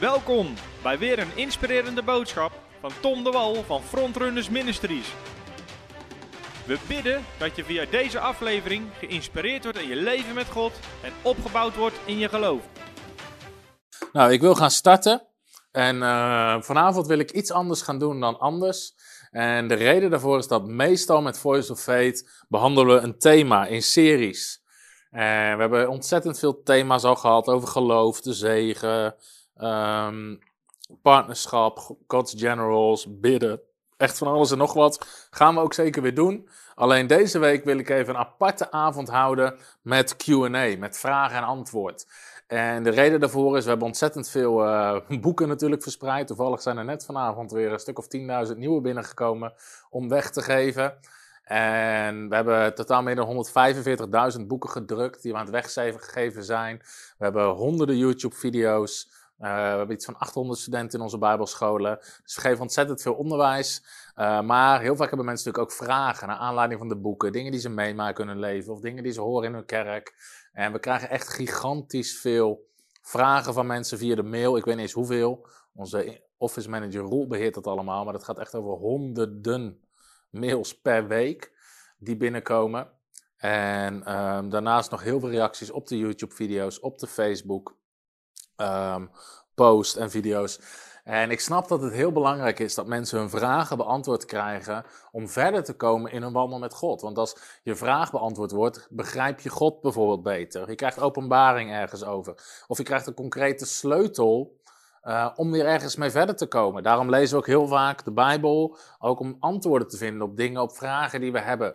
Welkom bij weer een inspirerende boodschap van Tom de Wal van Frontrunners Ministries. We bidden dat je via deze aflevering geïnspireerd wordt in je leven met God en opgebouwd wordt in je geloof. Nou, ik wil gaan starten. En uh, vanavond wil ik iets anders gaan doen dan anders. En de reden daarvoor is dat meestal met Voice of Fate behandelen we een thema in series. En we hebben ontzettend veel thema's al gehad over geloof, de zegen, um, partnerschap, God's Generals, bidden. Echt van alles en nog wat. Gaan we ook zeker weer doen. Alleen deze week wil ik even een aparte avond houden met QA, met vragen en antwoord. En de reden daarvoor is, we hebben ontzettend veel uh, boeken natuurlijk verspreid. Toevallig zijn er net vanavond weer een stuk of 10.000 nieuwe binnengekomen om weg te geven. En we hebben totaal meer dan 145.000 boeken gedrukt die we aan het weggeven zijn. We hebben honderden YouTube-video's. Uh, we hebben iets van 800 studenten in onze Bijbelscholen. Dus we geven ontzettend veel onderwijs. Uh, maar heel vaak hebben mensen natuurlijk ook vragen naar aanleiding van de boeken. Dingen die ze meemaken in hun leven of dingen die ze horen in hun kerk. En we krijgen echt gigantisch veel vragen van mensen via de mail. Ik weet niet eens hoeveel. Onze office manager Roel beheert dat allemaal. Maar dat gaat echt over honderden mails per week die binnenkomen. En um, daarnaast nog heel veel reacties op de YouTube-video's, op de Facebook um, post en video's. En ik snap dat het heel belangrijk is dat mensen hun vragen beantwoord krijgen om verder te komen in hun wandel met God. Want als je vraag beantwoord wordt, begrijp je God bijvoorbeeld beter. Je krijgt openbaring ergens over. Of je krijgt een concrete sleutel uh, om weer ergens mee verder te komen. Daarom lezen we ook heel vaak de Bijbel, ook om antwoorden te vinden op dingen, op vragen die we hebben.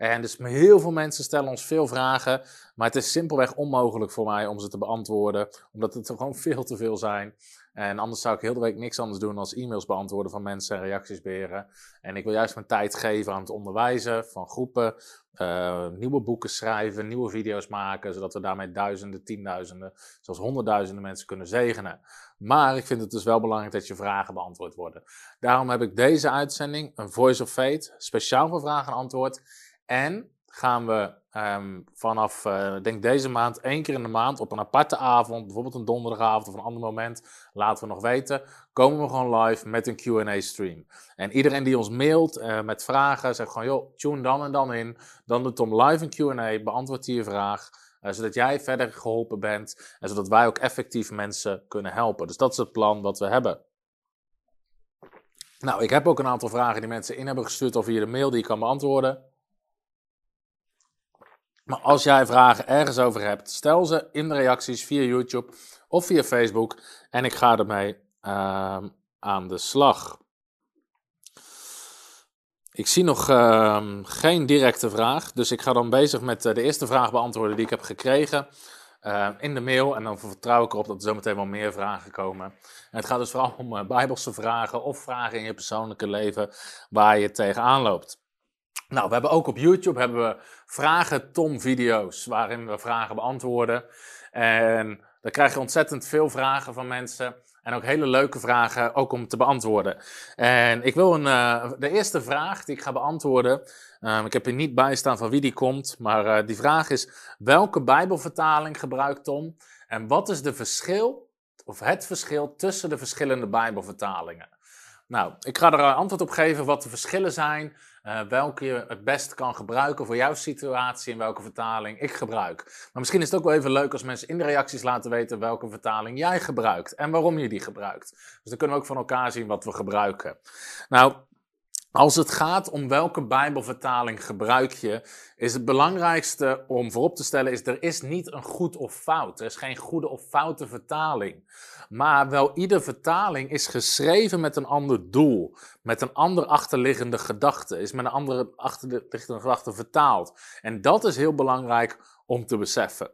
En dus heel veel mensen stellen ons veel vragen, maar het is simpelweg onmogelijk voor mij om ze te beantwoorden, omdat het er gewoon veel te veel zijn. En anders zou ik heel de week niks anders doen dan e-mails beantwoorden van mensen en reacties beheren. En ik wil juist mijn tijd geven aan het onderwijzen van groepen, uh, nieuwe boeken schrijven, nieuwe video's maken, zodat we daarmee duizenden, tienduizenden, zelfs honderdduizenden mensen kunnen zegenen. Maar ik vind het dus wel belangrijk dat je vragen beantwoord worden. Daarom heb ik deze uitzending, een Voice of Fate, speciaal voor vragen en antwoord. En gaan we um, vanaf, uh, denk deze maand, één keer in de maand op een aparte avond, bijvoorbeeld een donderdagavond of een ander moment, laten we nog weten, komen we gewoon live met een Q&A stream. En iedereen die ons mailt uh, met vragen, zegt gewoon, joh, tune dan en dan in, dan doet Tom live een Q&A, beantwoordt hij je vraag, uh, zodat jij verder geholpen bent en zodat wij ook effectief mensen kunnen helpen. Dus dat is het plan wat we hebben. Nou, ik heb ook een aantal vragen die mensen in hebben gestuurd of via de mail die ik kan beantwoorden. Maar als jij vragen ergens over hebt, stel ze in de reacties via YouTube of via Facebook en ik ga ermee uh, aan de slag. Ik zie nog uh, geen directe vraag, dus ik ga dan bezig met uh, de eerste vraag beantwoorden die ik heb gekregen uh, in de mail. En dan vertrouw ik erop dat er zometeen wel meer vragen komen. En het gaat dus vooral om uh, bijbelse vragen of vragen in je persoonlijke leven waar je tegenaan loopt. Nou, we hebben ook op YouTube hebben we vragen Tom video's waarin we vragen beantwoorden. En dan krijg je ontzettend veel vragen van mensen. En ook hele leuke vragen ook om te beantwoorden. En ik wil een, uh, de eerste vraag die ik ga beantwoorden. Um, ik heb er niet bij staan van wie die komt. Maar uh, die vraag is: welke Bijbelvertaling gebruikt Tom? En wat is de verschil, of het verschil tussen de verschillende Bijbelvertalingen? Nou, ik ga er antwoord op geven wat de verschillen zijn. Uh, welke je het best kan gebruiken voor jouw situatie en welke vertaling ik gebruik. Maar misschien is het ook wel even leuk als mensen in de reacties laten weten welke vertaling jij gebruikt en waarom je die gebruikt. Dus dan kunnen we ook van elkaar zien wat we gebruiken. Nou, als het gaat om welke Bijbelvertaling gebruik je, is het belangrijkste om voorop te stellen is er is niet een goed of fout. Er is geen goede of foute vertaling. Maar wel iedere vertaling is geschreven met een ander doel, met een ander achterliggende gedachte, is met een andere achterliggende gedachte vertaald. En dat is heel belangrijk om te beseffen.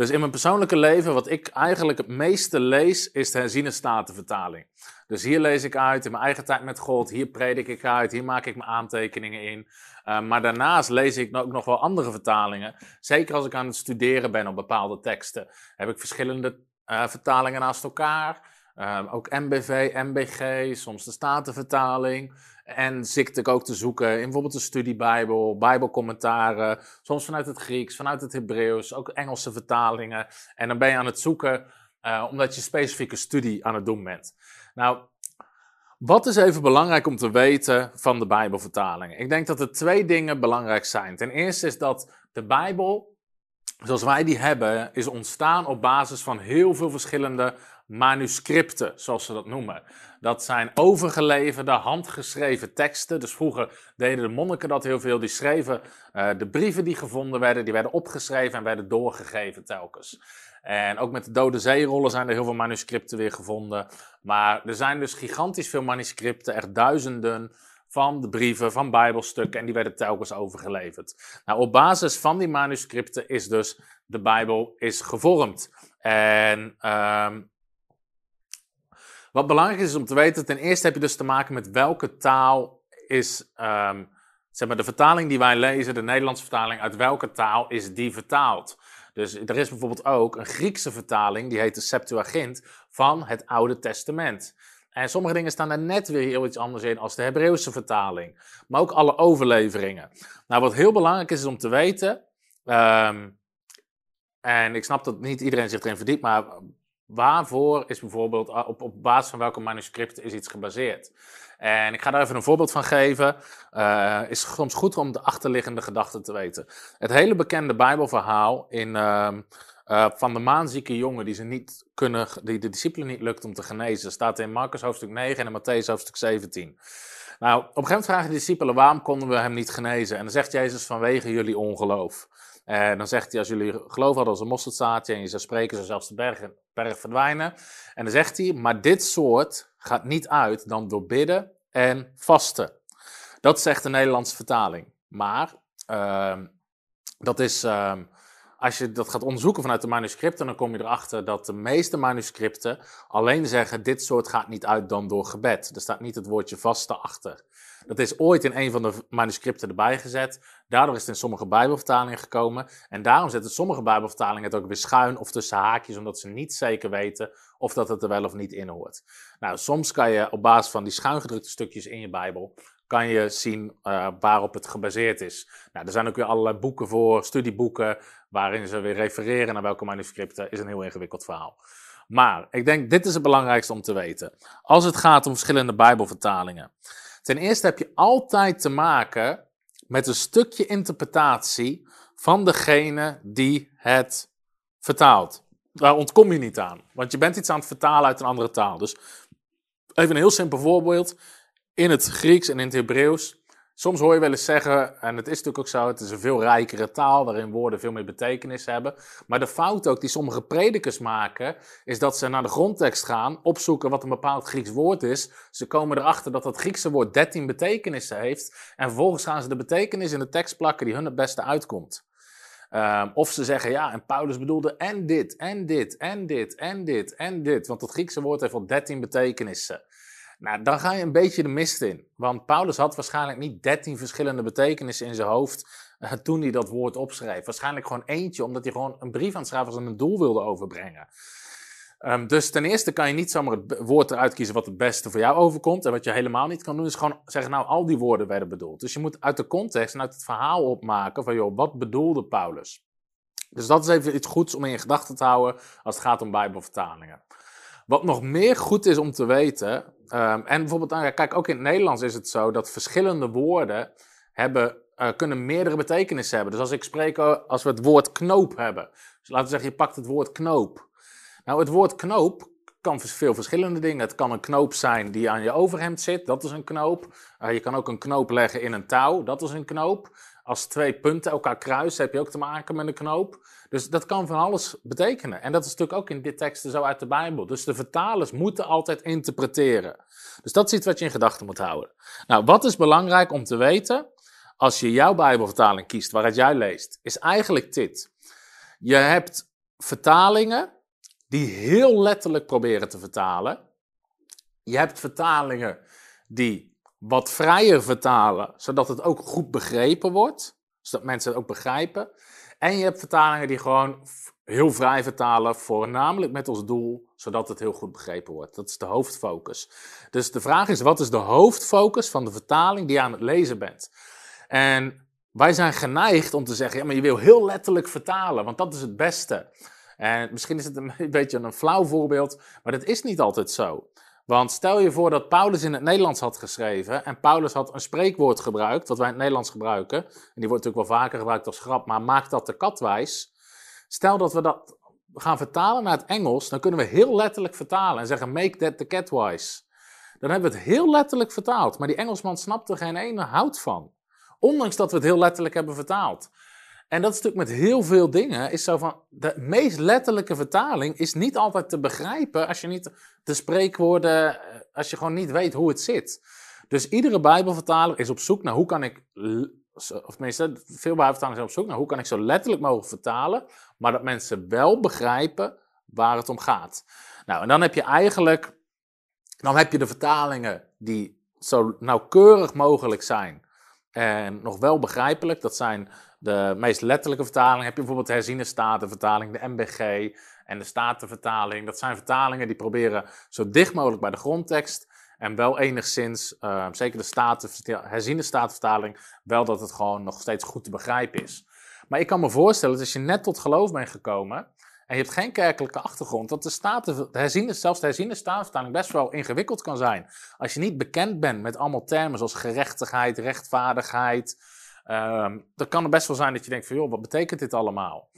Dus in mijn persoonlijke leven, wat ik eigenlijk het meeste lees, is de herziene statenvertaling. Dus hier lees ik uit in mijn eigen tijd met God, hier predik ik uit, hier maak ik mijn aantekeningen in. Uh, maar daarnaast lees ik ook nog wel andere vertalingen. Zeker als ik aan het studeren ben op bepaalde teksten, heb ik verschillende uh, vertalingen naast elkaar. Uh, ook MBV, MBG, soms de Statenvertaling. En zit ik ook te zoeken in bijvoorbeeld de studiebijbel, bijbelcommentaren, soms vanuit het Grieks, vanuit het Hebreeuws, ook Engelse vertalingen. En dan ben je aan het zoeken uh, omdat je specifieke studie aan het doen bent. Nou, wat is even belangrijk om te weten van de Bijbelvertaling? Ik denk dat er twee dingen belangrijk zijn. Ten eerste is dat de Bijbel, zoals wij die hebben, is ontstaan op basis van heel veel verschillende manuscripten, zoals ze dat noemen. Dat zijn overgeleverde, handgeschreven teksten. Dus vroeger deden de monniken dat heel veel. Die schreven uh, de brieven die gevonden werden, die werden opgeschreven en werden doorgegeven telkens. En ook met de dode zeerollen zijn er heel veel manuscripten weer gevonden. Maar er zijn dus gigantisch veel manuscripten, echt duizenden van de brieven, van bijbelstukken. En die werden telkens overgeleverd. Nou, op basis van die manuscripten is dus de Bijbel is gevormd. En um, wat belangrijk is om te weten, ten eerste heb je dus te maken met welke taal is, um, zeg maar, de vertaling die wij lezen, de Nederlandse vertaling, uit welke taal is die vertaald? Dus er is bijvoorbeeld ook een Griekse vertaling, die heet de Septuagint, van het Oude Testament. En sommige dingen staan er net weer heel iets anders in als de Hebreeuwse vertaling. Maar ook alle overleveringen. Nou, wat heel belangrijk is, is om te weten. Um, en ik snap dat niet iedereen zich erin verdiept, maar waarvoor is bijvoorbeeld, ah, op, op basis van welke manuscripten is iets gebaseerd? En ik ga daar even een voorbeeld van geven. Uh, is soms goed om de achterliggende gedachten te weten. Het hele bekende Bijbelverhaal in, uh, uh, van de maanzieke jongen die, ze niet kunnen, die de discipelen niet lukt om te genezen, staat in Marcus hoofdstuk 9 en in Matthäus hoofdstuk 17. Nou, op een gegeven moment vragen de discipelen waarom konden we hem niet genezen? En dan zegt Jezus vanwege jullie ongeloof. En dan zegt hij, als jullie geloof hadden als een mosterdzaadje en je zou spreken, zou zelfs de berg, berg verdwijnen. En dan zegt hij, maar dit soort gaat niet uit dan door bidden en vasten. Dat zegt de Nederlandse vertaling. Maar uh, dat is, uh, als je dat gaat onderzoeken vanuit de manuscripten, dan kom je erachter dat de meeste manuscripten alleen zeggen: dit soort gaat niet uit dan door gebed. Er staat niet het woordje vasten achter. Dat is ooit in een van de manuscripten erbij gezet. Daardoor is het in sommige Bijbelvertalingen gekomen. En daarom zetten sommige Bijbelvertalingen het ook weer schuin of tussen haakjes, omdat ze niet zeker weten of dat het er wel of niet in hoort. Nou, soms kan je op basis van die schuingedrukte stukjes in je Bijbel, kan je zien uh, waarop het gebaseerd is. Nou, er zijn ook weer allerlei boeken voor, studieboeken, waarin ze weer refereren naar welke manuscripten. Is een heel ingewikkeld verhaal. Maar ik denk, dit is het belangrijkste om te weten. Als het gaat om verschillende Bijbelvertalingen. Ten eerste heb je altijd te maken met een stukje interpretatie van degene die het vertaalt. Daar ontkom je niet aan, want je bent iets aan het vertalen uit een andere taal. Dus even een heel simpel voorbeeld. In het Grieks en in het Hebreeuws Soms hoor je wel eens zeggen, en het is natuurlijk ook zo, het is een veel rijkere taal waarin woorden veel meer betekenis hebben. Maar de fout ook die sommige predikers maken, is dat ze naar de grondtekst gaan, opzoeken wat een bepaald Grieks woord is. Ze komen erachter dat dat Griekse woord 13 betekenissen heeft. En vervolgens gaan ze de betekenis in de tekst plakken die hun het beste uitkomt. Um, of ze zeggen, ja, en Paulus bedoelde en dit, en dit, en dit, en dit, en dit. Want het Griekse woord heeft al 13 betekenissen. Nou, dan ga je een beetje de mist in. Want Paulus had waarschijnlijk niet dertien verschillende betekenissen in zijn hoofd uh, toen hij dat woord opschreef. Waarschijnlijk gewoon eentje, omdat hij gewoon een brief aan het schrijven een doel wilde overbrengen. Um, dus ten eerste kan je niet zomaar het woord eruit kiezen wat het beste voor jou overkomt. En wat je helemaal niet kan doen, is gewoon zeggen, nou, al die woorden werden bedoeld. Dus je moet uit de context en uit het verhaal opmaken van, joh, wat bedoelde Paulus? Dus dat is even iets goeds om in je gedachten te houden als het gaat om Bijbelvertalingen. Wat nog meer goed is om te weten, um, en bijvoorbeeld, nou kijk, ook in het Nederlands is het zo dat verschillende woorden hebben, uh, kunnen meerdere betekenissen hebben. Dus als ik spreek, als we het woord knoop hebben, dus laten we zeggen, je pakt het woord knoop. Nou, het woord knoop kan veel verschillende dingen. Het kan een knoop zijn die aan je overhemd zit, dat is een knoop. Uh, je kan ook een knoop leggen in een touw, dat is een knoop. Als twee punten elkaar kruisen, heb je ook te maken met een knoop. Dus dat kan van alles betekenen. En dat is natuurlijk ook in dit teksten zo uit de Bijbel. Dus de vertalers moeten altijd interpreteren. Dus dat is iets wat je in gedachten moet houden. Nou, wat is belangrijk om te weten als je jouw Bijbelvertaling kiest, waaruit jij leest, is eigenlijk dit. Je hebt vertalingen die heel letterlijk proberen te vertalen. Je hebt vertalingen die wat vrijer vertalen, zodat het ook goed begrepen wordt, zodat mensen het ook begrijpen. En je hebt vertalingen die gewoon heel vrij vertalen, voornamelijk met als doel, zodat het heel goed begrepen wordt. Dat is de hoofdfocus. Dus de vraag is, wat is de hoofdfocus van de vertaling die je aan het lezen bent? En wij zijn geneigd om te zeggen, ja, maar je wil heel letterlijk vertalen, want dat is het beste. En misschien is het een, een beetje een flauw voorbeeld, maar dat is niet altijd zo. Want stel je voor dat Paulus in het Nederlands had geschreven en Paulus had een spreekwoord gebruikt, wat wij in het Nederlands gebruiken. En die wordt natuurlijk wel vaker gebruikt als grap, maar maak dat de kat wijs. Stel dat we dat gaan vertalen naar het Engels, dan kunnen we heel letterlijk vertalen en zeggen make that the cat wise. Dan hebben we het heel letterlijk vertaald, maar die Engelsman snapt er geen ene hout van. Ondanks dat we het heel letterlijk hebben vertaald. En dat is natuurlijk met heel veel dingen, is zo van, de meest letterlijke vertaling is niet altijd te begrijpen als je niet de spreekwoorden, eh, als je gewoon niet weet hoe het zit. Dus iedere Bijbelvertaler is op zoek naar hoe kan ik, of tenminste, veel Bijbelvertalers zijn op zoek naar hoe kan ik zo letterlijk mogelijk vertalen, maar dat mensen wel begrijpen waar het om gaat. Nou, en dan heb je eigenlijk, dan heb je de vertalingen die zo nauwkeurig mogelijk zijn en nog wel begrijpelijk. Dat zijn de meest letterlijke vertalingen. Heb je bijvoorbeeld de herziene statenvertaling, de MBG en de statenvertaling. Dat zijn vertalingen die proberen zo dicht mogelijk bij de grondtekst en wel enigszins, uh, zeker de staten, herziene statenvertaling, wel dat het gewoon nog steeds goed te begrijpen is. Maar ik kan me voorstellen dat als je net tot geloof bent gekomen je hebt geen kerkelijke achtergrond, dat de, staten, de herziene, zelfs de herziene statenvertaling best wel ingewikkeld kan zijn. Als je niet bekend bent met allemaal termen zoals gerechtigheid, rechtvaardigheid, um, dan kan het best wel zijn dat je denkt van joh, wat betekent dit allemaal?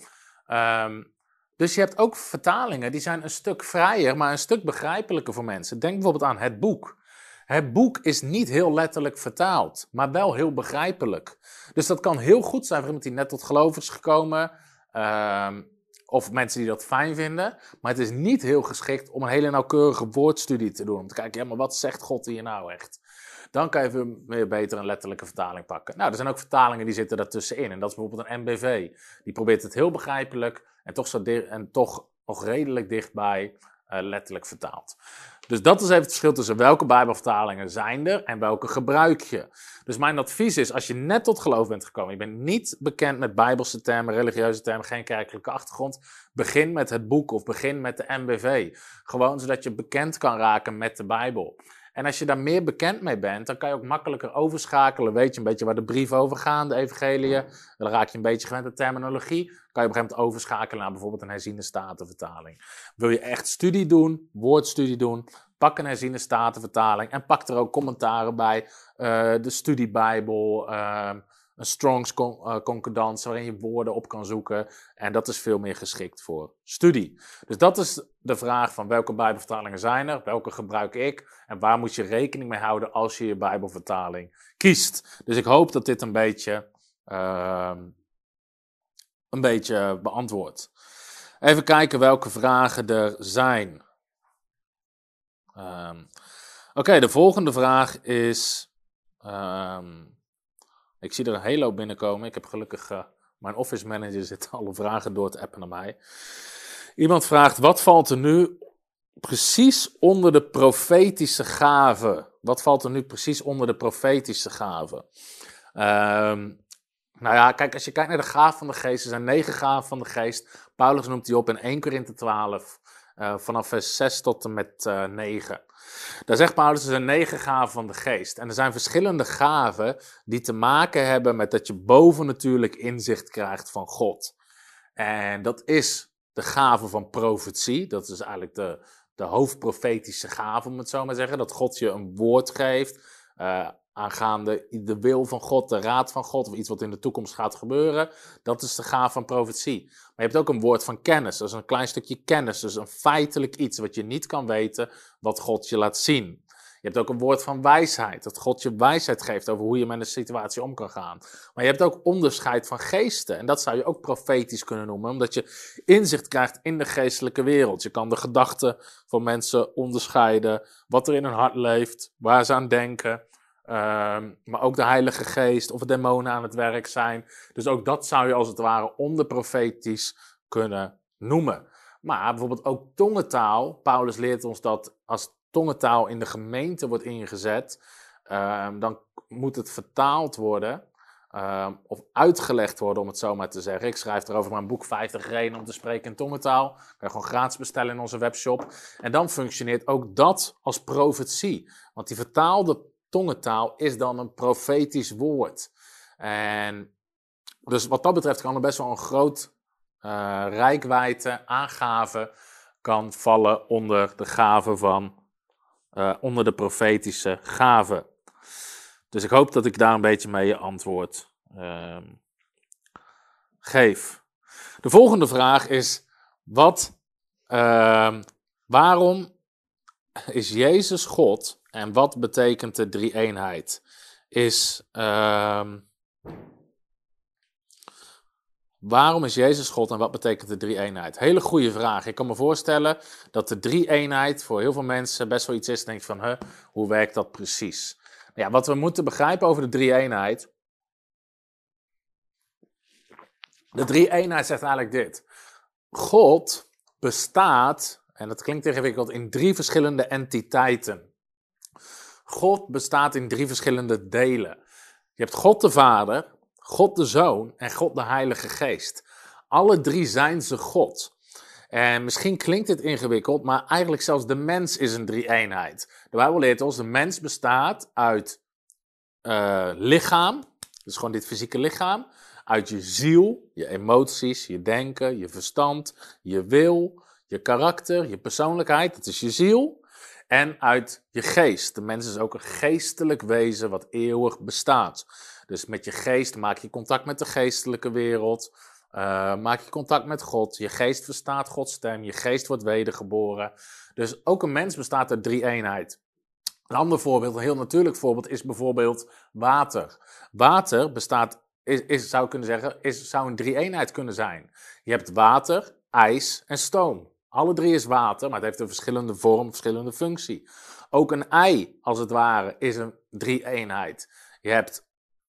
Um, dus je hebt ook vertalingen die zijn een stuk vrijer, maar een stuk begrijpelijker voor mensen. Denk bijvoorbeeld aan het boek. Het boek is niet heel letterlijk vertaald, maar wel heel begrijpelijk. Dus dat kan heel goed zijn voor iemand die net tot geloof is gekomen. Um, of mensen die dat fijn vinden. Maar het is niet heel geschikt om een hele nauwkeurige woordstudie te doen. Om te kijken, ja, maar wat zegt God hier nou echt? Dan kan je weer beter een letterlijke vertaling pakken. Nou, er zijn ook vertalingen die zitten daartussenin. En dat is bijvoorbeeld een MBV. Die probeert het heel begrijpelijk en toch, zo en toch nog redelijk dichtbij uh, letterlijk vertaald. Dus dat is even het verschil tussen welke Bijbelvertalingen zijn er en welke gebruik je. Dus mijn advies is, als je net tot geloof bent gekomen, je bent niet bekend met Bijbelse termen, religieuze termen, geen kerkelijke achtergrond, begin met het boek of begin met de MBV. Gewoon zodat je bekend kan raken met de Bijbel. En als je daar meer bekend mee bent, dan kan je ook makkelijker overschakelen. Weet je een beetje waar de brief over gaat, de evangeliën. Dan raak je een beetje gewend aan terminologie. kan je op een gegeven moment overschakelen naar bijvoorbeeld een herziende statenvertaling. Wil je echt studie doen, woordstudie doen, pak een herziende statenvertaling en pak er ook commentaren bij. Uh, de studiebijbel, uh, een Strongs con uh, concordans waarin je woorden op kan zoeken. En dat is veel meer geschikt voor studie. Dus dat is de vraag van welke Bijbelvertalingen zijn er, welke gebruik ik en waar moet je rekening mee houden als je je Bijbelvertaling kiest. Dus ik hoop dat dit een beetje, uh, een beetje beantwoordt. Even kijken welke vragen er zijn. Um, Oké, de volgende vraag is. Um, ik zie er een hele hoop binnenkomen. Ik heb gelukkig. Uh, mijn office manager zit alle vragen door te appen naar mij. Iemand vraagt: wat valt er nu precies onder de profetische gaven? Wat valt er nu precies onder de profetische gaven? Um, nou ja, kijk, als je kijkt naar de gaven van de geest, er zijn negen gaven van de geest. Paulus noemt die op in 1 Korinthe 12, uh, vanaf vers 6 tot en met uh, 9. Daar zegt Paulus, er zijn negen gaven van de geest. En er zijn verschillende gaven die te maken hebben met dat je bovennatuurlijk inzicht krijgt van God. En dat is de gave van profetie. Dat is eigenlijk de, de hoofdprofetische gave, om het zo maar te zeggen. Dat God je een woord geeft. Uh, aangaande de wil van God, de raad van God, of iets wat in de toekomst gaat gebeuren. Dat is de gaaf van profetie. Maar je hebt ook een woord van kennis, dat is een klein stukje kennis, dus een feitelijk iets wat je niet kan weten, wat God je laat zien. Je hebt ook een woord van wijsheid, dat God je wijsheid geeft over hoe je met een situatie om kan gaan. Maar je hebt ook onderscheid van geesten, en dat zou je ook profetisch kunnen noemen, omdat je inzicht krijgt in de geestelijke wereld. Je kan de gedachten van mensen onderscheiden, wat er in hun hart leeft, waar ze aan denken. Um, maar ook de Heilige Geest of demonen aan het werk zijn. Dus ook dat zou je als het ware onderprofetisch kunnen noemen. Maar bijvoorbeeld ook tongentaal. Paulus leert ons dat als tongentaal in de gemeente wordt ingezet, um, dan moet het vertaald worden. Um, of uitgelegd worden, om het zo maar te zeggen. Ik schrijf erover mijn boek 50 redenen om te spreken in tongentaal. Kan je gewoon gratis bestellen in onze webshop. En dan functioneert ook dat als profetie. Want die vertaalde tongentaal is dan een profetisch woord. En dus wat dat betreft kan er best wel een groot uh, rijkwijde, aangave kan vallen onder de gave van, uh, onder de profetische gave. Dus ik hoop dat ik daar een beetje mee je antwoord uh, geef. De volgende vraag is: wat, ehm, waarom is Jezus God en wat betekent de drie-eenheid? Is. Uh, Waarom is Jezus God en wat betekent de drie-eenheid? Hele goede vraag. Ik kan me voorstellen dat de drie-eenheid voor heel veel mensen best wel iets is. Denk van, hoe werkt dat precies? Ja, wat we moeten begrijpen over de drie-eenheid. De drie-eenheid zegt eigenlijk dit. God bestaat, en dat klinkt ingewikkeld, in drie verschillende entiteiten. God bestaat in drie verschillende delen. Je hebt God de Vader, God de Zoon en God de Heilige Geest. Alle drie zijn ze God. En misschien klinkt dit ingewikkeld, maar eigenlijk zelfs de mens is een drie-eenheid. De Bijbel leert ons, de mens bestaat uit uh, lichaam, dus gewoon dit fysieke lichaam, uit je ziel, je emoties, je denken, je verstand, je wil, je karakter, je persoonlijkheid, dat is je ziel. En uit je geest. De mens is ook een geestelijk wezen wat eeuwig bestaat. Dus met je geest maak je contact met de geestelijke wereld. Uh, maak je contact met God. Je geest verstaat Gods stem. Je geest wordt wedergeboren. Dus ook een mens bestaat uit drie eenheid. Een ander voorbeeld, een heel natuurlijk voorbeeld, is bijvoorbeeld water. Water bestaat, is, is, zou kunnen zeggen, is, zou een drie-eenheid kunnen zijn. Je hebt water, ijs en stoom. Alle drie is water, maar het heeft een verschillende vorm, verschillende functie. Ook een ei, als het ware, is een drie-eenheid. Je hebt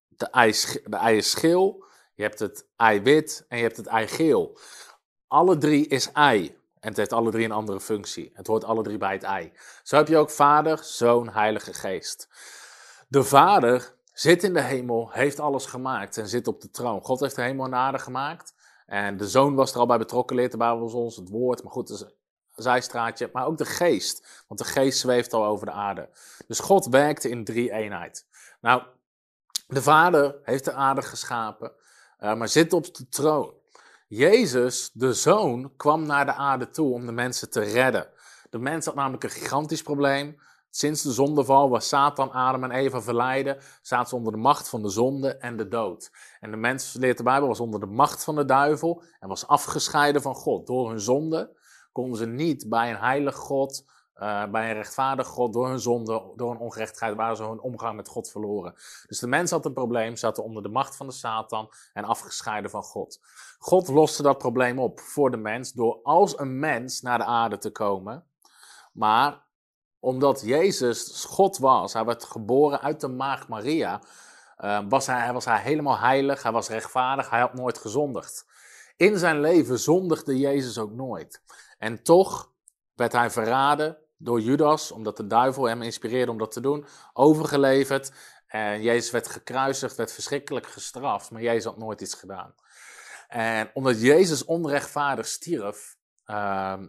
de ei, de ei is geel, je hebt het eiwit en je hebt het eigeel. Alle drie is ei. En het heeft alle drie een andere functie. Het hoort alle drie bij het ei. Zo heb je ook Vader, Zoon, Heilige Geest. De Vader zit in de hemel, heeft alles gemaakt en zit op de troon. God heeft de hemel en aarde gemaakt. En de Zoon was er al bij betrokken, leert de Bijbel ons het woord. Maar goed, een zijstraatje. Maar ook de Geest, want de Geest zweeft al over de aarde. Dus God werkte in drie eenheid. Nou, de Vader heeft de aarde geschapen, uh, maar zit op de troon. Jezus, de Zoon, kwam naar de aarde toe om de mensen te redden. De mens had namelijk een gigantisch probleem. Sinds de zondeval, waar Satan Adam en Eva verleidde, zaten ze onder de macht van de zonde en de dood. En de mens, leert de Bijbel, was onder de macht van de duivel en was afgescheiden van God. Door hun zonde konden ze niet bij een heilig God uh, bij een rechtvaardig God, door hun zonde, door hun ongerechtigheid, waren ze hun omgang met God verloren. Dus de mens had een probleem, zaten onder de macht van de Satan en afgescheiden van God. God loste dat probleem op voor de mens door als een mens naar de aarde te komen. Maar omdat Jezus God was, hij werd geboren uit de maagd Maria, uh, was, hij, was hij helemaal heilig, hij was rechtvaardig, hij had nooit gezondigd. In zijn leven zondigde Jezus ook nooit. En toch werd hij verraden, door Judas, omdat de duivel hem inspireerde om dat te doen, overgeleverd. En Jezus werd gekruisigd, werd verschrikkelijk gestraft, maar Jezus had nooit iets gedaan. En omdat Jezus onrechtvaardig stierf, uh,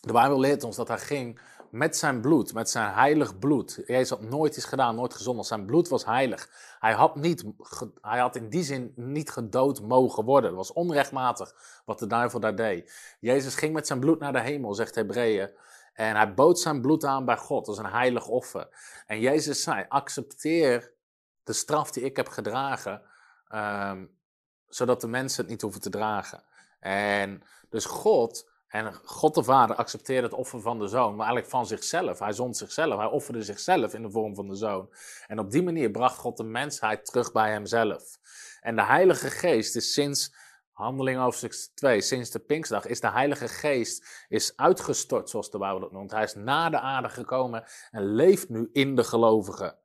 de Bijbel leert ons dat hij ging met zijn bloed, met zijn heilig bloed. Jezus had nooit iets gedaan, nooit gezond. Zijn bloed was heilig. Hij had, niet, hij had in die zin niet gedood mogen worden. Het was onrechtmatig wat de duivel daar deed. Jezus ging met zijn bloed naar de hemel, zegt Hebreeën. En hij bood zijn bloed aan bij God als een heilig offer. En Jezus zei: accepteer de straf die ik heb gedragen, um, zodat de mensen het niet hoeven te dragen. En dus God en God de Vader accepteerde het offer van de zoon, maar eigenlijk van zichzelf. Hij zond zichzelf, hij offerde zichzelf in de vorm van de zoon. En op die manier bracht God de mensheid terug bij hemzelf. En de Heilige Geest is sinds Handeling hoofdstuk 2, sinds de Pinkstdag, is de Heilige Geest is uitgestort, zoals de Bijbel het noemt. Hij is naar de aarde gekomen en leeft nu in de gelovigen.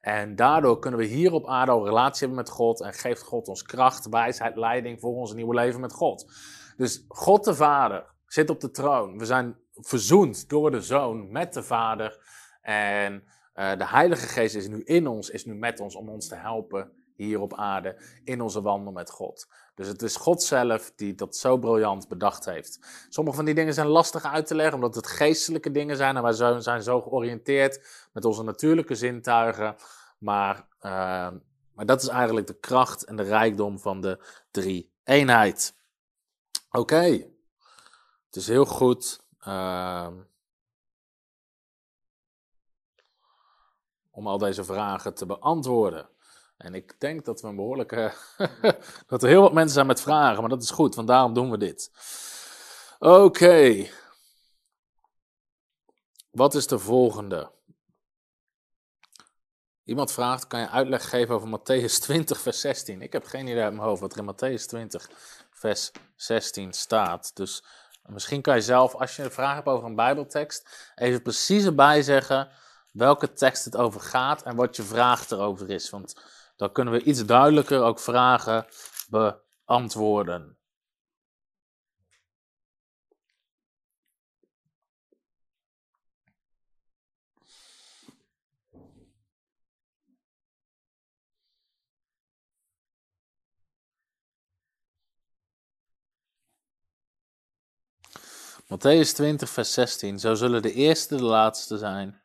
En daardoor kunnen we hier op aarde al relatie hebben met God en geeft God ons kracht, wijsheid, leiding voor ons nieuwe leven met God. Dus God de Vader zit op de troon. We zijn verzoend door de Zoon met de Vader. En uh, de Heilige Geest is nu in ons, is nu met ons om ons te helpen hier op aarde in onze wandel met God. Dus het is God zelf die dat zo briljant bedacht heeft. Sommige van die dingen zijn lastig uit te leggen, omdat het geestelijke dingen zijn en wij zijn zo georiënteerd met onze natuurlijke zintuigen. Maar, uh, maar dat is eigenlijk de kracht en de rijkdom van de drie eenheid. Oké. Het is heel goed ehm, om al deze vragen te beantwoorden. En ik denk dat we een behoorlijke. dat er heel wat mensen zijn met vragen, maar dat is goed, want daarom doen we dit. Oké. Wat is de volgende? Iemand vraagt: kan je uitleg geven over Matthäus 20, vers 16? Ik heb geen idee uit mijn hoofd wat er in Matthäus 20, vers 16 staat. Dus misschien kan je zelf, als je een vraag hebt over een Bijbeltekst, even precies erbij zeggen welke tekst het over gaat en wat je vraag erover is. Want dan kunnen we iets duidelijker ook vragen beantwoorden. Matthäus 20, vers 16. Zo zullen de eerste de laatste zijn.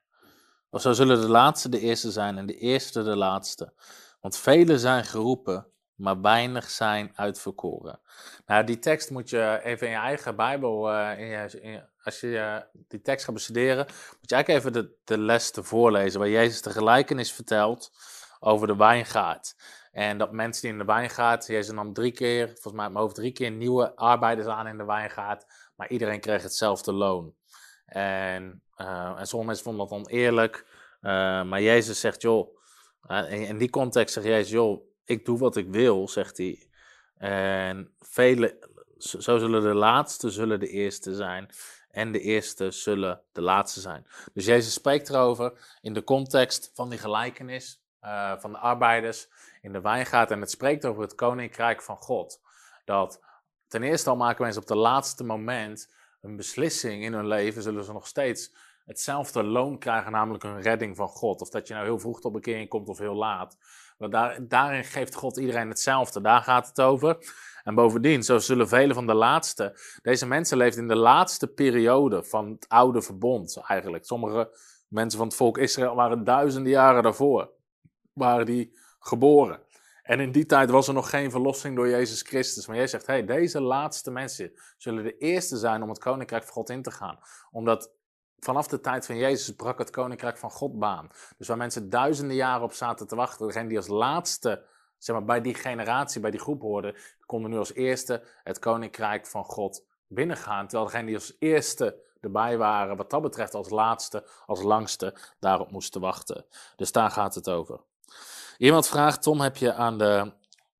Of zo zullen de laatste de eerste zijn en de eerste de laatste. Want velen zijn geroepen, maar weinig zijn uitverkoren. Nou, die tekst moet je even in je eigen Bijbel, uh, in als je uh, die tekst gaat bestuderen, moet je eigenlijk even de, de les te voorlezen, waar Jezus de gelijkenis vertelt over de wijngaard. En dat mensen die in de wijngaard, Jezus nam drie keer, volgens mij uit mijn hoofd drie keer nieuwe arbeiders aan in de wijngaard, maar iedereen kreeg hetzelfde loon. En, uh, sommige mensen vonden dat oneerlijk, maar Jezus zegt, joh, in die context zegt Jezus, joh, ik doe wat ik wil, zegt hij. En vele, zo zullen de laatste zullen de eerste zijn. En de eerste zullen de laatste zijn. Dus Jezus spreekt erover in de context van die gelijkenis van de arbeiders in de wijngaard. En het spreekt over het koninkrijk van God. Dat ten eerste al maken mensen op het laatste moment een beslissing in hun leven, zullen ze nog steeds hetzelfde loon krijgen, namelijk een redding van God. Of dat je nou heel vroeg tot bekering komt of heel laat. Maar daar, daarin geeft God iedereen hetzelfde. Daar gaat het over. En bovendien, zo zullen velen van de laatste. Deze mensen leefden in de laatste periode van het oude verbond eigenlijk. Sommige mensen van het volk Israël waren duizenden jaren daarvoor. Waren die geboren. En in die tijd was er nog geen verlossing door Jezus Christus. Maar jij zegt, hey, deze laatste mensen zullen de eerste zijn om het koninkrijk van God in te gaan. Omdat vanaf de tijd van Jezus brak het koninkrijk van God baan. Dus waar mensen duizenden jaren op zaten te wachten, degene die als laatste, zeg maar, bij die generatie, bij die groep hoorden, konden nu als eerste het koninkrijk van God binnengaan. Terwijl degene die als eerste erbij waren, wat dat betreft als laatste, als langste, daarop moesten wachten. Dus daar gaat het over. Iemand vraagt, Tom, heb je aan de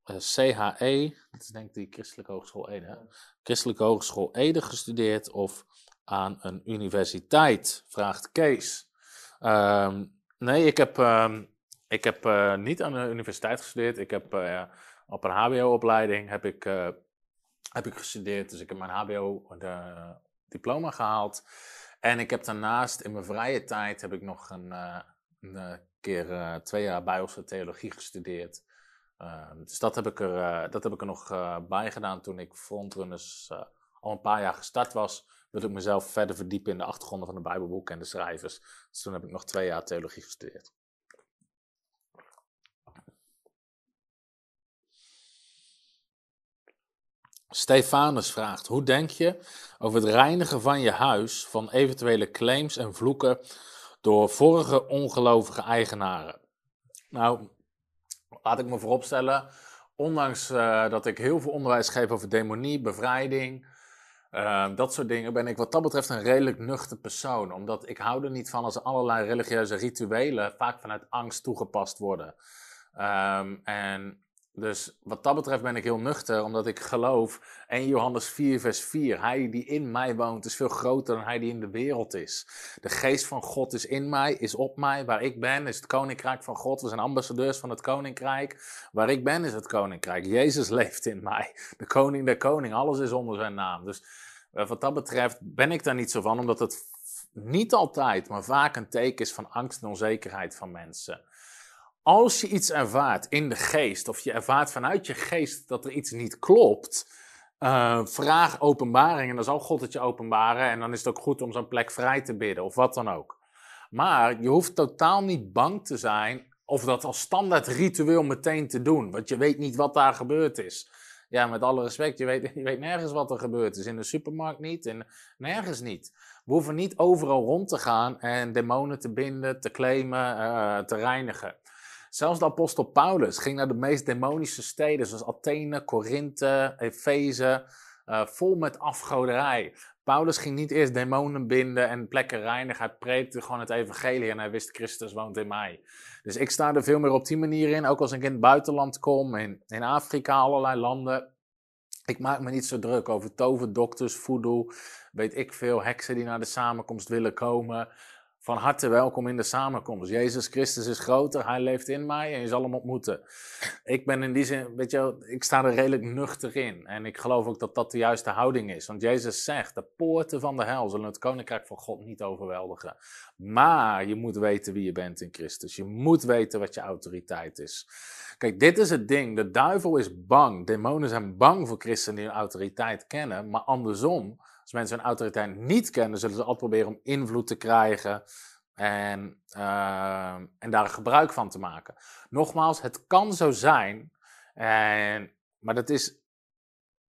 eh, CHE, dat is denk ik die Christelijke Hogeschool Ede, Christelijke Hogeschool Ede gestudeerd of aan een universiteit? Vraagt Kees. Ehm, nee, ik heb, ehm, ik heb uh, niet aan een universiteit gestudeerd. Ik heb uh, op een HBO-opleiding heb ik, heb ik gestudeerd. Dus ik heb mijn HBO-diploma gehaald. En ik heb daarnaast in mijn vrije tijd heb ik nog een, een keer twee jaar Bijbelse theologie gestudeerd. Ehm, dus dat heb ik er, dat heb ik er nog bij gedaan toen ik frontrunners al een paar jaar gestart was wilde ik mezelf verder verdiepen in de achtergronden van de Bijbelboeken en de schrijvers. Dus toen heb ik nog twee jaar theologie gestudeerd. Stefanus vraagt: Hoe denk je over het reinigen van je huis van eventuele claims en vloeken door vorige ongelovige eigenaren? Nou, laat ik me vooropstellen, ondanks uh, dat ik heel veel onderwijs geef over demonie, bevrijding, Ehm, dat soort dingen ben ik wat dat betreft een redelijk nuchter persoon. Omdat ik hou er niet van als allerlei religieuze rituelen vaak vanuit angst toegepast worden. Um, en dus wat dat betreft ben ik heel nuchter, omdat ik geloof 1 Johannes 4, vers 4. Hij die in mij woont is veel groter dan hij die in de wereld is. De geest van God is in mij, is op mij. Waar ik ben is het koninkrijk van God. We zijn ambassadeurs van het koninkrijk. Waar ik ben is het koninkrijk. Jezus leeft in mij. De koning der koning, alles is onder zijn naam. Dus eh, wat dat betreft ben ik daar niet zo van, omdat het niet altijd, maar vaak een teken is van angst en onzekerheid van mensen. Als je iets ervaart in de geest, of je ervaart vanuit je geest dat er iets niet klopt, uh, vraag openbaring en dan zal God het je openbaren. En dan is het ook goed om zo'n plek vrij te bidden, of wat dan ook. Maar je hoeft totaal niet bang te zijn of dat als standaard ritueel meteen te doen, want je weet niet wat daar gebeurd is. Ja, met alle respect, je weet, je weet nergens wat er gebeurd is. In de supermarkt niet, in, nergens niet. We hoeven niet overal rond te gaan en demonen te binden, te claimen, uh, te reinigen. Zelfs de apostel Paulus ging naar de meest demonische steden, zoals Athene, Korinthe, Efeze, uh, vol met afgoderij. Paulus ging niet eerst demonen binden en plekken reinigen. Hij preekte gewoon het evangelie en hij wist Christus woont in mij. Dus ik sta er veel meer op die manier in. Ook als ik in het buitenland kom, in, in Afrika, allerlei landen. Ik maak me niet zo druk over toverdokters, voodoo, weet ik veel, heksen die naar de samenkomst willen komen van harte welkom in de samenkomst. Jezus Christus is groter, hij leeft in mij en je zal hem ontmoeten. Ik ben in die zin, weet je, ik sta er redelijk nuchter in. En ik geloof ook dat dat de juiste houding is. Want Jezus zegt, de poorten van de hel zullen het koninkrijk van God niet overweldigen. Maar je moet weten wie je bent in Christus. Je moet weten wat je autoriteit is. Kijk, dit is het ding. De duivel is bang. Demonen zijn bang voor christenen die hun autoriteit kennen. Maar andersom als mensen hun autoriteit niet kennen, zullen ze altijd proberen om invloed te krijgen en, uh, en daar gebruik van te maken. Nogmaals, het kan zo zijn, en, maar dat is,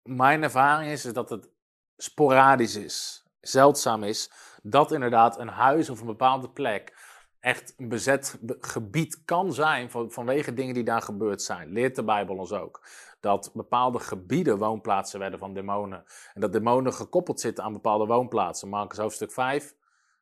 mijn ervaring is, is dat het sporadisch is, zeldzaam is, dat inderdaad een huis of een bepaalde plek echt een bezet gebied kan zijn van, vanwege dingen die daar gebeurd zijn. Leert de Bijbel ons ook dat bepaalde gebieden woonplaatsen werden van demonen. En dat demonen gekoppeld zitten aan bepaalde woonplaatsen. Marcus hoofdstuk 5,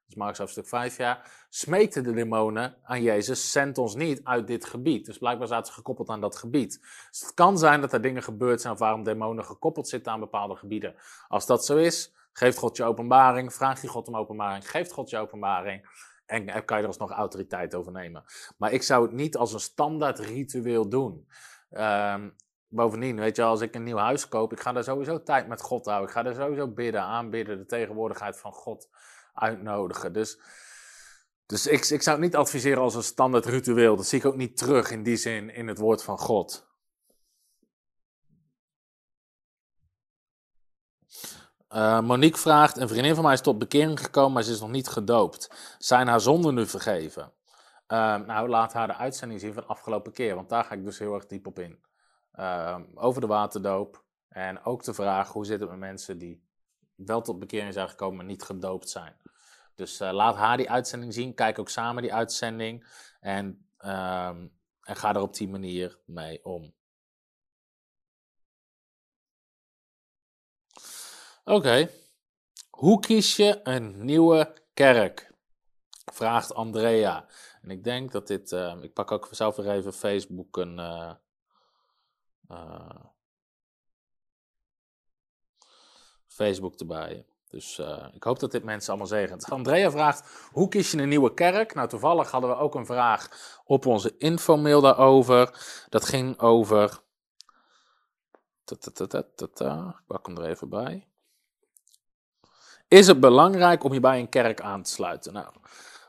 dus Marcus hoofdstuk 5, ja, smeekten de demonen aan Jezus, zend ons niet uit dit gebied. Dus blijkbaar zaten ze gekoppeld aan dat gebied. Dus het kan zijn dat er dingen gebeurd zijn waarom demonen gekoppeld zitten aan bepaalde gebieden. Als dat zo is, geeft God je openbaring, vraag je God om openbaring, geeft God je openbaring. En kan je er alsnog autoriteit over nemen. Maar ik zou het niet als een standaard ritueel doen. Um, bovendien, weet je, als ik een nieuw huis koop, ik ga daar sowieso tijd met God houden. Ik ga daar sowieso bidden, aanbidden, de tegenwoordigheid van God uitnodigen. Dus, dus ik, ik zou het niet adviseren als een standaard ritueel. Dat zie ik ook niet terug in die zin in het woord van God. Uh, Monique vraagt: Een vriendin van mij is tot bekering gekomen, maar ze is nog niet gedoopt. Zijn haar zonden nu vergeven? Uh, nou, laat haar de uitzending zien van de afgelopen keer, want daar ga ik dus heel erg diep op in. Ehm, over de waterdoop. En ook de vraag hoe zit het met mensen die wel tot bekering zijn gekomen, maar niet gedoopt zijn. Dus uh, laat haar die uitzending zien. Kijk ook samen die uitzending. En, um, en ga er op die manier mee om. Oké. Hoe kies je een nieuwe kerk? Vraagt Andrea. En ik denk dat dit. Uh, ik pak ook zelf weer even Facebook een. Uh, uh, Facebook erbij. Dus uh, ik hoop dat dit mensen allemaal zegent. Andrea vraagt, hoe kies je een nieuwe kerk? Nou, toevallig hadden we ook een vraag op onze infomail daarover. Dat ging over... Ik pak hem er even bij. Is het belangrijk om je bij een kerk aan te sluiten? Nou,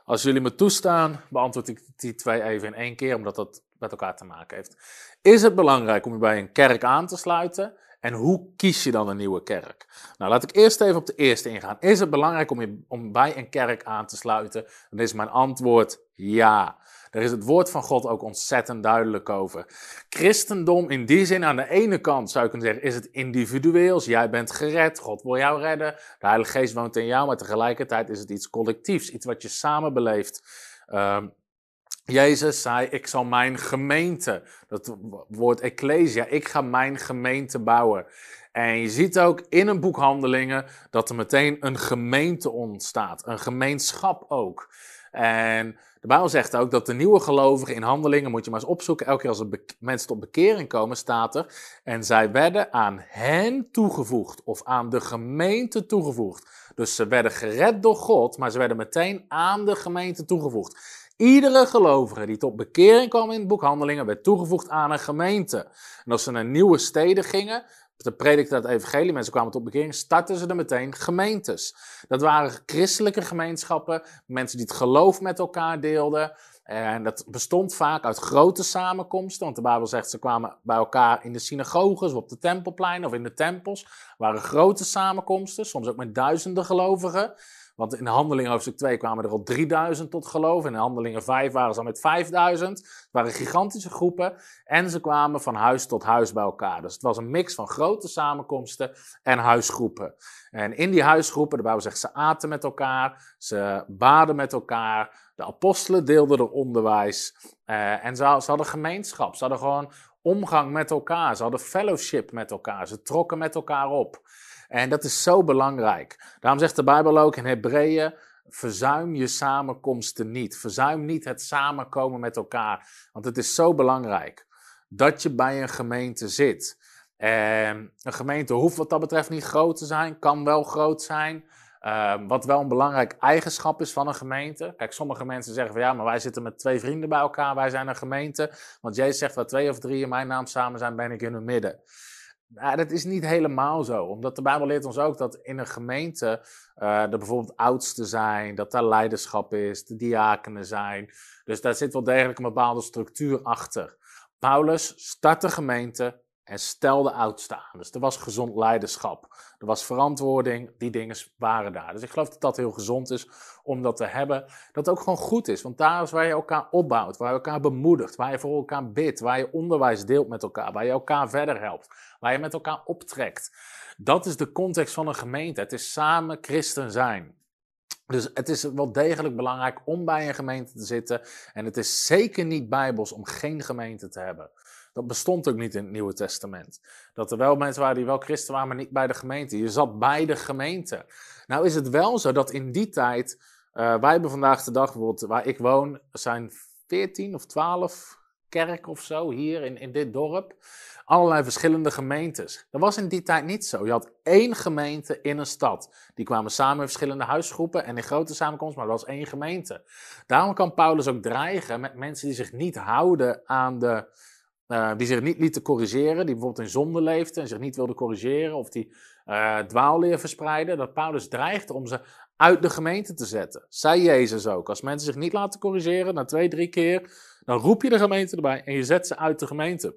als jullie me toestaan, beantwoord ik die twee even in één keer, omdat dat met elkaar te maken heeft. Is het belangrijk om je bij een kerk aan te sluiten? En hoe kies je dan een nieuwe kerk? Nou, laat ik eerst even op de eerste ingaan. Is het belangrijk om, je, om bij een kerk aan te sluiten? Dan is mijn antwoord ja. Daar is het woord van God ook ontzettend duidelijk over. Christendom in die zin, aan de ene kant zou ik kunnen zeggen, is het individueels. Jij bent gered, God wil jou redden, de Heilige Geest woont in jou, maar tegelijkertijd is het iets collectiefs, iets wat je samen beleeft. Um, Jezus zei, ik zal mijn gemeente, dat woord ecclesia, ik ga mijn gemeente bouwen. En je ziet ook in een boek Handelingen dat er meteen een gemeente ontstaat, een gemeenschap ook. En de Bijbel zegt ook dat de nieuwe gelovigen in handelingen, moet je maar eens opzoeken, elke keer als er mensen tot bekering komen, staat er. En zij werden aan hen toegevoegd, of aan de gemeente toegevoegd. Dus ze werden gered door God, maar ze werden meteen aan de gemeente toegevoegd. Iedere gelovige die tot bekering kwam in het boek Handelingen werd toegevoegd aan een gemeente. En als ze naar nieuwe steden gingen, de predikte dat evangelie, mensen kwamen tot bekering, startten ze er meteen gemeentes. Dat waren christelijke gemeenschappen, mensen die het geloof met elkaar deelden. En dat bestond vaak uit grote samenkomsten, want de Bijbel zegt ze kwamen bij elkaar in de synagoges of op de tempelplein of in de tempels. Het waren grote samenkomsten, soms ook met duizenden gelovigen. Want in handelingen hoofdstuk 2 kwamen er al 3000 tot geloof. En in handelingen 5 waren ze al met 5000. Het waren gigantische groepen. En ze kwamen van huis tot huis bij elkaar. Dus het was een mix van grote samenkomsten en huisgroepen. En in die huisgroepen, de Bijbel zegt, ze aten met elkaar. Ze baden met elkaar. De apostelen deelden er onderwijs. Uh, en ze hadden gemeenschap. Ze hadden gewoon omgang met elkaar. Ze hadden fellowship met elkaar. Ze trokken met elkaar op. En dat is zo belangrijk. Daarom zegt de Bijbel ook in Hebreeën: verzuim je samenkomsten niet. Verzuim niet het samenkomen met elkaar. Want het is zo belangrijk dat je bij een gemeente zit. En een gemeente hoeft wat dat betreft niet groot te zijn, kan wel groot zijn. Uh, wat wel een belangrijk eigenschap is van een gemeente. Kijk, sommige mensen zeggen van ja, maar wij zitten met twee vrienden bij elkaar, wij zijn een gemeente. Want Jezus zegt waar twee of drie in mijn naam samen zijn, ben ik in hun midden. Nou, dat is niet helemaal zo, omdat de Bijbel leert ons ook dat in een gemeente uh, er bijvoorbeeld oudsten zijn, dat daar leiderschap is, de diakenen zijn. Dus daar zit wel degelijk een bepaalde structuur achter. Paulus start de gemeente en stelde oudsten aan. Dus er was gezond leiderschap, er was verantwoording, die dingen waren daar. Dus ik geloof dat dat heel gezond is om dat te hebben. Dat ook gewoon goed is, want daar is waar je elkaar opbouwt, waar je elkaar bemoedigt, waar je voor elkaar bidt, waar je onderwijs deelt met elkaar, waar je elkaar verder helpt, waar je met elkaar optrekt. Dat is de context van een gemeente. Het is samen christen zijn. Dus het is wel degelijk belangrijk om bij een gemeente te zitten. En het is zeker niet bijbels om geen gemeente te hebben. Dat bestond ook niet in het Nieuwe Testament. Dat er wel mensen waren die wel christen waren, maar niet bij de gemeente. Je zat bij de gemeente. Nou is het wel zo dat in die tijd, uh, wij hebben vandaag de dag bijvoorbeeld, waar ik woon, zijn 14 of 12 kerken of zo hier in, in dit dorp. Allerlei verschillende gemeentes. Dat was in die tijd niet zo. Je had één gemeente in een stad. Die kwamen samen in verschillende huisgroepen en in grote samenkomsten, maar dat was één gemeente. Daarom kan Paulus ook dreigen met mensen die zich niet houden aan de uh, die zich niet lieten corrigeren, die bijvoorbeeld in zonde leefden en zich niet wilden corrigeren, of die uh, dwaalleer verspreiden, dat Paulus dreigt om ze uit de gemeente te zetten. Zei Jezus ook. Als mensen zich niet laten corrigeren, na twee, drie keer, dan roep je de gemeente erbij en je zet ze uit de gemeente.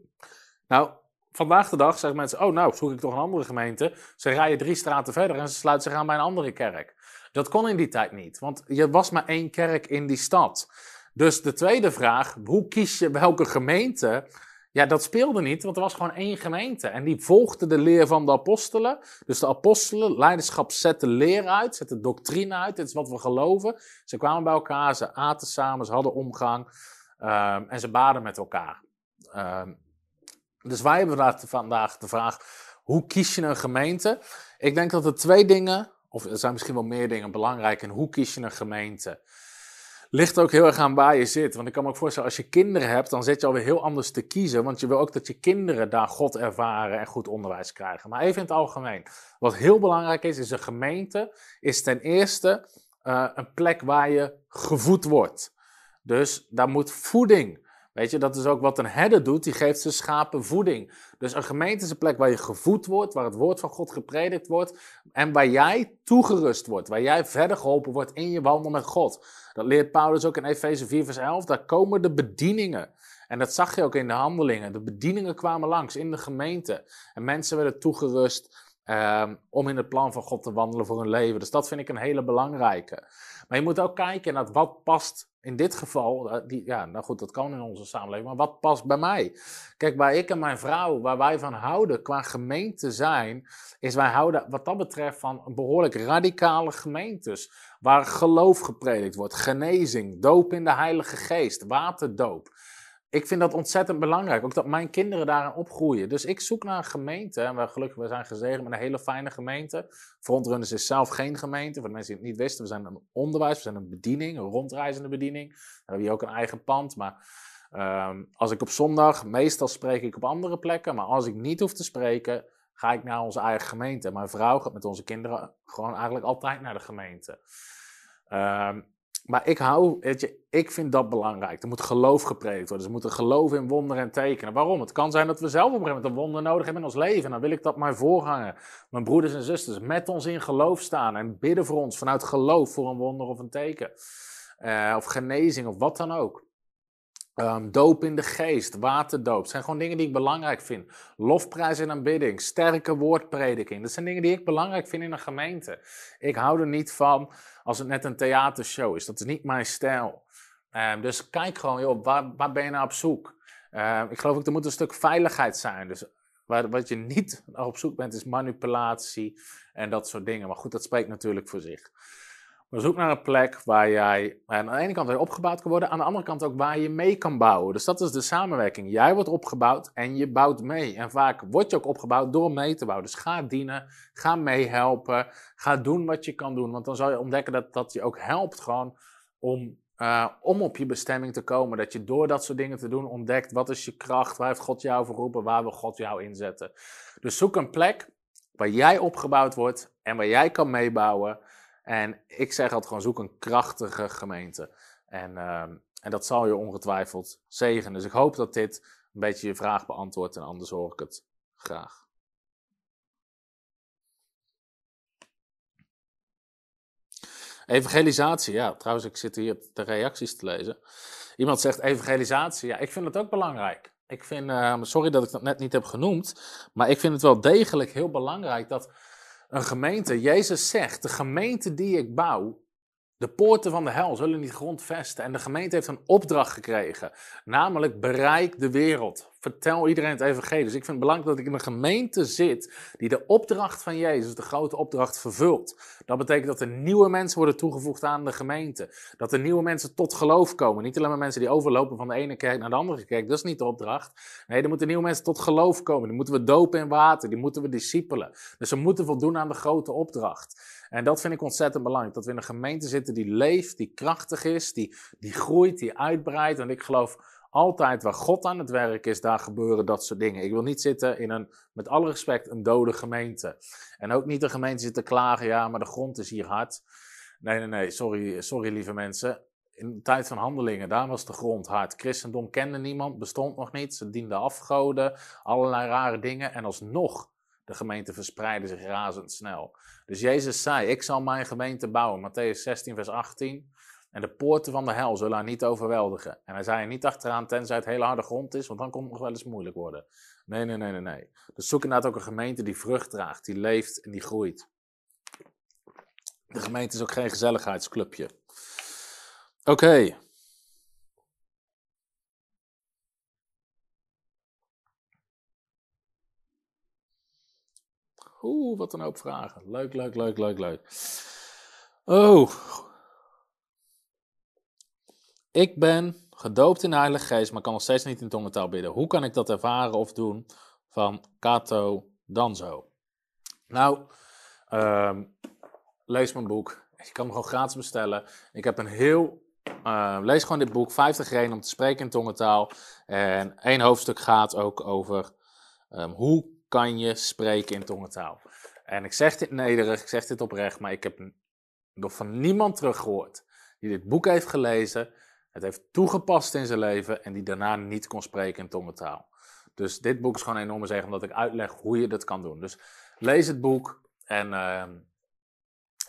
Nou, vandaag de dag zeggen mensen, oh nou, zoek ik toch een andere gemeente. Ze rijden drie straten verder en ze sluiten zich aan bij een andere kerk. Dat kon in die tijd niet, want je was maar één kerk in die stad. Dus de tweede vraag, hoe kies je welke gemeente ja, dat speelde niet, want er was gewoon één gemeente. En die volgde de leer van de apostelen. Dus de apostelen, leiderschap zette leer uit, zette doctrine uit. Dit is wat we geloven. Ze kwamen bij elkaar, ze aten samen, ze hadden omgang. Um, en ze baden met elkaar. Um, dus wij hebben vandaag de vraag, hoe kies je een gemeente? Ik denk dat er twee dingen, of er zijn misschien wel meer dingen belangrijk in hoe kies je een gemeente. Ligt ook heel erg aan waar je zit. Want ik kan me ook voorstellen, als je kinderen hebt, dan zit je alweer heel anders te kiezen. Want je wil ook dat je kinderen daar God ervaren en goed onderwijs krijgen. Maar even in het algemeen. Wat heel belangrijk is, is een gemeente is ten eerste uh, een plek waar je gevoed wordt. Dus daar moet voeding Weet je, dat is ook wat een herder doet, die geeft zijn schapen voeding. Dus een gemeente is een plek waar je gevoed wordt, waar het woord van God gepredikt wordt en waar jij toegerust wordt, waar jij verder geholpen wordt in je wandel met God. Dat leert Paulus ook in Efeze 4 vers 11, daar komen de bedieningen. En dat zag je ook in de handelingen. De bedieningen kwamen langs in de gemeente en mensen werden toegerust um, om in het plan van God te wandelen voor hun leven. Dus dat vind ik een hele belangrijke. Maar je moet ook kijken naar wat past in dit geval, eh, die, ja, nou goed, dat kan in onze samenleving, maar wat past bij mij? Kijk, waar ik en mijn vrouw, waar wij van houden qua gemeente zijn, is wij houden wat dat betreft van behoorlijk radicale gemeentes. Waar geloof gepredikt wordt, genezing, doop in de Heilige Geest, waterdoop ik vind dat ontzettend belangrijk. Ook dat mijn kinderen daarin opgroeien. Dus ik zoek naar een gemeente. En we, gelukkig we zijn gezegend met een hele fijne gemeente. Frontrunners is zelf geen gemeente. Voor de mensen die het niet wisten, we zijn een onderwijs, we zijn een bediening, een rondreizende bediening. We hebben hier ook een eigen pand. Maar um, als ik op zondag, meestal spreek ik op andere plekken. Maar als ik niet hoef te spreken, ga ik naar onze eigen gemeente. Mijn vrouw gaat met onze kinderen gewoon eigenlijk altijd naar de gemeente. Um, maar ik hou, ik vind dat belangrijk. Er moet geloof gepredikt worden. Ze moeten geloven in wonderen en tekenen. Waarom? Het kan zijn dat we zelf op een gegeven moment een wonder nodig hebben in ons leven. En dan wil ik dat mijn voorganger, mijn broeders en zusters, met ons in geloof staan. En bidden voor ons vanuit geloof voor een wonder of een teken. Uh, of genezing of wat dan ook. Um, doop in de geest, waterdoop. Het zijn gewoon dingen die ik belangrijk vind. Lofprijs en aanbidding, sterke woordprediking. Dat zijn dingen die ik belangrijk vind in een gemeente. Ik hou er niet van als het net een theatershow is. Dat is niet mijn stijl. Um, dus kijk gewoon, joh, waar, waar ben je nou op zoek? Um, ik geloof ook, er moet een stuk veiligheid zijn. Dus waar, wat je niet op zoek bent, is manipulatie en dat soort dingen. Maar goed, dat spreekt natuurlijk voor zich. Maar zoek naar een plek waar jij aan de ene kant weer opgebouwd kan worden, aan de andere kant ook waar je mee kan bouwen. Dus dat is de samenwerking. Jij wordt opgebouwd en je bouwt mee. En vaak word je ook opgebouwd door mee te bouwen. Dus ga dienen, ga meehelpen, ga doen wat je kan doen. Want dan zal je ontdekken dat dat je ook helpt gewoon om, uh, om op je bestemming te komen. Dat je door dat soort dingen te doen ontdekt wat is je kracht, waar heeft God jou geroepen, waar wil God jou inzetten. Dus zoek een plek waar jij opgebouwd wordt en waar jij kan meebouwen. En ik zeg altijd gewoon, zoek een krachtige gemeente. En, uh, en dat zal je ongetwijfeld zegenen. Dus ik hoop dat dit een beetje je vraag beantwoordt en anders hoor ik het graag. Evangelisatie, ja, trouwens, ik zit hier de reacties te lezen. Iemand zegt evangelisatie, ja, ik vind het ook belangrijk. Ik vind, uh, sorry dat ik dat net niet heb genoemd, maar ik vind het wel degelijk heel belangrijk dat een gemeente, Jezus zegt, de gemeente die ik bouw, de poorten van de hel zullen niet grondvesten. En de gemeente heeft een opdracht gekregen, namelijk bereik de wereld. Vertel iedereen het evangelie. Dus ik vind het belangrijk dat ik in een gemeente zit die de opdracht van Jezus, de grote opdracht, vervult. Dat betekent dat er nieuwe mensen worden toegevoegd aan de gemeente. Dat er nieuwe mensen tot geloof komen. Niet alleen maar mensen die overlopen van de ene kerk naar de andere kerk. Dat is niet de opdracht. Nee, er moeten nieuwe mensen tot geloof komen. Die moeten we dopen in water. Die moeten we discipelen. Dus we moeten voldoen aan de grote opdracht. En dat vind ik ontzettend belangrijk. Dat we in een gemeente zitten die leeft, die krachtig is, die, die groeit, die uitbreidt. En ik geloof altijd waar God aan het werk is, daar gebeuren dat soort dingen. Ik wil niet zitten in een, met alle respect, een dode gemeente. En ook niet een gemeente zitten klagen, ja, maar de grond is hier hard. Nee, nee, nee, sorry, sorry lieve mensen. In de tijd van handelingen, daar was de grond hard. Christendom kende niemand, bestond nog niet. Ze dienden afgoden, allerlei rare dingen. En alsnog, de gemeente verspreidde zich razendsnel. Dus Jezus zei, ik zal mijn gemeente bouwen. Matthäus 16, vers 18. En de poorten van de hel zullen haar niet overweldigen. En hij zei er niet achteraan, tenzij het hele harde grond is, want dan kon het nog wel eens moeilijk worden. Nee, nee, nee, nee, nee. Dus zoek inderdaad ook een gemeente die vrucht draagt, die leeft en die groeit. De gemeente is ook geen gezelligheidsclubje. Oké. Okay. Oeh, wat een hoop vragen. Leuk, leuk, leuk, leuk, leuk. Oh. Ik ben gedoopt in de Heilige Geest, maar kan nog steeds niet in tongentaal bidden. Hoe kan ik dat ervaren of doen? Van Kato Danzo. Nou, uh, lees mijn boek. Je kan hem gewoon gratis bestellen. Ik heb een heel. Uh, lees gewoon dit boek, 50 redenen om te spreken in tongentaal. En één hoofdstuk gaat ook over um, hoe kan je spreken in tongentaal. En ik zeg dit nederig, ik zeg dit oprecht, maar ik heb nog van niemand teruggehoord die dit boek heeft gelezen, het heeft toegepast in zijn leven en die daarna niet kon spreken in tongentaal. Dus dit boek is gewoon een enorme zegen, omdat ik uitleg hoe je dat kan doen. Dus lees het boek en, uh,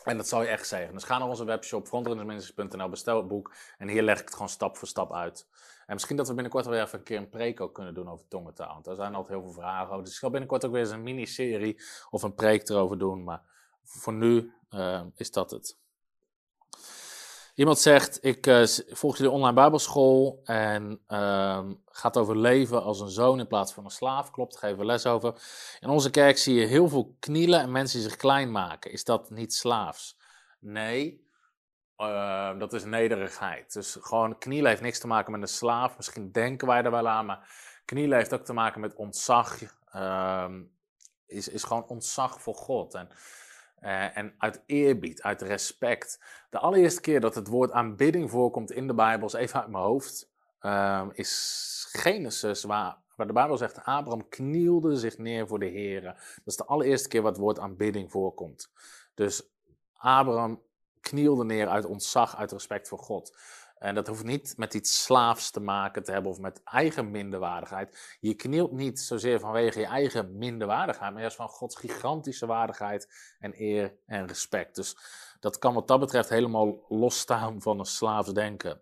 en dat zal je echt zeggen. Dus ga naar onze webshop frontrunnersministers.nl, bestel het boek en hier leg ik het gewoon stap voor stap uit. En misschien dat we binnenkort wel even een keer een preek ook kunnen doen over tongentaal. Want daar zijn altijd heel veel vragen over. Dus ik zal binnenkort ook weer eens een miniserie of een preek erover doen. Maar voor nu uh, is dat het. Iemand zegt, ik uh, volg jullie online bijbelschool en uh, gaat over leven als een zoon in plaats van een slaaf. Klopt, geven we les over. In onze kerk zie je heel veel knielen en mensen die zich klein maken. Is dat niet slaafs? Nee, uh, dat is nederigheid. Dus gewoon knielen heeft niks te maken met een slaaf. Misschien denken wij er wel aan, maar knielen heeft ook te maken met ontzag. Ehm, is, is gewoon ontzag voor God. En, uh, en uit eerbied, uit respect. De allereerste keer dat het woord aanbidding voorkomt in de Bijbel, is even uit mijn hoofd, uh, is Genesis, waar, waar de Bijbel zegt: Abraham knielde zich neer voor de Heer. Dat is de allereerste keer wat het woord aanbidding voorkomt. Dus Abraham knielde neer uit ontzag, uit respect voor God. En dat hoeft niet met iets slaafs te maken te hebben of met eigen minderwaardigheid. Je knielt niet zozeer vanwege je eigen minderwaardigheid, maar juist van Gods gigantische waardigheid en eer en respect. Dus dat kan wat dat betreft helemaal losstaan van een slaafs denken.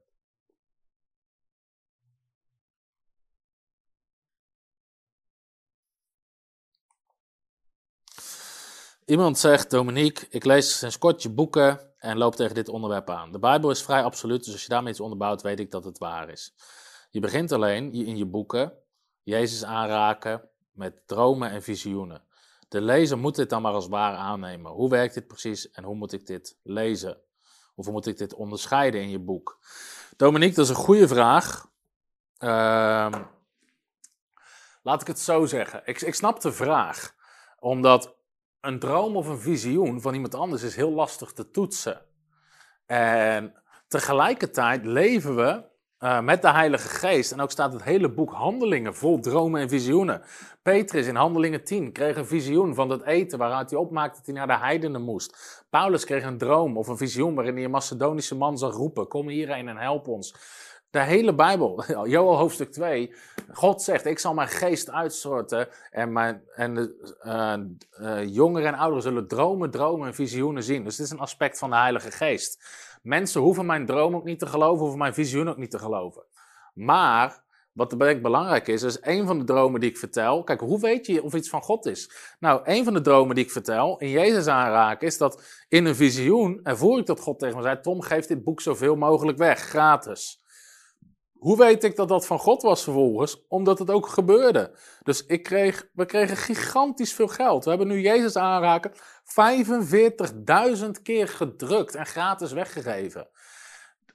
Iemand zegt, Dominique, ik lees sinds kort je boeken en loop tegen dit onderwerp aan. De Bijbel is vrij absoluut, dus als je daarmee iets onderbouwt, weet ik dat het waar is. Je begint alleen in je boeken Jezus aanraken met dromen en visioenen. De lezer moet dit dan maar als waar aannemen. Hoe werkt dit precies en hoe moet ik dit lezen? Of hoe moet ik dit onderscheiden in je boek? Dominique, dat is een goede vraag. Ehm, laat ik het zo zeggen. Ik, ik snap de vraag. Omdat een droom of een visioen van iemand anders is heel lastig te toetsen. En tegelijkertijd leven we uh, met de Heilige Geest. En ook staat het hele boek Handelingen vol dromen en visioenen. Petrus in Handelingen 10 kreeg een visioen van dat eten waaruit hij opmaakte dat hij naar de heidenen moest. Paulus kreeg een droom of een visioen waarin hij een Macedonische man zag roepen: Kom hierheen en help ons. De hele Bijbel, Joel hoofdstuk 2, God zegt, ik zal mijn geest uitstorten en, mijn, en de uh, uh, jongeren en ouderen zullen dromen, dromen en visioenen zien. Dus dit is een aspect van de Heilige Geest. Mensen hoeven mijn droom ook niet te geloven, hoeven mijn visioen ook niet te geloven. Maar wat belangrijk is, is een van de dromen die ik vertel. Kijk, hoe weet je of iets van God is? Nou, een van de dromen die ik vertel, in Jezus aanraken, is dat in een visioen ervoor ik dat God tegen me zei: Tom, geef dit boek zoveel mogelijk weg, gratis. Hoe weet ik dat dat van God was vervolgens? Omdat het ook gebeurde. Dus ik kreeg, we kregen gigantisch veel geld. We hebben nu Jezus aanraken 45.000 keer gedrukt en gratis weggegeven.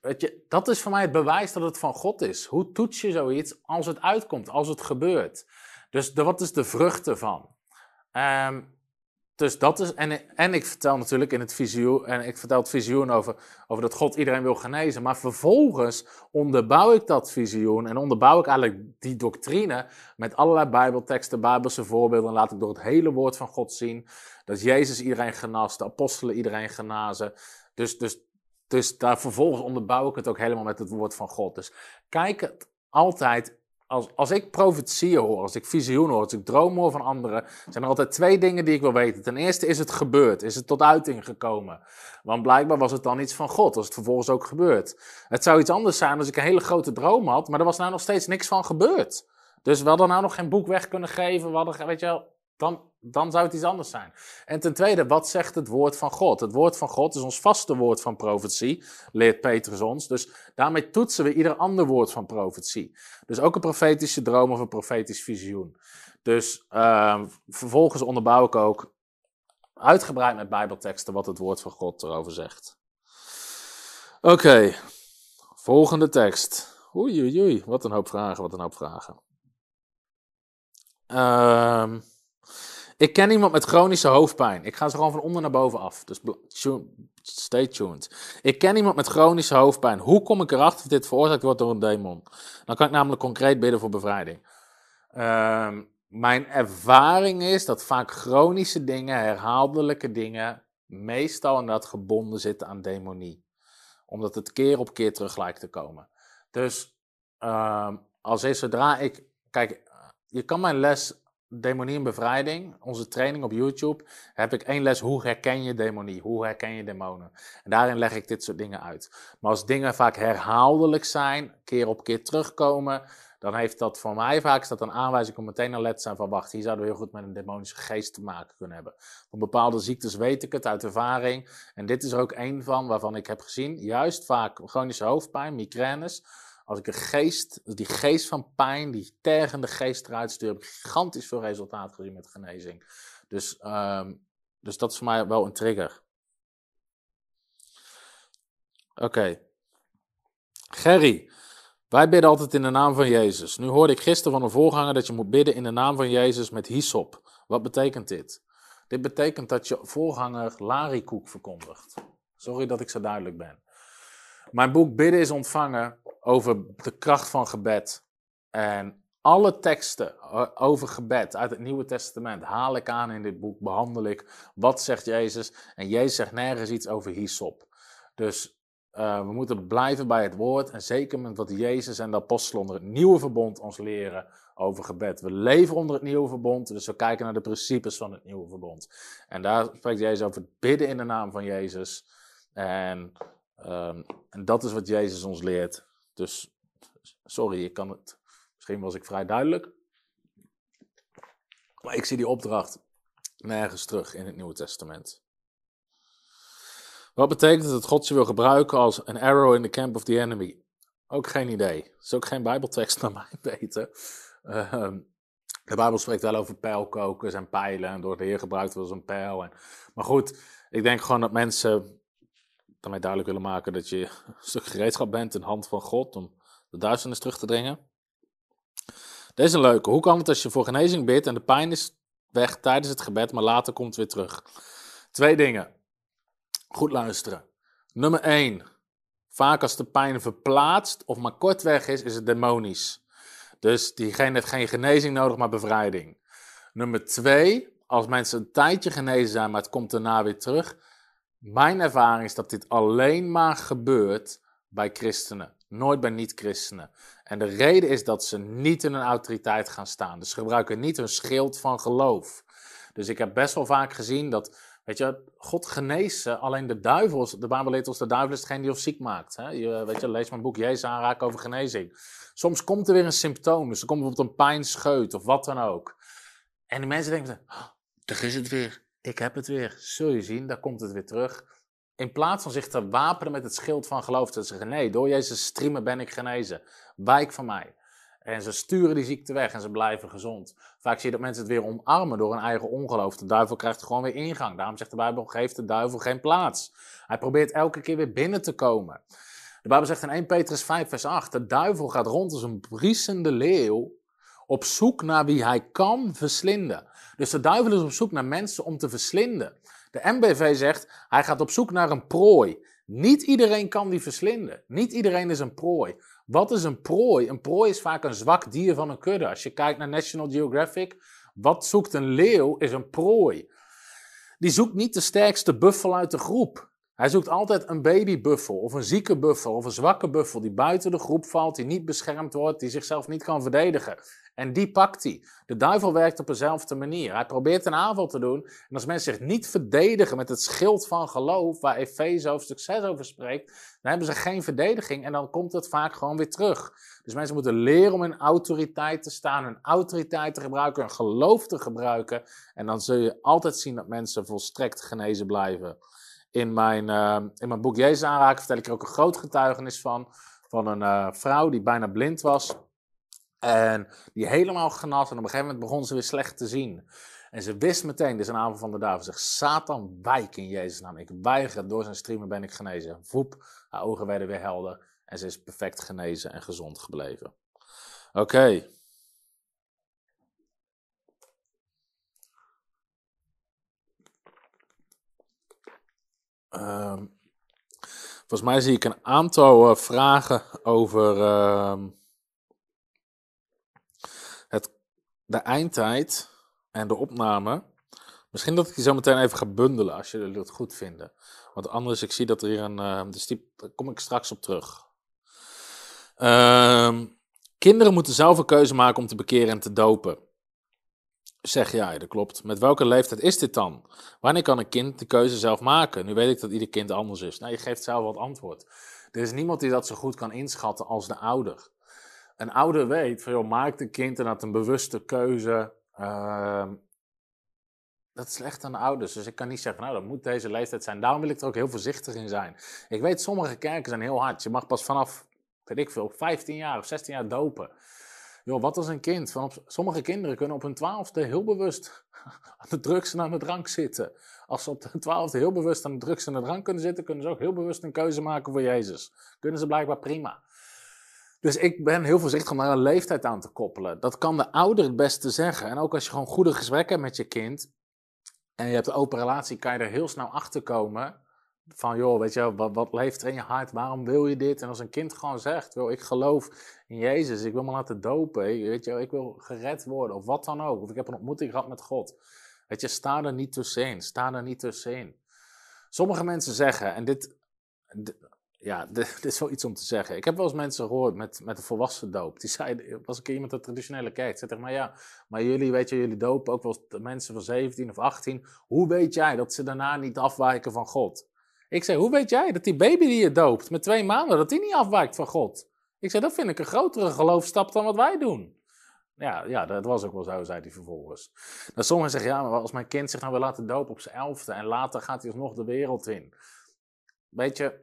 Je, dat is voor mij het bewijs dat het van God is. Hoe toets je zoiets als het uitkomt, als het gebeurt? Dus wat is de vrucht ervan? Um, dus dat is, en, en ik vertel natuurlijk in het visioen, en ik vertel het visioen over, over dat God iedereen wil genezen. Maar vervolgens onderbouw ik dat visioen en onderbouw ik eigenlijk die doctrine met allerlei bijbelteksten, bijbelse voorbeelden. En laat ik door het hele woord van God zien dat Jezus iedereen genast, de apostelen iedereen genazen. Dus, dus, dus daar vervolgens onderbouw ik het ook helemaal met het woord van God. Dus kijk het altijd als, als ik profetieën hoor, als ik visioen hoor, als ik dromen hoor van anderen, zijn er altijd twee dingen die ik wil weten. Ten eerste is het gebeurd, is het tot uiting gekomen. Want blijkbaar was het dan iets van God, als het vervolgens ook gebeurt. Het zou iets anders zijn als ik een hele grote droom had, maar er was nou nog steeds niks van gebeurd. Dus we hadden nou nog geen boek weg kunnen geven, we hadden, weet je wel, dan, dan zou het iets anders zijn. En ten tweede, wat zegt het woord van God? Het woord van God is ons vaste woord van profetie, leert Petrus ons. Dus daarmee toetsen we ieder ander woord van profetie. Dus ook een profetische droom of een profetisch visioen. Dus uh, vervolgens onderbouw ik ook uitgebreid met Bijbelteksten wat het woord van God erover zegt. Oké, volgende tekst. Oei, oei, oei, wat een hoop vragen, wat een hoop vragen. Ehm. Ik ken iemand met chronische hoofdpijn. Ik ga ze gewoon van onder naar boven af. Dus stay tuned. Ik ken iemand met chronische hoofdpijn. Hoe kom ik erachter of dit veroorzaakt wordt door een demon? Dan kan ik namelijk concreet bidden voor bevrijding. Ehm, mijn ervaring is dat vaak chronische dingen, herhaaldelijke dingen, meestal inderdaad gebonden zitten aan demonie. Omdat het keer op keer terug lijkt te komen. Dus um, als is zodra ik. Kijk, je kan mijn les Demonie en Bevrijding, onze training op YouTube, heb ik één les hoe herken je demonie, hoe herken je demonen. En daarin leg ik dit soort dingen uit. Maar als dingen vaak herhaaldelijk zijn, keer op keer terugkomen, dan heeft dat voor mij vaak dat een aanwijzing om meteen alert te zijn van wacht, hier zouden we heel goed met een demonische geest te maken kunnen hebben. Van bepaalde ziektes weet ik het uit ervaring. En dit is er ook één van waarvan ik heb gezien, juist vaak chronische hoofdpijn, migraines als ik een geest, die geest van pijn, die tergende geest eruit stuur, heb ik gigantisch veel resultaat gezien met genezing. Dus, um, dus dat is voor mij wel een trigger. Oké. Okay. Gerry, wij bidden altijd in de naam van Jezus. Nu hoorde ik gisteren van een voorganger dat je moet bidden in de naam van Jezus met hyssop. Wat betekent dit? Dit betekent dat je voorganger larikoek verkondigt. Sorry dat ik zo duidelijk ben. Mijn boek Bidden is ontvangen over de kracht van gebed. En alle teksten over gebed uit het Nieuwe Testament haal ik aan in dit boek, behandel ik. Wat zegt Jezus? En Jezus zegt nergens iets over hyssop. Dus uh, we moeten blijven bij het woord en zeker met wat Jezus en de apostelen onder het nieuwe verbond ons leren over gebed. We leven onder het nieuwe verbond, dus we kijken naar de principes van het nieuwe verbond. En daar spreekt Jezus over het bidden in de naam van Jezus. En, um, en dat is wat Jezus ons leert. Dus sorry, ik kan het. Misschien was ik vrij duidelijk. Maar ik zie die opdracht Nergens terug in het Nieuwe Testament. Wat betekent dat God je wil gebruiken als een arrow in the camp of the enemy? Ook geen idee. Dat is ook geen Bijbeltekst naar mij weten. Ehm, de Bijbel spreekt wel over pijlkokers en pijlen. En door de Heer gebruikt wordt als een pijl. En, maar goed, ik denk gewoon dat mensen daarmee duidelijk willen maken dat je een stuk gereedschap bent in de hand van God om de duisternis terug te dringen. Deze is een leuke. Hoe kan het als je voor genezing bidt en de pijn is weg tijdens het gebed, maar later komt het weer terug? Twee dingen. Goed luisteren. Nummer 1. Vaak als de pijn verplaatst of maar kort weg is, is het demonisch. Dus diegene heeft geen genezing nodig, maar bevrijding. Nummer 2. Als mensen een tijdje genezen zijn, maar het komt daarna weer terug. Mijn ervaring is dat dit alleen maar gebeurt bij christenen, nooit bij niet-christenen. En de reden is dat ze niet in een autoriteit gaan staan. Dus ze gebruiken niet hun schild van geloof. Dus ik heb best wel vaak gezien dat Weet je, God geneest alleen de duivel, de Bijbel leert ons, de duivel is degene die ons ziek maakt. Hè? Je, weet je, lees mijn boek Jezus aanraken over genezing. Soms komt er weer een symptoom, dus er komt bijvoorbeeld een pijnscheut of wat dan ook. En die mensen denken, oh, daar is het weer, ik heb het weer. Zul je zien, daar komt het weer terug. In plaats van zich te wapenen met het schild van geloof, te zeggen, nee, door Jezus streamen ben ik genezen. Wijk van mij. En ze sturen die ziekte weg en ze blijven gezond. Vaak zie je dat mensen het weer omarmen door hun eigen ongeloof. De duivel krijgt gewoon weer ingang. Daarom zegt de Bijbel: geef de duivel geen plaats. Hij probeert elke keer weer binnen te komen. De Bijbel zegt in 1 Petrus 5, vers 8: De duivel gaat rond als een briesende leeuw op zoek naar wie hij kan verslinden. Dus de duivel is op zoek naar mensen om te verslinden. De MBV zegt: hij gaat op zoek naar een prooi. Niet iedereen kan die verslinden. Niet iedereen is een prooi. Wat is een prooi? Een prooi is vaak een zwak dier van een kudde. Als je kijkt naar National Geographic, wat zoekt een leeuw is een prooi. Die zoekt niet de sterkste buffel uit de groep. Hij zoekt altijd een babybuffel of een zieke buffel of een zwakke buffel die buiten de groep valt, die niet beschermd wordt, die zichzelf niet kan verdedigen. En die pakt hij. De duivel werkt op dezelfde manier. Hij probeert een aanval te doen. En als mensen zich niet verdedigen met het schild van geloof, waar Efeze hoofdstuk 6 over spreekt, dan hebben ze geen verdediging en dan komt het vaak gewoon weer terug. Dus mensen moeten leren om in autoriteit te staan, hun autoriteit te gebruiken, hun geloof te gebruiken. En dan zul je altijd zien dat mensen volstrekt genezen blijven. In mijn, uh, in mijn boek Jezus aanraken vertel ik er ook een groot getuigenis van. Van een uh, vrouw die bijna blind was. En die helemaal genas. En op een gegeven moment begon ze weer slecht te zien. En ze wist meteen, dit is een aanval van de duivel. Zegt, Satan, wijk in Jezus' naam. Ik weiger, door zijn streamen ben ik genezen. Voep, haar ogen werden weer helder. En ze is perfect genezen en gezond gebleven. Oké. Volgens mij zie ik een aantal uh, vragen over... Uh, de eindtijd en de opname. Misschien dat ik die zo meteen even ga bundelen als jullie het goed vinden. Want anders, ik zie dat er hier een. Uh, dus die, daar kom ik straks op terug. Kinderen moeten zelf een keuze maken om te bekeren en te dopen. Zeg jij, dat klopt. Met welke leeftijd is dit dan? Wanneer kan een kind de keuze zelf maken? Nu weet ik dat ieder kind anders is. Nou, je geeft zelf wat antwoord. Er is niemand die dat zo goed kan inschatten als de ouder een ouder weet van, joh, maakt een kind een bewuste keuze. Uh, dat is slecht aan de ouders. Dus ik kan niet zeggen, nou, dat moet deze leeftijd zijn. Daarom wil ik er ook heel voorzichtig in zijn. Ik weet, sommige kerken zijn heel hard. Je mag pas vanaf, weet ik veel, 15 jaar of 16 jaar dopen. Joh, wat als een kind? Van sommige kinderen kunnen op hun twaalfde heel bewust aan de drugs en aan de drank zitten. Als ze op de twaalfde heel bewust aan de drugs en de drank kunnen zitten, kunnen ze ook heel bewust een keuze maken voor Jezus. Kunnen ze blijkbaar prima. Dus ik ben heel voorzichtig om daar een leeftijd aan te koppelen. Dat kan de ouder het beste zeggen. En ook als je gewoon goede gesprekken hebt met je kind. En je hebt een open relatie, kan je er heel snel achter komen. Van joh, weet je, wat, wat leeft er in je hart? Waarom wil je dit? En als een kind gewoon zegt, wil ik geloof in Jezus, ik wil me laten dopen, weet je, ik wil gered worden of wat dan ook. Of ik heb een ontmoeting gehad met God. Weet je, sta er niet tussenin, sta er niet tussenin. Sommige mensen zeggen, en dit, ja, dit is wel iets om te zeggen. Ik heb wel eens mensen gehoord met, met een volwassen doop. Die zeiden, was een keer iemand uit de traditionele kerk. Zei mij, ja, maar jullie, weet je, jullie dopen ook wel mensen van 17 of 18. Hoe weet jij dat ze daarna niet afwijken van God? Ik zei, hoe weet jij dat die baby die je doopt met twee maanden, dat die niet afwijkt van God? Ik zei, dat vind ik een grotere geloofstap dan wat wij doen. Ja, ja, dat was ook wel zo, zei hij vervolgens. Nou, sommigen zeggen, ja, maar als mijn kind zich nou wil laten dopen op zijn elfde en later gaat hij alsnog de wereld in. Weet je,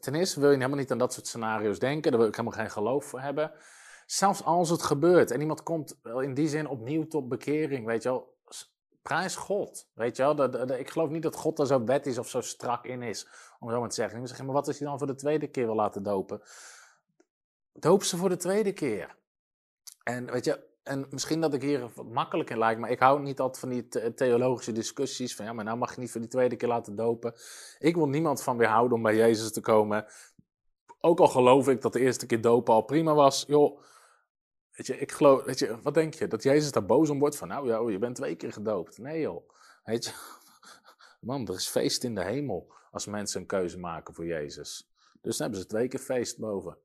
ten eerste wil je helemaal niet aan dat soort scenario's denken, daar wil ik helemaal geen geloof voor hebben. Zelfs als het gebeurt en iemand komt in die zin opnieuw tot bekering, weet je wel, prijs God. Weet je wel, ik geloof niet dat God er zo wet is of zo strak in is, om zo maar te zeggen. Maar wat is hij dan voor de tweede keer wil laten dopen? Doop ze voor de tweede keer. En weet je, en misschien dat ik hier wat makkelijk in lijkt, maar ik hou niet altijd van die theologische discussies. Van ja, maar nou mag je niet voor die tweede keer laten dopen. Ik wil niemand van weerhouden om bij Jezus te komen. Ook al geloof ik dat de eerste keer dopen al prima was. Joh, weet je, ik geloof, weet je, wat denk je? Dat Jezus daar boos om wordt van, nou ja, je bent twee keer gedoopt. Nee joh, weet je. Man, er is feest in de hemel als mensen een keuze maken voor Jezus. Dus dan hebben ze twee keer feest boven.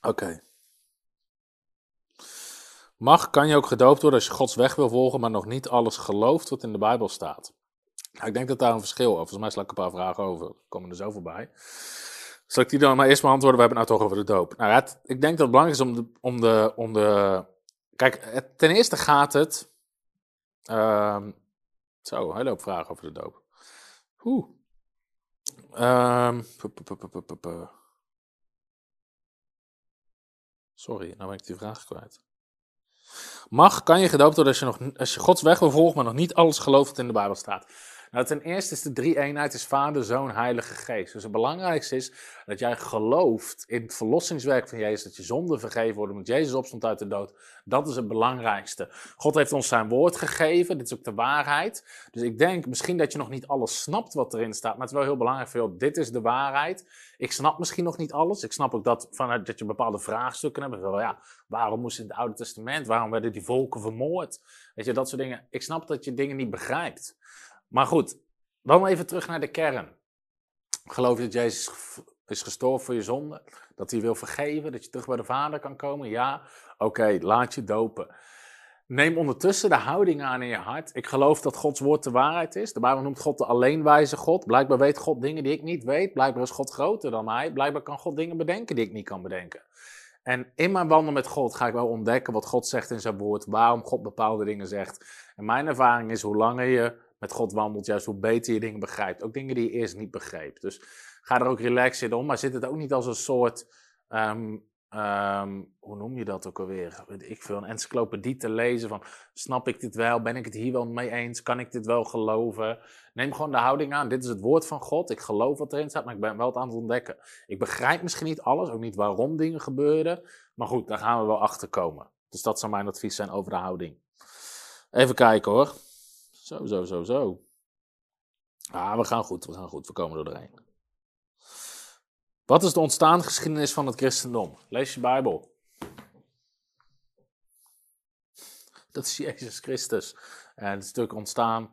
Oké. Mag, kan je ook gedoopt worden als je Gods weg wil volgen, maar nog niet alles gelooft wat in de Bijbel staat? Nou, ik denk dat daar een verschil is. Volgens mij sla ik een paar vragen over. komen er zo voorbij. Zal ik die dan maar eerst maar antwoorden? We hebben het nou toch over de doop. Nou, het, ik denk dat het belangrijk is om de. Om de, om de kijk, ten eerste gaat het. Um, zo, hele hoop vragen over de doop. Oeh. Um, Sorry, nou ben ik die vraag kwijt. Mag, kan je gedoopt worden als je, nog, als je Gods weg wil volgen, maar nog niet alles gelooft wat in de Bijbel staat? Nou, ten eerste is de drie-eenheid is Vader, Zoon, Heilige Geest. Dus het belangrijkste is dat jij gelooft in het verlossingswerk van Jezus, dat je zonde vergeven wordt, omdat Jezus opstond uit de dood. Dat is het belangrijkste. God heeft ons zijn woord gegeven, dit is ook de waarheid. Dus ik denk misschien dat je nog niet alles snapt wat erin staat, maar het is wel heel belangrijk voor jou, dit is de waarheid. Ik snap misschien nog niet alles. Ik snap ook dat, vanuit, dat je bepaalde vraagstukken hebt. Wel, ja, waarom moest in het Oude Testament, waarom werden die volken vermoord? Weet je, dat soort dingen. Ik snap dat je dingen niet begrijpt. Maar goed, dan even terug naar de kern. Geloof je dat Jezus is gestorven voor je zonde? Dat hij wil vergeven? Dat je terug bij de Vader kan komen? Ja? Oké, laat je dopen. Neem ondertussen de houding aan in je hart. Ik geloof dat Gods woord de waarheid is. De Bijbel noemt God de alleenwijze God. Blijkbaar weet God dingen die ik niet weet. Blijkbaar is God groter dan mij. Blijkbaar kan God dingen bedenken die ik niet kan bedenken. En in mijn wandel met God ga ik wel ontdekken wat God zegt in zijn woord. Waarom God bepaalde dingen zegt. En mijn ervaring is hoe langer je met God wandelt, juist hoe beter je dingen begrijpt. Ook dingen die je eerst niet begreep. Dus ga er ook relaxed in om, maar zit het ook niet als een soort, ehm, ehm, hoe noem je dat ook alweer? ik veel, een encyclopedie te lezen van, snap ik dit wel? Ben ik het hier wel mee eens? Kan ik dit wel geloven? Neem gewoon de houding aan. Dit is het woord van God. Ik geloof wat erin staat, maar ik ben wel het aan het ontdekken. Ik begrijp misschien niet alles, ook niet waarom dingen gebeuren. Maar goed, daar gaan we wel achter komen. Dus dat zou mijn advies zijn over de houding. Even kijken hoor. Zo, zo, zo, zo. Ah, we gaan goed, we gaan goed, we komen er doorheen. Wat is de ontstaansgeschiedenis van het christendom? Lees je Bijbel. Dat is Jezus Christus. En het is natuurlijk ontstaan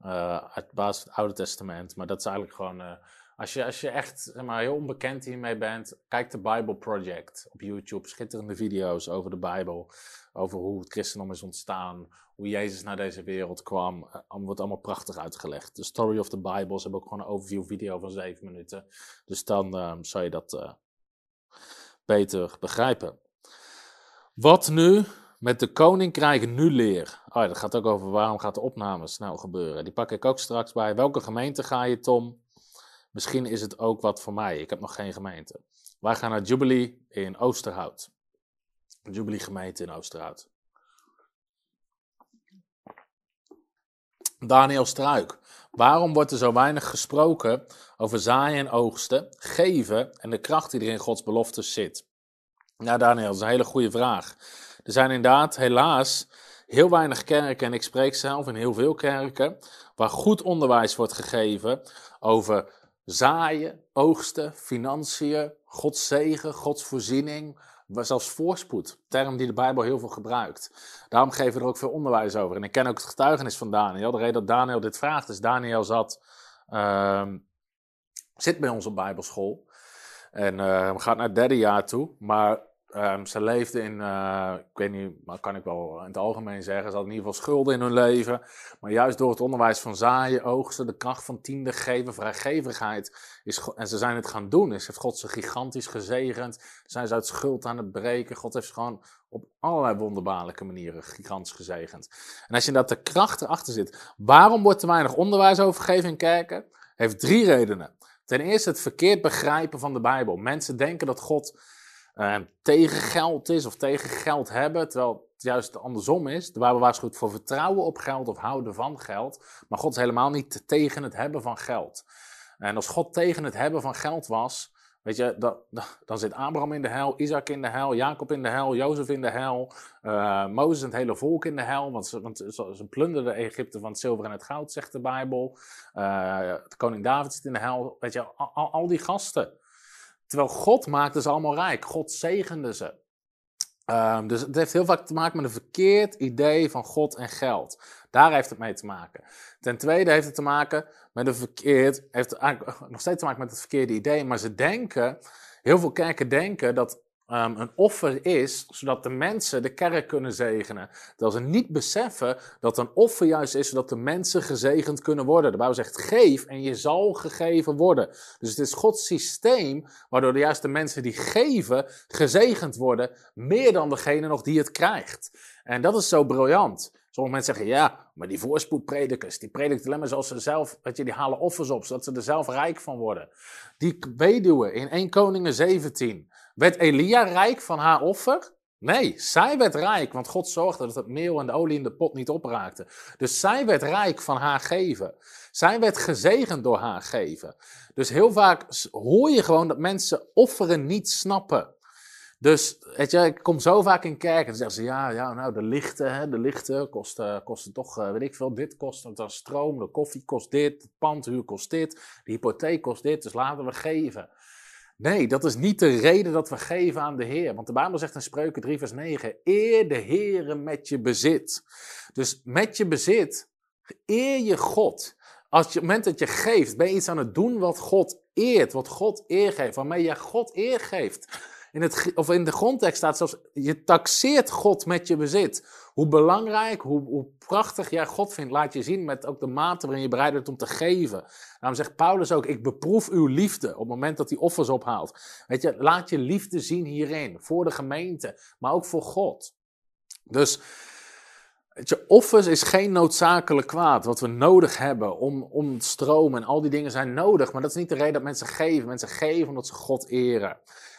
uh, uit basis van het Oude Testament, maar dat is eigenlijk gewoon. Uh, als, je, als je echt zeg maar, heel onbekend hiermee bent, kijk de Bible Project op YouTube. Schitterende video's over de Bijbel, over hoe het christendom is ontstaan, hoe Jezus naar deze wereld kwam. Uh, wordt allemaal prachtig uitgelegd. De Story of the Bible, ze hebben ook gewoon een overview video van zeven minuten. Dus dan uh, zou je dat uh, beter begrijpen. Wat nu met de koninkrijk nu leer? Oh ja, dat gaat ook over waarom gaat de opname snel gebeuren. Die pak ik ook straks bij. Welke gemeente ga je, Tom? Misschien is het ook wat voor mij. Ik heb nog geen gemeente. Wij gaan naar Jubilee in Oosterhout. Jubilee gemeente in Oosterhout. Daniel Struik. Waarom wordt er zo weinig gesproken over zaaien en oogsten, geven en de kracht die er in Gods beloftes zit? Ja, Daniel, dat is een hele goede vraag. Er zijn inderdaad helaas heel weinig kerken, en ik spreek zelf in heel veel kerken, waar goed onderwijs wordt gegeven over zaaien, oogsten, financiën, Gods zegen, Gods voorziening, zelfs voorspoed, term die de Bijbel heel veel gebruikt. Daarom geven we er ook veel onderwijs over. En ik ken ook het getuigenis van Daniel. De reden dat Daniel dit vraagt is, Daniel zat, uh, zit bij ons op Bijbelschool. En uh, gaat naar het derde jaar toe. Maar ehm, ze leefden in, eh, ik weet niet, maar kan ik wel in het algemeen zeggen, ze hadden in ieder geval schulden in hun leven. Maar juist door het onderwijs van zaaien, oogsten, de kracht van tiende geven, vrijgevigheid, is, en ze zijn het gaan doen, is, heeft God ze gigantisch gezegend. Zijn ze uit schuld aan het breken. God heeft ze gewoon op allerlei wonderbaarlijke manieren gigantisch gezegend. En als je dat de kracht erachter zit, waarom wordt er weinig onderwijs over gegeven in kerken? Heeft drie redenen. Ten eerste het verkeerd begrijpen van de Bijbel. Mensen denken dat God uh, tegen geld is of tegen geld hebben, terwijl het juist andersom is. De Bijbel waarschuwt voor vertrouwen op geld of houden van geld. Maar God is helemaal niet tegen het hebben van geld. En als God tegen het hebben van geld was, weet je, dan, dan zit Abraham in de hel, Isaac in de hel, Jacob in de hel, Jozef in de hel, uh, Mozes en het hele volk in de hel, want ze, want ze, plunderden Egypte van het zilver en het goud, zegt de Bijbel. Uh, de koning David zit in de hel, weet je, al die gasten. Terwijl God maakte ze allemaal rijk, God zegende ze. Um, dus het heeft heel vaak te maken met een verkeerd idee van God en geld. Daar heeft het mee te maken. Ten tweede heeft het te maken met een verkeerd, heeft eigenlijk nog steeds te maken met het verkeerde idee, maar ze denken, heel veel kerken denken dat um, een offer is, zodat de mensen de kerk kunnen zegenen. Terwijl ze niet beseffen dat een offer juist is, zodat de mensen gezegend kunnen worden. De Bijbel zegt, geef en je zal gegeven worden. Dus het is Gods systeem, waardoor de juiste mensen die geven, gezegend worden, meer dan degene nog die het krijgt. En dat is zo briljant. Sommige mensen zeggen, ja, maar die voorspoedpredikers, die prediken alleen maar zoals ze zelf, weet je, die halen offers op, zodat ze er zelf rijk van worden. Die weduwe in 1 Koningen 17, werd Elia rijk van haar offer? Nee, zij werd rijk, want God zorgde dat het meel en de olie in de pot niet opraakte. Dus zij werd rijk van haar geven. Zij werd gezegend door haar geven. Dus heel vaak hoor je gewoon dat mensen offeren niet snappen. Dus weet je, ik kom zo vaak in kerk en dan zeggen ze, ja, ja nou, de lichten, hè, de lichten kosten, kosten toch, uh, weet ik veel, dit kost dan stroom, de koffie kost dit, het pandhuur kost dit, de hypotheek kost dit, dus laten we geven. Nee, dat is niet de reden dat we geven aan de Heer. Want de Bijbel zegt in Spreuken 3 vers 9, eer de Heer met je bezit. Dus met je bezit, eer je God. Als je, op het moment dat je geeft, ben je iets aan het doen wat God eert, wat God eer geeft, waarmee je God eer geeft. In, het, of in de grondtekst staat zelfs, je taxeert God met je bezit. Hoe belangrijk, hoe, hoe prachtig jij God vindt, laat je zien met ook de mate waarin je bereid bent om te geven. Daarom zegt Paulus ook, ik beproef uw liefde op het moment dat hij offers ophaalt. Weet je, laat je liefde zien hierin, voor de gemeente, maar ook voor God. Dus, weet je, offers is geen noodzakelijk kwaad. Wat we nodig hebben om, om stroom en al die dingen zijn nodig. Maar dat is niet de reden dat mensen geven. Mensen geven omdat ze God eren.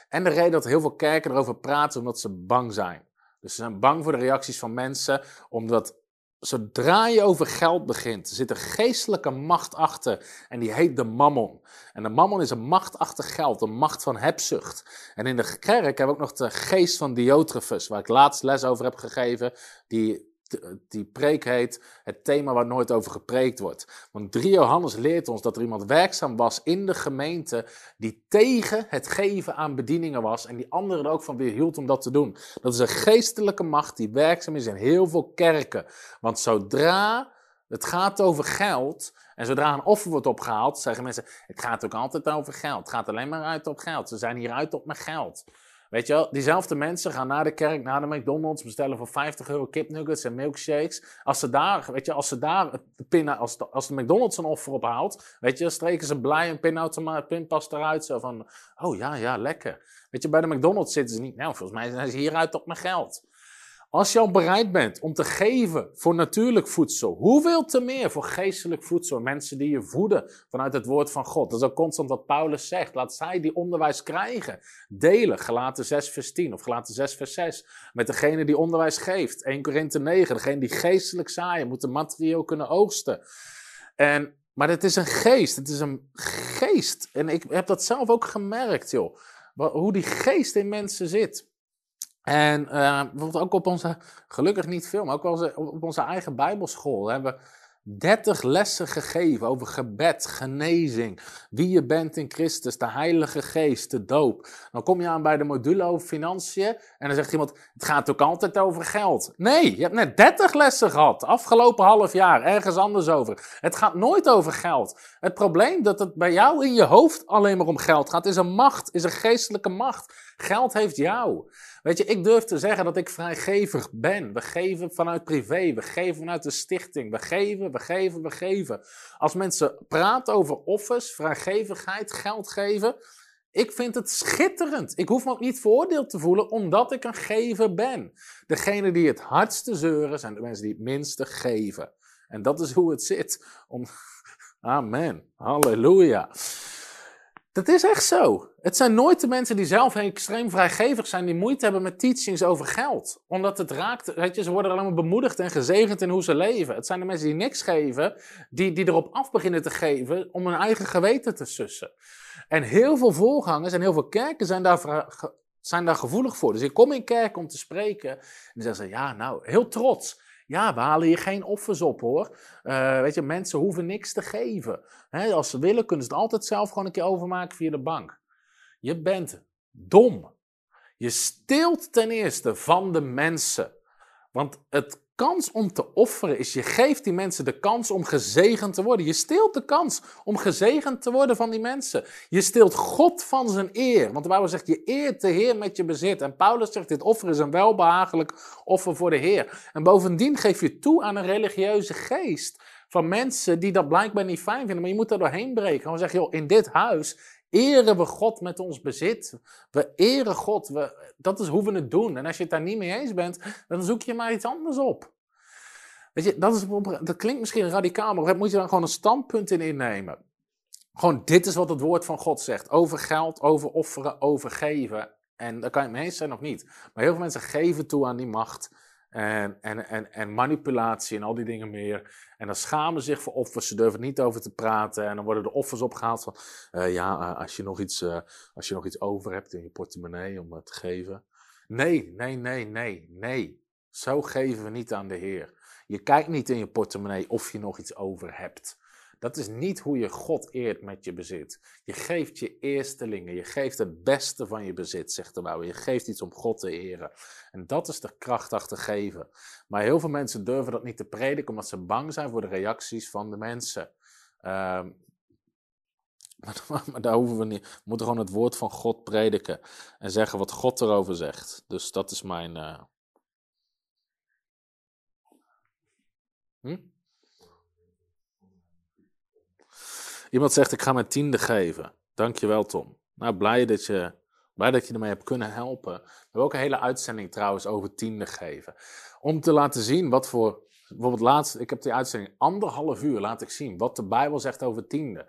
En de reden dat heel veel kerken erover praten, omdat ze bang zijn. Dus ze zijn bang voor de reacties van mensen, omdat zodra je over geld begint, zit er geestelijke macht achter. En die heet de mammon. En de mammon is een macht achter geld, een macht van hebzucht. En in de kerk hebben we ook nog de geest van Diotrefus, waar ik laatst les over heb gegeven. Die die preek heet het thema waar nooit over gepreekt wordt. Want 3 Johannes leert ons dat er iemand werkzaam was in de gemeente die tegen het geven aan bedieningen was en die anderen er ook van weerhield om dat te doen. Dat is een geestelijke macht die werkzaam is in heel veel kerken. Want zodra het gaat over geld en zodra een offer wordt opgehaald, zeggen mensen, het gaat ook altijd over geld. Het gaat alleen maar uit op geld. Ze zijn hier uit op mijn geld. Weet je diezelfde mensen gaan naar de kerk, naar de McDonald's, bestellen voor 50 euro kipnuggets en milkshakes. Als ze daar, weet je, als ze daar de pin, als de, als McDonald's een offer ophaalt, weet je, streken ze blij een pinpas eruit. Zo van, oh ja, ja, lekker. Weet je, bij de McDonald's zitten ze niet, nou, volgens mij zijn ze hieruit op mijn geld. Als je al bereid bent om te geven voor natuurlijk voedsel, hoeveel te meer voor geestelijk voedsel? Mensen die je voeden vanuit het woord van God. Dat is ook constant wat Paulus zegt. Laat zij die onderwijs krijgen. Delen, gelaten 6 vers 10 of gelaten 6 vers 6. Met degene die onderwijs geeft. 1 Korinthe 9, degene die geestelijk zaaien, moet de materieel kunnen oogsten. En, maar het is een geest, het is een geest. En ik heb dat zelf ook gemerkt, joh. Hoe die geest in mensen zit. En uh, bijvoorbeeld ook op onze, gelukkig niet veel, maar ook wel op onze eigen Bijbelschool hebben we 30 lessen gegeven over gebed, genezing, wie je bent in Christus, de Heilige Geest, de doop. Dan kom je aan bij de module over financiën en dan zegt iemand, het gaat ook altijd over geld. Nee, je hebt net 30 lessen gehad, afgelopen half jaar, ergens anders over. Het gaat nooit over geld. Het probleem dat het bij jou in je hoofd alleen maar om geld gaat, is een macht, is een geestelijke macht. Geld heeft jou. Weet je, ik durf te zeggen dat ik vrijgevig ben. We geven vanuit privé, we geven vanuit de stichting. We geven, we geven, we geven. Als mensen praten over offers, vrijgevigheid, geld geven, ik vind het schitterend. Ik hoef me ook niet veroordeeld te voelen omdat ik een gever ben. Degene die het hardste zeuren zijn de mensen die het minste geven. En dat is hoe het zit. Om... Amen. Halleluja. Dat is echt zo. Het zijn nooit de mensen die zelf extreem vrijgevig zijn, die moeite hebben met teachings over geld. Omdat het raakt, weet je, ze worden alleen maar bemoedigd en gezegend in hoe ze leven. Het zijn de mensen die niks geven, die, die erop af beginnen te geven om hun eigen geweten te sussen. En heel veel voorgangers en heel veel kerken zijn daar, zijn daar gevoelig voor. Dus ik kom in kerk om te spreken en dan zeggen ze, ja nou, heel trots. Ja, we halen hier geen offers op hoor. Uh, weet je, mensen hoeven niks te geven. als ze willen, kunnen ze het altijd zelf gewoon een keer overmaken via de bank. Je bent dom. Je steelt ten eerste van de mensen. Want het kans om te offeren is, je geeft die mensen de kans om gezegend te worden. Je steelt de kans om gezegend te worden van die mensen. Je steelt God van zijn eer. Want de Bijbel zegt, je eert de Heer met je bezit. En Paulus zegt, dit offer is een welbehagelijk offer voor de Heer. En bovendien geef je toe aan een religieuze geest van mensen die dat blijkbaar niet fijn vinden. Maar je moet er doorheen breken. Gewoon zeggen, joh, in dit huis eren we God met ons bezit. We eren God. We, dat is hoe we het doen. En als je het daar niet mee eens bent, dan zoek je maar iets anders op. Weet je, dat, is, dat klinkt misschien radicaal, maar moet je dan gewoon een standpunt in innemen. Gewoon, dit is wat het woord van God zegt. Over geld, over offeren, over geven. En daar kan je het mee eens zijn of niet. Maar heel veel mensen geven toe aan die macht. En, en, en, en manipulatie en al die dingen meer. En dan schamen zich voor offers. Ze durven niet over te praten. En dan worden de offers opgehaald van... Uh, ja, uh, als, je nog iets, uh, als je nog iets over hebt in je portemonnee om te geven. Nee, nee, nee, nee, nee. Zo geven we niet aan de Heer. Je kijkt niet in je portemonnee of je nog iets over hebt. Dat is niet hoe je God eert met je bezit. Je geeft je eerstelingen, je geeft het beste van je bezit, zegt de Bijbel. Je geeft iets om God te eren. En dat is de kracht achter geven. Maar heel veel mensen durven dat niet te prediken omdat ze bang zijn voor de reacties van de mensen. Uh, maar, daar hoeven we niet. We moeten gewoon het woord van God prediken en zeggen wat God erover zegt. Dus dat is mijn. Uh... Hm? Iemand zegt, ik ga mijn tiende geven. Dankjewel, Tom. Nou, blij dat je, blij dat je ermee hebt kunnen helpen. We hebben ook een hele uitzending trouwens over tiende geven. Om te laten zien wat voor... Bijvoorbeeld laatst, ik heb die uitzending anderhalf uur laat ik zien wat de Bijbel zegt over tiende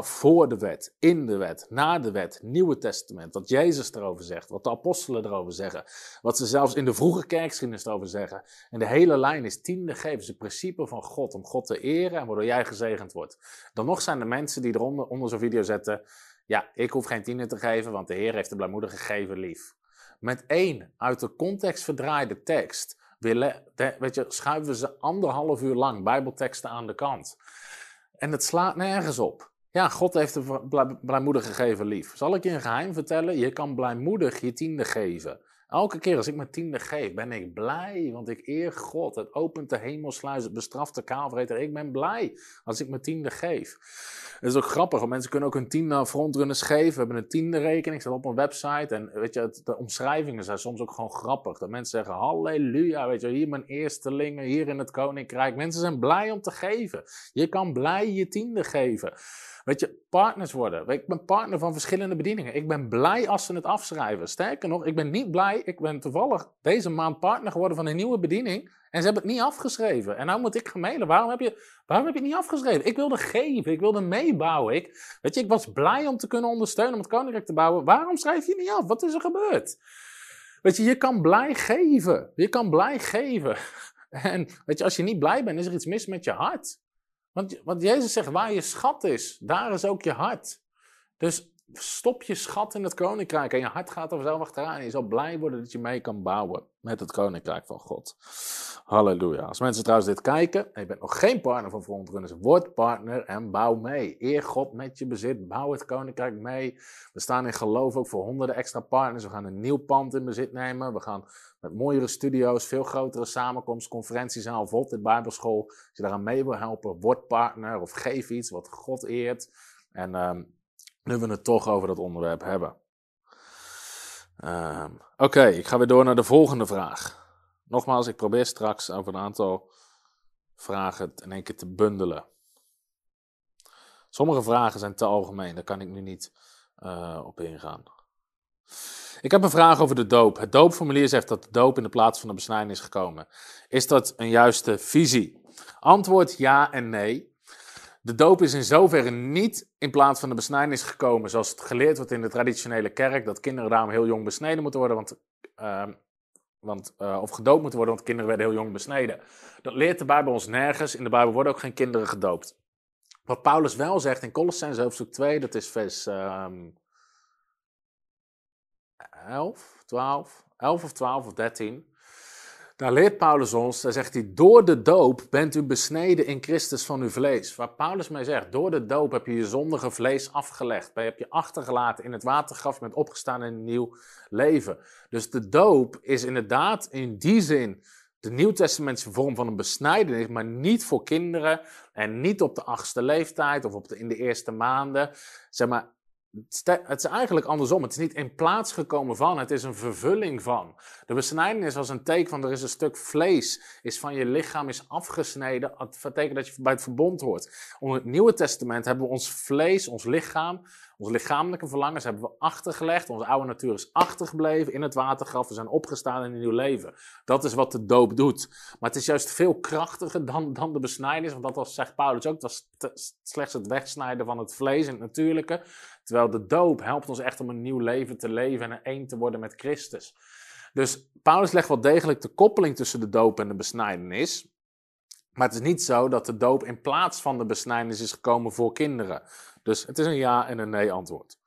voor de wet, in de wet, na de wet, Nieuwe Testament, wat Jezus erover zegt, wat de apostelen erover zeggen, wat ze zelfs in de vroege kerkgeschiedenis erover zeggen. En de hele lijn is tiende geven, het principe van God, om God te eren en waardoor jij gezegend wordt. Dan nog zijn er mensen die eronder onder zo'n video zetten, ja, ik hoef geen tiende te geven, want de Heer heeft de blijmoedige gegeven lief. Met één uit de context verdraaide tekst, weet je, schuiven ze anderhalf uur lang bijbelteksten aan de kant. En het slaat nergens op. Ja, God heeft de blijmoedig gegeven lief. Zal ik je een geheim vertellen? Je kan blijmoedig je tiende geven. Elke keer als ik mijn tiende geef, ben ik blij, want ik eer God. Het opent de hemelsluis, het bestraft de kaalvreter. Ik ben blij als ik mijn tiende geef. Het is ook grappig, want mensen kunnen ook hun tiende frontrunners geven. We hebben een tiende rekening, staat op een website. En weet je, de omschrijvingen zijn soms ook gewoon grappig. Dat mensen zeggen, halleluja, weet je, hier mijn eerstelingen, hier in het koninkrijk. Mensen zijn blij om te geven. Je kan blij je tiende geven. Weet je, partners worden. Ik ben partner van verschillende bedieningen. Ik ben blij als ze het afschrijven. Sterker nog, ik ben niet blij. Ik ben toevallig deze maand partner geworden van een nieuwe bediening. En ze hebben het niet afgeschreven. En nou moet ik gemailen. Waarom heb je, waarom heb je het niet afgeschreven? Ik wilde geven. Ik wilde meebouwen. Ik, weet je, ik was blij om te kunnen ondersteunen om het koninkrijk te bouwen. Waarom schrijf je niet af? Wat is er gebeurd? Weet je, je kan blij geven. Je kan blij geven. En weet je, als je niet blij bent, is er iets mis met je hart. Want, want Jezus zegt, waar je schat is, daar is ook je hart. Dus stop je schat in het koninkrijk en je hart gaat er vanzelf achteraan. Je zal blij worden dat je mee kan bouwen met het koninkrijk van God. Halleluja. Als mensen trouwens dit kijken en je bent nog geen partner van Frontrunners, word partner en bouw mee. Eer God met je bezit, bouw het koninkrijk mee. We staan in geloof ook voor honderden extra partners. We gaan een nieuw pand in bezit nemen. We gaan met mooiere studio's, veel grotere samenkomst, conferentiezaal, Volt Bijbelschool. Als je daaraan mee wil helpen, word partner of geef iets wat God eert. En um, nu we het toch over dat onderwerp hebben. Ehm, Oké, ik ga weer door naar de volgende vraag. Nogmaals, ik probeer straks over een aantal vragen in één keer te bundelen. Sommige vragen zijn te algemeen, daar kan ik nu niet uh, op ingaan. Ik heb een vraag over de doop. Het doopformulier zegt dat de doop in de plaats van de besnijding is gekomen. Is dat een juiste visie? Antwoord ja en nee. De doop is in zoverre niet in plaats van de besnijdenis gekomen, zoals het geleerd wordt in de traditionele kerk, dat kinderen daarom heel jong besneden moeten worden, want, uh, want, uh, of gedoopt moeten worden, want kinderen werden heel jong besneden. Dat leert de Bijbel ons nergens. In de Bijbel worden ook geen kinderen gedoopt. Wat Paulus wel zegt in Colossens hoofdstuk 2, dat is vers um, 11, 12, 11 of 12 of 13. Daar leert Paulus ons, daar zegt hij, door de doop bent u besneden in Christus van uw vlees. Waar Paulus mij zegt, door de doop heb je je zondige vlees afgelegd. Je hebt je achtergelaten in het watergraf, je bent opgestaan in een nieuw leven. Dus de doop is inderdaad in die zin de Nieuwtestamentische vorm van een besnijdenis, maar niet voor kinderen en niet op de achtste leeftijd of op de, in de eerste maanden. Zeg maar, het is eigenlijk andersom. Het is niet in plaats gekomen van, het is een vervulling van. De besnijdenis was een teken van er is een stuk vlees, is van je lichaam is afgesneden. Het betekent dat je bij het verbond hoort. Onder het Nieuwe Testament hebben we ons vlees, ons lichaam, onze lichamelijke verlangens hebben we achtergelegd. Onze oude natuur is achtergebleven in het watergraf. We zijn opgestaan in een nieuw leven. Dat is wat de doop doet. Maar het is juist veel krachtiger dan, dan de besnijdenis. Want dat was, zegt Paulus ook, dat was slechts het wegsnijden van het vlees en het natuurlijke. Terwijl de doop helpt ons echt om een nieuw leven te leven en één te worden met Christus. Dus Paulus legt wel degelijk de koppeling tussen de doop en de besnijdenis. Maar het is niet zo dat de doop in plaats van de besnijdenis is gekomen voor kinderen. Dus het is een ja en een nee antwoord.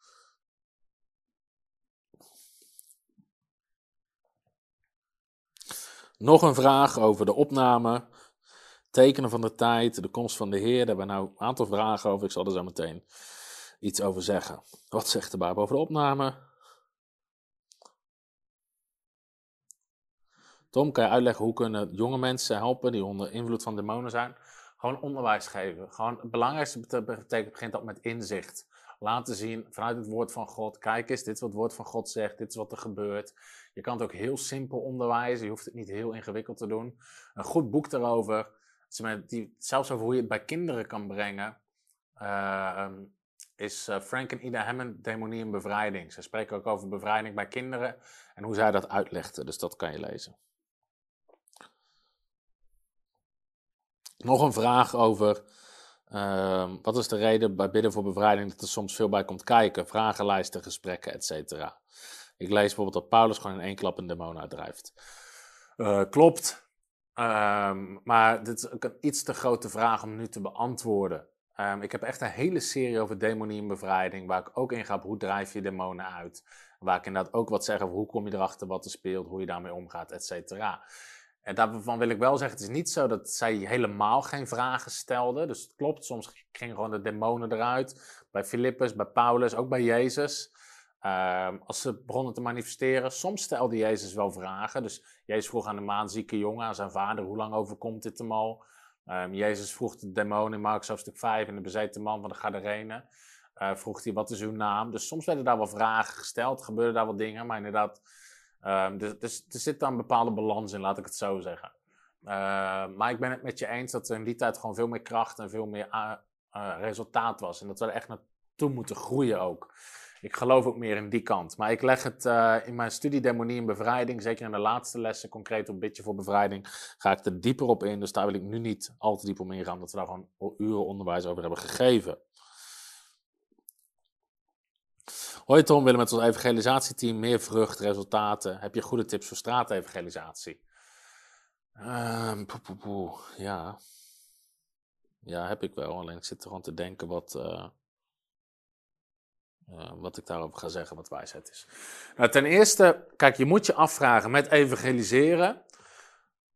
Nog een vraag over de opname, tekenen van de tijd, de komst van de Heer. Daar hebben we nou een aantal vragen over. Ik zal er zo meteen iets over zeggen. Wat zegt de Bijbel over de opname? Tom, kan je uitleggen hoe kunnen jonge mensen helpen die onder invloed van demonen zijn? Gewoon onderwijs geven. Gewoon het belangrijkste betekent, begint dat met inzicht. Laten zien vanuit het woord van God. Kijk eens, dit is wat het woord van God zegt. Dit is wat er gebeurt. Je kan het ook heel simpel onderwijzen. Je hoeft het niet heel ingewikkeld te doen. Een goed boek daarover. Zelfs over hoe je het bij kinderen kan brengen. Uh, is uh, Frank en Ida Hammond Demonie en Bevrijding. Ze spreken ook over bevrijding bij kinderen en hoe zij dat uitlegden. Dus dat kan je lezen. Nog een vraag over uh, wat is de reden bij bidden voor bevrijding dat er soms veel bij komt kijken? Vragenlijsten, gesprekken, etc. Ik lees bijvoorbeeld dat Paulus gewoon in één klap een demon uitdrijft. Uh, klopt, um, maar dit is ook een iets te grote vraag om nu te beantwoorden. Um, ik heb echt een hele serie over demonie en bevrijding, waar ik ook in ga op hoe drijf je demonen uit. Waar ik inderdaad ook wat zeg over hoe kom je erachter wat er speelt, hoe je daarmee omgaat, et cetera. En daarvan wil ik wel zeggen, het is niet zo dat zij helemaal geen vragen stelden. Dus het klopt, soms gingen gewoon de demonen eruit. Bij Filippus, bij Paulus, ook bij Jezus. Um, als ze begonnen te manifesteren, soms stelde Jezus wel vragen. Dus Jezus vroeg aan de maanzieke jongen, aan zijn vader, hoe lang overkomt dit hem al? Um, Jezus vroeg de demon in Marcus hoofdstuk 5 en de bezeten man van de Gadarene. Uh, vroeg hij, wat is uw naam? Dus soms werden daar wel vragen gesteld, gebeurden daar wat dingen, maar inderdaad Um, dus, dus, er zit dan bepaalde balans in, laat ik het zo zeggen. Uh, maar ik ben het met je eens dat er in die tijd gewoon veel meer kracht en veel meer uh, uh, resultaat was. En dat we er echt naartoe moeten groeien ook. Ik geloof ook meer in die kant. Maar ik leg het uh, in mijn studie Demonie en Bevrijding, zeker in de laatste lessen, concreet op Bitje voor Bevrijding, ga ik er dieper op in. Dus daar wil ik nu niet al te diep op ingaan, omdat we daar gewoon uren onderwijs over hebben gegeven. Hoi Tom, willen met ons evangelisatieteam meer vrucht, resultaten. Heb je goede tips voor straatevangelisatie? Poe. Ja. ja, heb ik wel. Alleen ik zit er gewoon te denken wat, uh, uh, wat ik daarover ga zeggen, wat wijsheid is. Nou, ten eerste, kijk, je moet je afvragen met evangeliseren.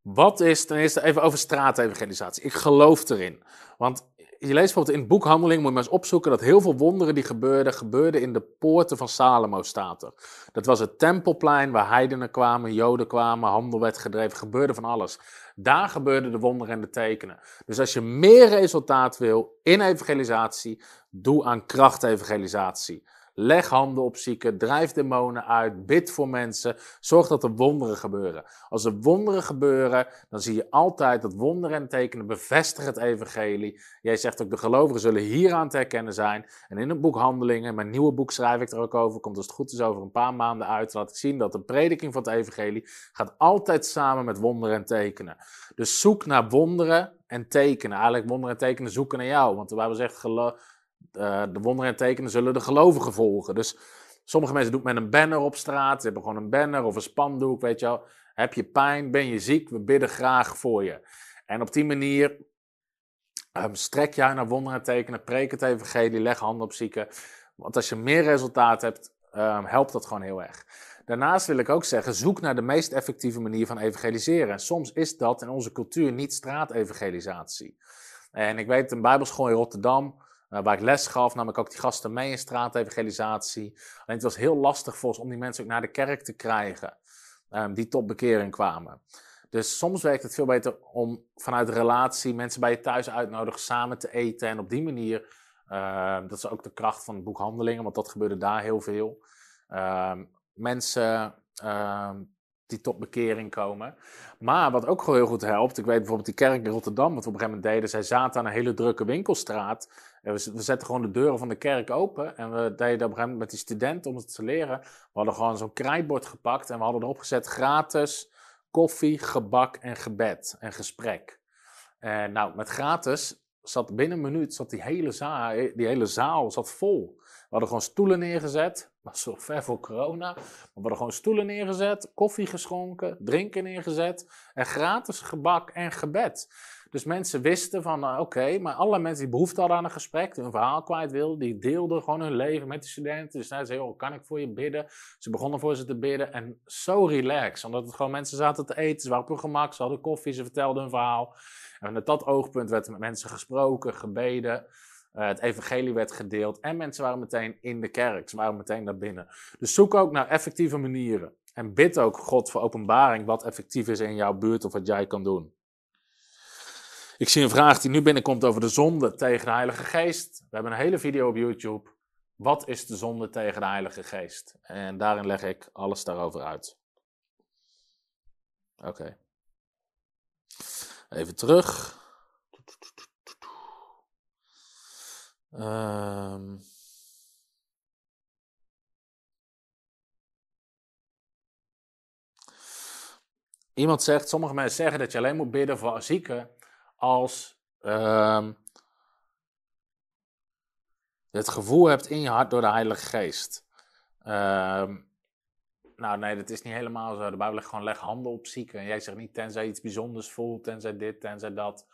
Wat is ten eerste even over straatevangelisatie? Ik geloof erin. Want je leest bijvoorbeeld in het boek Handeling, moet je maar eens opzoeken, dat heel veel wonderen die gebeurden, gebeurden in de poorten van Salomo, staat. Dat was het tempelplein waar heidenen kwamen, joden kwamen, handel werd gedreven, gebeurde van alles. Daar gebeurden de wonderen en de tekenen. Dus als je meer resultaat wil in evangelisatie, doe aan krachtevangelisatie. Leg handen op zieken, drijf demonen uit, bid voor mensen, zorg dat er wonderen gebeuren. Als er wonderen gebeuren, dan zie je altijd dat wonderen en tekenen bevestigen het evangelie. Jij zegt ook, de gelovigen zullen hieraan te herkennen zijn. En in het boek Handelingen, mijn nieuwe boek schrijf ik er ook over, komt als het goed is over een paar maanden uit, laat ik zien dat de prediking van het evangelie gaat altijd samen met wonderen en tekenen. Dus zoek naar wonderen en tekenen. Eigenlijk wonderen en tekenen zoeken naar jou, want de Bijbel zegt, uh, de wonderen en tekenen zullen de gelovigen volgen. Dus sommige mensen doen het met een banner op straat. Ze hebben gewoon een banner of een spandoek, weet je wel. Heb je pijn, ben je ziek, we bidden graag voor je. En op die manier um, strek je naar wonderen en tekenen, preek het evangelie, leg handen op zieken. Want als je meer resultaat hebt, um, helpt dat gewoon heel erg. Daarnaast wil ik ook zeggen, zoek naar de meest effectieve manier van evangeliseren. En soms is dat in onze cultuur niet straatevangelisatie. En ik weet, een bijbelschool in Rotterdam, uh, waar ik les gaf, nam ik ook die gasten mee in straatevangelisatie. Alleen het was heel lastig voor ons om die mensen ook naar de kerk te krijgen, um, die tot bekering kwamen. Dus soms werkt het veel beter om vanuit relatie mensen bij je thuis uitnodigen, samen te eten. En op die manier, uh, dat is ook de kracht van boekhandelingen, want dat gebeurde daar heel veel. Uh, mensen ehm, die tot bekering komen. Maar wat ook heel goed helpt, ik weet bijvoorbeeld die kerk in Rotterdam, wat we op een gegeven moment deden, zij zaten aan een hele drukke winkelstraat. We, zetten gewoon de deuren van de kerk open en we deden op een gegeven met die studenten om het te leren. We hadden gewoon zo'n krijtbord gepakt en we hadden erop gezet gratis koffie, gebak en gebed en gesprek. En nou, met gratis zat binnen een minuut zat die hele zaal, die hele zaal zat vol. We hadden gewoon stoelen neergezet. was zo ver voor corona. Maar we hadden gewoon stoelen neergezet, koffie geschonken, drinken neergezet. En gratis gebak en gebed. Dus mensen wisten van, uh, oké, maar alle mensen die behoefte hadden aan een gesprek, die hun verhaal kwijt wilden, die deelden gewoon hun leven met de studenten. Dus zeiden ze, joh, kan ik voor je bidden? Ze begonnen voor ze te bidden en zo relaxed. Omdat het gewoon mensen zaten te eten, ze waren op hun gemak, ze hadden koffie, ze vertelden hun verhaal. En met dat oogpunt werd er met mensen gesproken, gebeden. Uh, het evangelie werd gedeeld en mensen waren meteen in de kerk. Ze waren meteen naar binnen. Dus zoek ook naar effectieve manieren. En bid ook God voor openbaring wat effectief is in jouw buurt of wat jij kan doen. Ik zie een vraag die nu binnenkomt over de zonde tegen de Heilige Geest. We hebben een hele video op YouTube. Wat is de zonde tegen de Heilige Geest? En daarin leg ik alles daarover uit. Oké. Even terug. Um. Iemand zegt, sommige mensen zeggen dat je alleen moet bidden voor zieken als je het gevoel hebt in je hart door de Heilige Geest. Um, nou, nee, dat is niet helemaal zo. De Bijbel legt gewoon leg handen op zieken. En jij zegt niet tenzij iets bijzonders voelt, tenzij dit, tenzij dat.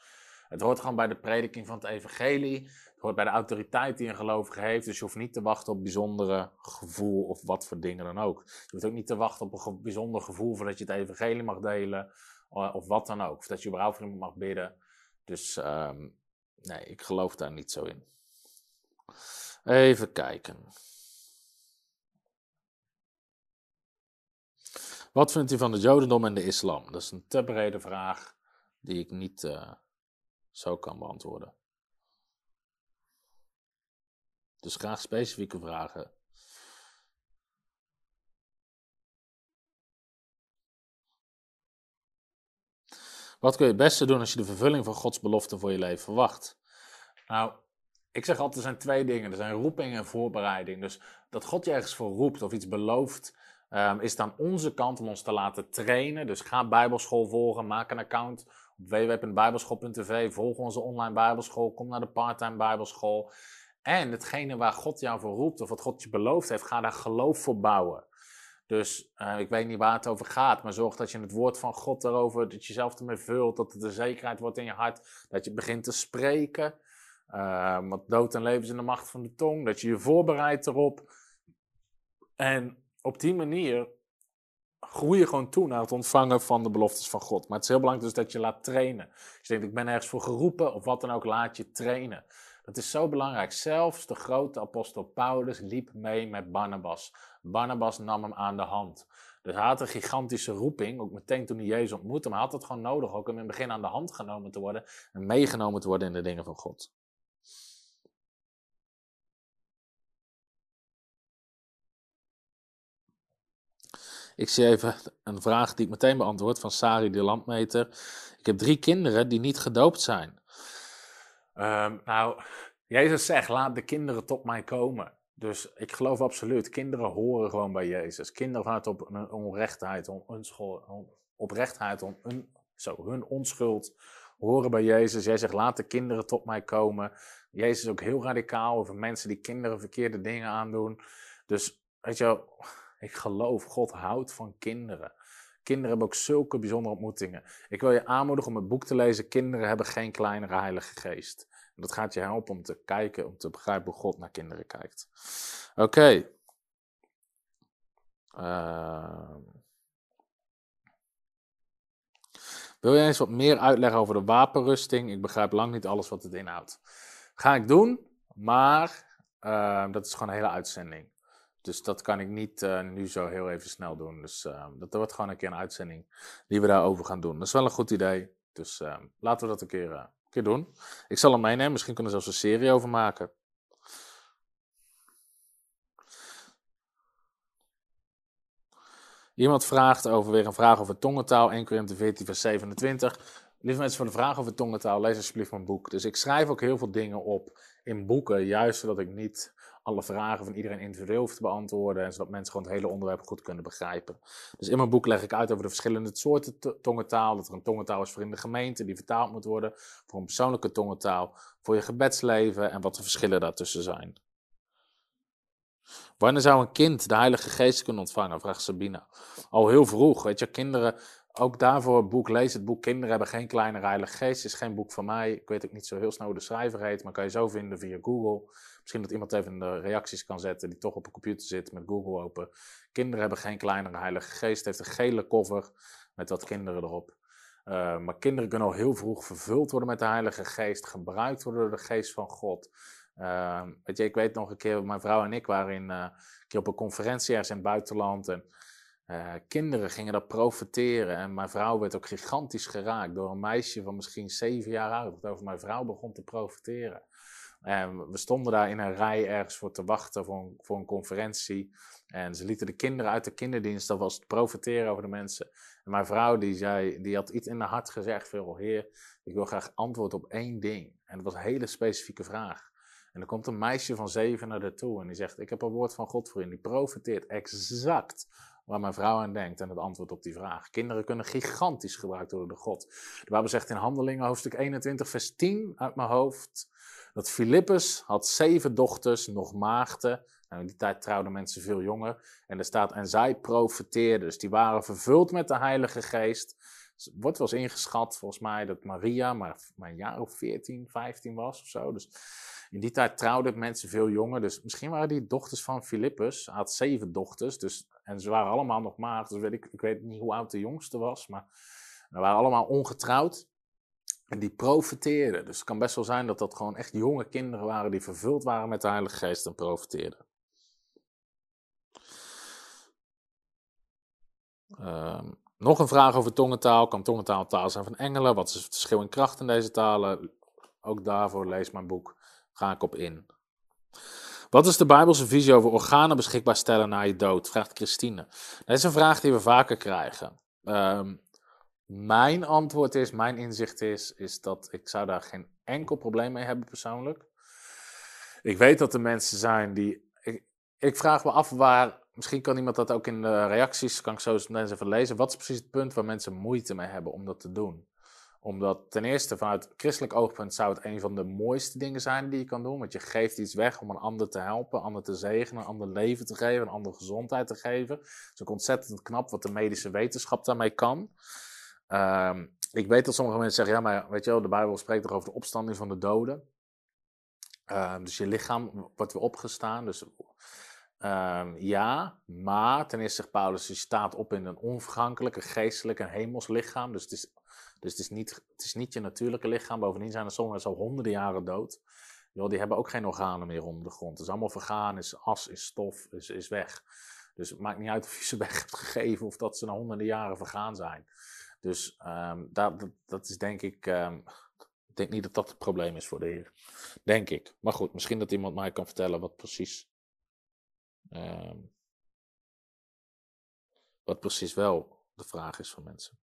Het hoort gewoon bij de prediking van het evangelie. Het hoort bij de autoriteit die een gelovige heeft. Dus je hoeft niet te wachten op bijzondere gevoel of wat voor dingen dan ook. Je hoeft ook niet te wachten op een bijzonder gevoel voordat je het evangelie mag delen. Of wat dan ook. Of dat je überhaupt voor iemand mag bidden. Dus um, nee, ik geloof daar niet zo in. Even kijken. Wat vindt u van het Jodendom en de islam? Dat is een te brede vraag die ik niet uh, zo kan beantwoorden. Dus graag specifieke vragen. Wat kun je het beste doen als je de vervulling van Gods belofte voor je leven verwacht? Nou, ik zeg altijd, er zijn twee dingen. Er zijn roeping en voorbereiding. Dus dat God je ergens voor roept of iets belooft, um, is dan onze kant om ons te laten trainen. Dus ga Bijbelschool volgen, maak een account op www.bijbelschool.tv, volg onze online Bijbelschool, kom naar de parttime Bijbelschool. En hetgene waar God jou voor roept of wat God je beloofd heeft, ga daar geloof voor bouwen. Dus uh, ik weet niet waar het over gaat, maar zorg dat je het woord van God erover, dat je jezelf ermee vult, dat het een zekerheid wordt in je hart, dat je begint te spreken. Uh, want dood en leven is in de macht van de tong, dat je je voorbereidt erop. En op die manier groei je gewoon toe naar het ontvangen van de beloftes van God. Maar het is heel belangrijk dus dat je laat trainen. Als je denkt, ik ben ergens voor geroepen of wat dan ook, laat je trainen. Dat is zo belangrijk. Zelfs de grote apostel Paulus liep mee met Barnabas. Barnabas nam hem aan de hand. Dus hij had een gigantische roeping, ook meteen toen hij Jezus ontmoette. Maar hij had het gewoon nodig ook om in het begin aan de hand genomen te worden en meegenomen te worden in de dingen van God. Ik zie even een vraag die ik meteen beantwoord van Sari de Landmeter. Ik heb drie kinderen die niet gedoopt zijn. Ehm, nou, Jezus zegt, laat de kinderen tot mij komen. Dus ik geloof absoluut, kinderen horen gewoon bij Jezus. Kinderen vanuit op een onrechtheid, on, on, oprechtheid, on, zo, hun onschuld horen bij Jezus. Jij zegt, laat de kinderen tot mij komen. Jezus is ook heel radicaal over mensen die kinderen verkeerde dingen aandoen. Dus, weet je wel, ik geloof, God houdt van kinderen. Kinderen hebben ook zulke bijzondere ontmoetingen. Ik wil je aanmoedigen om het boek te lezen. Kinderen hebben geen kleinere heilige geest. Dat gaat je helpen om te kijken, om te begrijpen hoe God naar kinderen kijkt. Oké. Ehm. wil je eens wat meer uitleggen over de wapenrusting? Ik begrijp lang niet alles wat het inhoudt. Ga ik doen, maar ehm, dat is gewoon een hele uitzending. Dus dat kan ik niet uh, nu zo heel even snel doen. Dus uh, dat wordt gewoon een keer een uitzending die we daarover gaan doen. Dat is wel een goed idee. Dus laten we dat een keer, een keer doen. Ik zal hem meenemen. Misschien kunnen we zelfs een serie over maken. Iemand vraagt over weer een vraag over tongentaal. 1 Korinthe 14 vers 27. Lieve mensen, voor de vraag over tongentaal, lees alsjeblieft mijn boek. Dus ik schrijf ook heel veel dingen op in boeken, juist zodat ik niet alle vragen van iedereen individueel hoef te beantwoorden. En zodat mensen gewoon het hele onderwerp goed kunnen begrijpen. Dus in mijn boek leg ik uit over de verschillende soorten tongentaal. Dat er een tongentaal is voor in de gemeente, die vertaald moet worden. Voor een persoonlijke tongentaal, voor je gebedsleven en wat de verschillen daartussen zijn. Wanneer zou een kind de Heilige Geest kunnen ontvangen? Vraagt Sabina. Al heel vroeg, weet je, kinderen ook daarvoor het boek lees. Het boek Kinderen hebben geen kleine heilige geest. Is geen boek van mij. Ik weet ook niet zo heel snel hoe de schrijver heet. Maar kan je zo vinden via Google. Misschien dat iemand even de reacties kan zetten die toch op een computer zit met Google open. Kinderen hebben geen kleinere heilige geest. Heeft een gele cover met wat kinderen erop. Uh, maar kinderen kunnen al heel vroeg vervuld worden met de Heilige Geest, gebruikt worden door de Geest van God. Uh, weet je, ik weet nog een keer, mijn vrouw en ik waren in, uh, een keer op een conferentie ergens in het buitenland. En uh, kinderen gingen dat profiteren. En mijn vrouw werd ook gigantisch geraakt door een meisje van misschien zeven jaar oud. Dat over mijn vrouw begon te profiteren. En we stonden daar in een rij ergens voor te wachten voor een, voor een conferentie. En ze lieten de kinderen uit de kinderdienst alvast profiteren over de mensen. En mijn vrouw die zei, die had iets in haar hart gezegd. Veel, heer, ik wil graag antwoord op één ding. En dat was een hele specifieke vraag. En er komt een meisje van zeven naar haar toe en die zegt, ik heb een woord van God voor je. En die profiteert exact waar mijn vrouw aan denkt en het antwoord op die vraag. Kinderen kunnen gigantisch gebruikt worden door God. De Bijbel zegt in Handelingen, hoofdstuk 21, vers 10 uit mijn hoofd, dat Filippus had zeven dochters, nog maagden. Nou, in die tijd trouwden mensen veel jonger. En er staat, en zij profeteerden. Dus die waren vervuld met de Heilige Geest. wordt wel eens ingeschat, volgens mij, dat Maria maar, maar een jaar of 14, 15 was of zo. Dus in die tijd trouwden mensen veel jonger. Dus misschien waren die dochters van Filippus. Hij had zeven dochters. Dus, en ze waren allemaal nog maagd. Dus weet ik, ik weet niet hoe oud de jongste was. Maar ze waren allemaal ongetrouwd. En die profeteerden. Dus het kan best wel zijn dat dat gewoon echt jonge kinderen waren die vervuld waren met de Heilige Geest en profeteerden. Ehm, nog een vraag over tongentaal. Kan tongentaal taal zijn van engelen? Wat is het verschil in kracht in deze talen? Ook daarvoor lees mijn boek. Ga ik op in. Wat is de Bijbelse visie over organen beschikbaar stellen na je dood? Vraagt Christine. Dat is een vraag die we vaker krijgen. Um, mijn antwoord is, mijn inzicht is, is dat ik zou daar geen enkel probleem mee hebben persoonlijk. Ik weet dat er mensen zijn die. Ik, vraag me af waar. Misschien kan iemand dat ook in de reacties, kan ik zo eens even lezen. Wat is precies het punt waar mensen moeite mee hebben om dat te doen? Omdat ten eerste vanuit christelijk oogpunt zou het een van de mooiste dingen zijn die je kan doen. Want je geeft iets weg om een ander te helpen, een ander te zegenen, een ander leven te geven, een ander gezondheid te geven. Het is ook ontzettend knap wat de medische wetenschap daarmee kan. Um, ik weet dat sommige mensen zeggen, ja, maar weet je wel, de Bijbel spreekt toch over de opstanding van de doden. Um, dus je lichaam wordt weer opgestaan. Dus um, ja, maar ten eerste zegt Paulus, je staat op in een onvergankelijk, een geestelijk, een hemels lichaam. Dus, het is, dus het, is niet, het is niet je natuurlijke lichaam. Bovendien zijn er sommigen al honderden jaren dood. Die hebben ook geen organen meer onder de grond. Het is allemaal vergaan, is as, is stof, is, is weg. Dus het maakt niet uit of je ze weg hebt gegeven of dat ze na honderden jaren vergaan zijn. Dus um, dat, dat, is denk ik. Um, ik denk niet dat dat het probleem is voor de Heer. Denk ik. Maar goed, misschien dat iemand mij kan vertellen wat precies. Um, Wat precies wel de vraag is van mensen.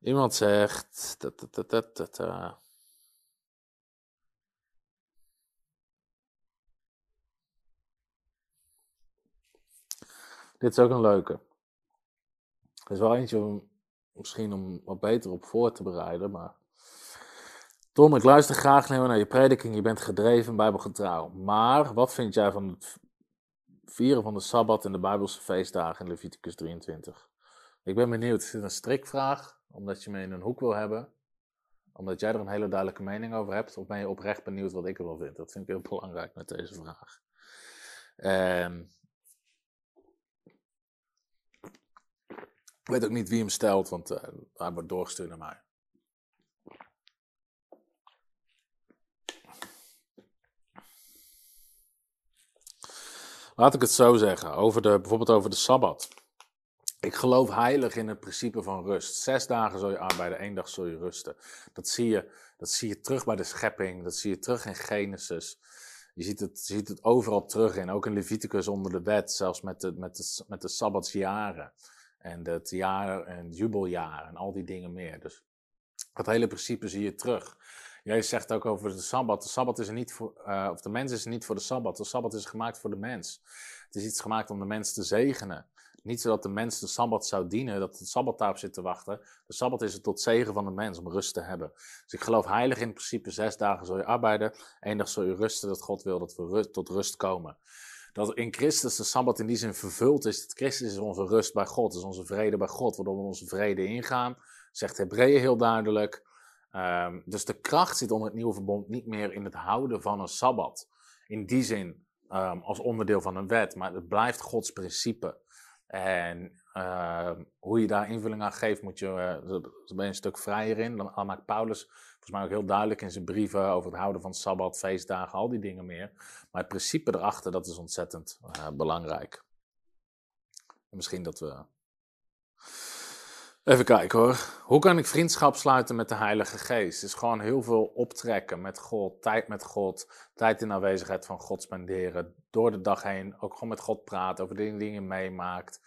Iemand zegt. Dit is ook een leuke. Er is wel eentje om, misschien om wat beter op voor te bereiden, maar... Tom, ik luister graag naar je prediking. Je bent gedreven, bijbelgetrouw. Maar wat vind jij van het vieren van de Sabbat en de Bijbelse feestdagen in Leviticus 23? Ik ben benieuwd. Is dit een strikvraag? Omdat je me in een hoek wil hebben? Omdat jij er een hele duidelijke mening over hebt? Of ben je oprecht benieuwd wat ik ervan vind? Dat vind ik heel belangrijk met deze vraag. En Ik weet ook niet wie hem stelt, want uh, hij wordt doorgestuurd naar mij. Laat ik het zo zeggen, over de, bijvoorbeeld over de Sabbat. Ik geloof heilig in het principe van rust. Zes dagen zul je arbeiden, één dag zul je rusten. Dat zie je, dat zie je terug bij de schepping, dat zie je terug in Genesis. Je ziet het, je ziet het overal terug in, ook in Leviticus onder de wet, zelfs met de, met de, met de Sabbatsjaren. En het jaar en het jubeljaar en al die dingen meer. Dus dat hele principe zie je terug. Jij zegt ook over de Sabbat. De Sabbat is er niet voor, uh, of de mens is er niet voor de Sabbat. De Sabbat is gemaakt voor de mens. Het is iets gemaakt om de mens te zegenen. Niet zodat de mens de Sabbat zou dienen, dat de Sabbat zit te wachten. De Sabbat is er tot zegen van de mens, om rust te hebben. Dus ik geloof heilig in het principe, zes dagen zul je arbeiden, één dag zul je rusten, dat God wil dat we tot rust komen dat in Christus de Sabbat in die zin vervuld is. Dat Christus is onze rust bij God, is onze vrede bij God, waardoor we onze vrede ingaan. Zegt Hebreeën heel duidelijk. Um, dus de kracht zit onder het nieuwe verbond niet meer in het houden van een Sabbat. In die zin um, als onderdeel van een wet, maar het blijft Gods principe. En uh, hoe je daar invulling aan geeft, moet je, daar ben je een stuk vrijer in. Dan maakt Paulus volgens mij ook heel duidelijk in zijn brieven over het houden van Sabbat, feestdagen, al die dingen meer. Maar het principe erachter, dat is ontzettend uh, belangrijk. En misschien dat we. Even kijken hoor. Hoe kan ik vriendschap sluiten met de Heilige Geest? Het is gewoon heel veel optrekken met God, tijd met God, tijd in aanwezigheid van God spenderen. Door de dag heen ook gewoon met God praten over de dingen die je meemaakt.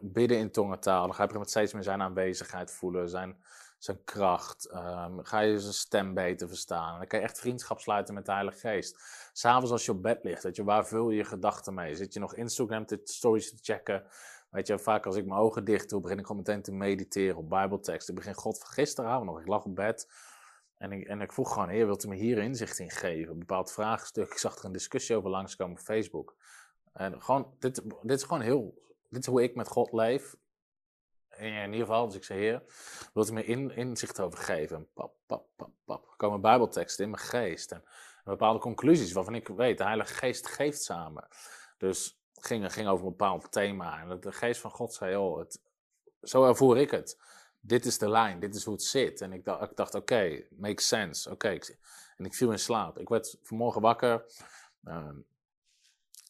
Bidden in tongentaal. Dan ga je met steeds meer zijn aanwezigheid voelen, zijn, zijn kracht. Um, ga je zijn stem beter verstaan. dan kan je echt vriendschap sluiten met de Heilige Geest. S'avonds als je op bed ligt, weet je, waar vul je je gedachten mee? Zit je nog Instagram te stories te checken? Weet je, vaak als ik mijn ogen dicht doe, begin ik gewoon meteen te mediteren op Bijbeltekst. Ik begin God gisteravond nog, ik lag op bed. En ik, en ik vroeg gewoon, heer, wilt u me hier inzicht in geven? Een bepaald vraagstuk. Ik zag er een discussie over langskomen op Facebook. En gewoon, dit, dit is gewoon heel, dit is hoe ik met God leef. In ieder geval, dus ik zei, heer, wilt u me in, inzicht over geven? Pap, pap, pap, pap. Er komen bijbelteksten in mijn geest. En, bepaalde conclusies waarvan ik weet, de Heilige Geest geeft samen. Dus het ging, ging over een bepaald thema. En de geest van God zei, oh, het, zo ervoer ik het. Dit is de lijn, dit is hoe het zit. En ik dacht, ik dacht oké, makes sense. Oké, en ik viel in slaap. Ik werd vanmorgen wakker. Uh,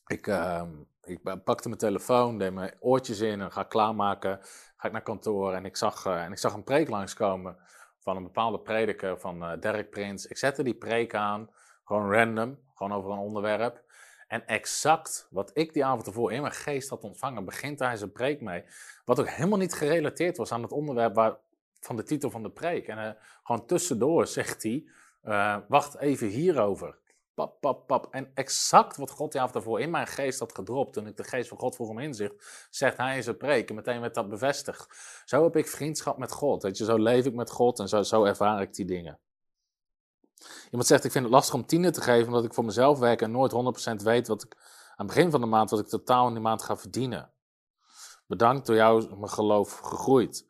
ik, uh, ik pakte mijn telefoon, deed mijn oortjes in en ga klaarmaken. Ga ik naar kantoor en ik zag, uh, en ik zag een preek langskomen van een bepaalde prediker van uh, Derek Prins. Ik zette die preek aan, gewoon random, gewoon over een onderwerp. En exact wat ik die avond ervoor in mijn geest had ontvangen, begint hij zijn preek mee. Wat ook helemaal niet gerelateerd was aan het onderwerp waar, van de titel van de preek. En uh, gewoon tussendoor zegt hij, wacht even hierover. Pap, pap, pap. En exact wat God die avond daarvoor in mijn geest had gedropt, toen ik de geest van God vroeg om inzicht, zegt hij in zijn preek. En meteen werd dat bevestigd. Zo heb ik vriendschap met God. Weet je, zo leef ik met God en zo, zo ervaar ik die dingen. Iemand zegt, ik vind het lastig om tienen te geven, omdat ik voor mezelf werk en nooit 100% weet wat ik aan het begin van de maand, wat ik totaal in die maand ga verdienen. Bedankt, door jou is mijn geloof gegroeid.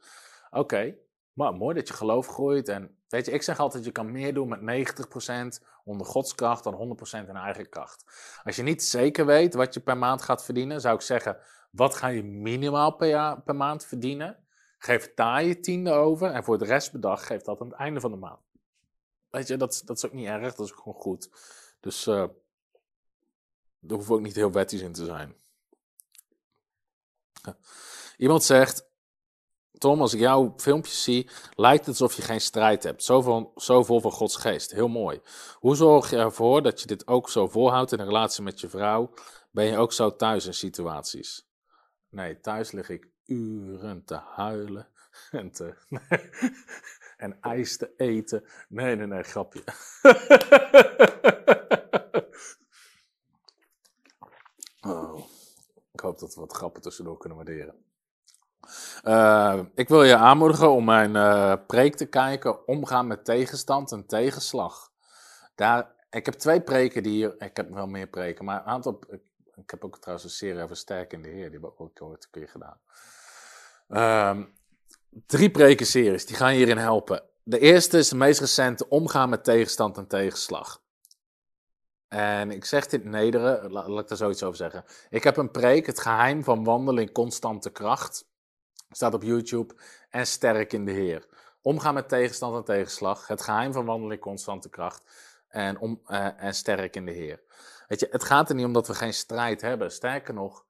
Oké, maar mooi dat je geloof groeit. En weet je, ik zeg altijd, je kan meer doen met 90% onder Gods kracht dan 100% in eigen kracht. Als je niet zeker weet wat je per maand gaat verdienen, zou ik zeggen, wat ga je minimaal per, jaar, per maand verdienen? Geef daar je tiende over en voor de rest bedag geef dat aan het einde van de maand. Weet je, dat, dat is ook niet erg, dat is ook gewoon goed. Dus uh, daar hoeft ook niet heel wettisch in te zijn. Iemand zegt, Tom, als ik jouw filmpjes zie, lijkt het alsof je geen strijd hebt. Zoveel, zoveel van Gods geest. Heel mooi. Hoe zorg je ervoor dat je dit ook zo volhoudt in een relatie met je vrouw? Ben je ook zo thuis in situaties? Nee, thuis lig ik uren te huilen en, te, en ijs te eten. Nee, nee, nee, grapje. Oh, ik hoop dat we wat grappen tussendoor kunnen waarderen. Uh, ik wil je aanmoedigen om mijn uh, preek te kijken. Omgaan met tegenstand en tegenslag. Daar, ik heb twee preken die hier. Ik heb wel meer preken, maar een aantal. Ik, heb ook trouwens een serie over sterk in de Heer. Die heb ik ook ooit een keer gedaan. Uh, drie prekenseries, die gaan hierin helpen. De eerste is de meest recente. Omgaan met tegenstand en tegenslag. En ik zeg dit nederen, laat, laat ik er zoiets over zeggen. Ik heb een preek, het geheim van wandelen in constante kracht. Staat op YouTube. En sterk in de Heer. Omgaan met tegenstand en tegenslag. Het geheim van wandelen constante kracht. En, om, uh, en sterk in de Heer. Weet je, het gaat er niet om dat we geen strijd hebben. Sterker nog,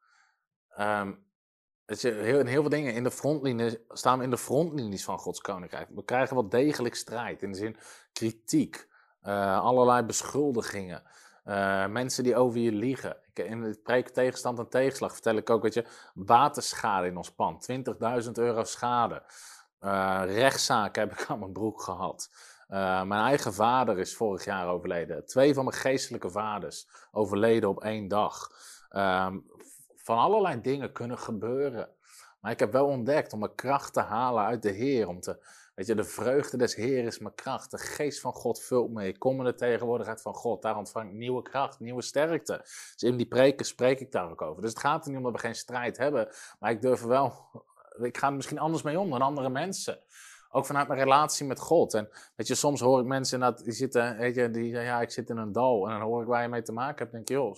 um, weet je, heel, in heel veel dingen in de frontlinie staan we in de frontlinies van Gods koninkrijk. We krijgen wel degelijk strijd. In de zin kritiek, uh, allerlei beschuldigingen. Uh, mensen die over je liegen. In het preek tegenstand en tegenslag vertel ik ook, weet je, waterschade in ons pand. 20.000 euro schade. Uh, rechtszaken heb ik aan mijn broek gehad. Uh, mijn eigen vader is vorig jaar overleden. Twee van mijn geestelijke vaders overleden op één dag. Um, van allerlei dingen kunnen gebeuren. Maar ik heb wel ontdekt om mijn kracht te halen uit de Heer. Om te, weet je, de vreugde des Heer is mijn kracht. De geest van God vult me. Ik kom in de tegenwoordigheid van God. Daar ontvang ik nieuwe kracht, nieuwe sterkte. Dus in die preken spreek ik daar ook over. Dus het gaat er niet om dat we geen strijd hebben. Maar ik durf wel. Ik ga er misschien anders mee om dan andere mensen. Ook vanuit mijn relatie met God. En weet je, soms hoor ik mensen dat die zitten, weet je, die zeggen, ja, ik zit in een dal. En dan hoor ik waar je mee te maken hebt. En denk ik, joh,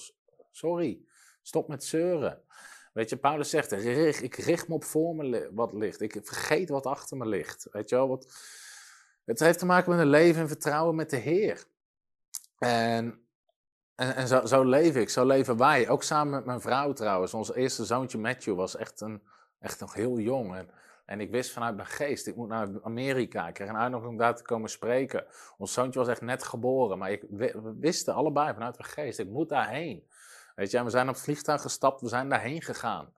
sorry, stop met zeuren. Weet je, Paulus zegt, ik richt me op voor me wat ligt. Ik vergeet wat achter me ligt. Weet je wel, wat... het heeft te maken met een leven in vertrouwen met de Heer. En, en, en zo, zo leef ik, zo leven wij. Ook samen met mijn vrouw trouwens. Ons eerste zoontje Matthew was echt, een, echt nog heel jong. En, en ik wist vanuit mijn geest, ik moet naar Amerika. Ik kreeg een uitnodiging om daar te komen spreken. Ons zoontje was echt net geboren. Maar ik, we wisten allebei vanuit mijn geest, ik moet daarheen. Weet je, we zijn op het vliegtuig gestapt, we zijn daarheen gegaan.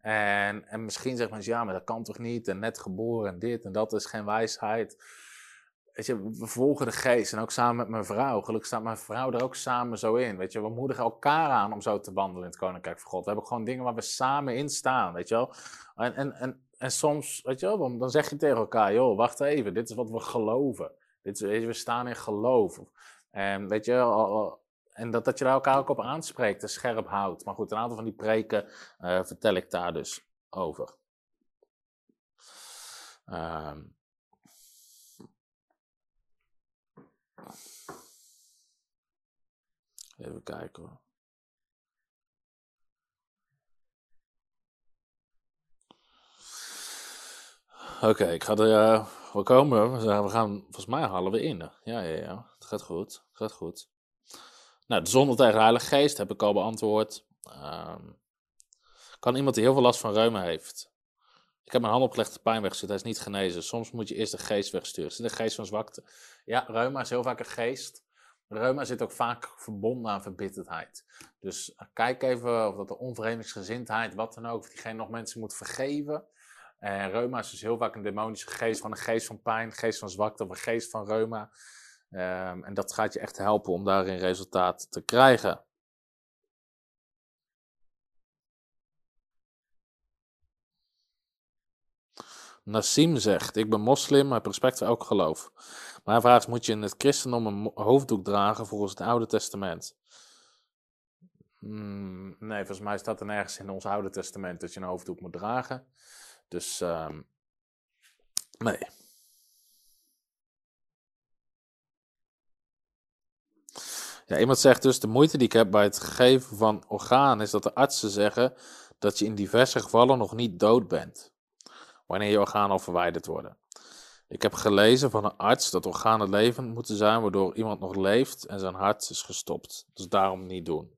En, en misschien zegt mensen, ja, maar dat kan toch niet? En net geboren en dit en dat is geen wijsheid. Weet je, we volgen de geest en ook samen met mijn vrouw. Gelukkig staat mijn vrouw er ook samen zo in. Weet je, we moedigen elkaar aan om zo te wandelen in het Koninkrijk van God. We hebben gewoon dingen waar we samen in staan, weet je wel. En, en, en, soms, weet je wel, dan zeg je tegen elkaar, joh, wacht even, dit is wat we geloven. Dit is, we staan in geloof. En weet je, en dat, dat je daar elkaar ook op aanspreekt en scherp houdt. Maar goed, een aantal van die preken uh, vertel ik daar dus over. Um, even kijken hoor. Oké, ik ga er. Uh, we komen. We gaan. Volgens mij halen we in. Ja, ja, ja. Het gaat goed. Het gaat goed. Nou, de zonde tegen de Heilige Geest heb ik al beantwoord. Um, kan iemand die heel veel last van reuma heeft? Ik heb mijn hand opgelegd, de pijn weggestuurd, hij is niet genezen. Soms moet je eerst de geest wegsturen. Is de geest van zwakte? Ja, reuma is heel vaak een geest. Reuma zit ook vaak verbonden aan verbitterdheid. Dus eh, kijk even of dat de onverenigingsgezindheid, wat dan ook, of diegene nog mensen moet vergeven. En reuma is dus heel vaak een demonische geest van een geest van pijn, geest van zwakte of een geest van reuma. Um, en dat gaat je echt helpen om daarin resultaat te krijgen. Nassim zegt: Ik ben moslim, maar heb respect voor elk geloof. Mijn vraag is: Moet je in het christendom een hoofddoek dragen volgens het Oude Testament? Hmm, nee, volgens mij staat er nergens in ons Oude Testament dat je een hoofddoek moet dragen. Dus um, nee. Ja, iemand zegt dus, de moeite die ik heb bij het geven van organen is dat de artsen zeggen dat je in diverse gevallen nog niet dood bent, wanneer je organen al verwijderd worden. Ik heb gelezen van een arts dat organen levend moeten zijn, waardoor iemand nog leeft en zijn hart is gestopt. Dus daarom niet doen.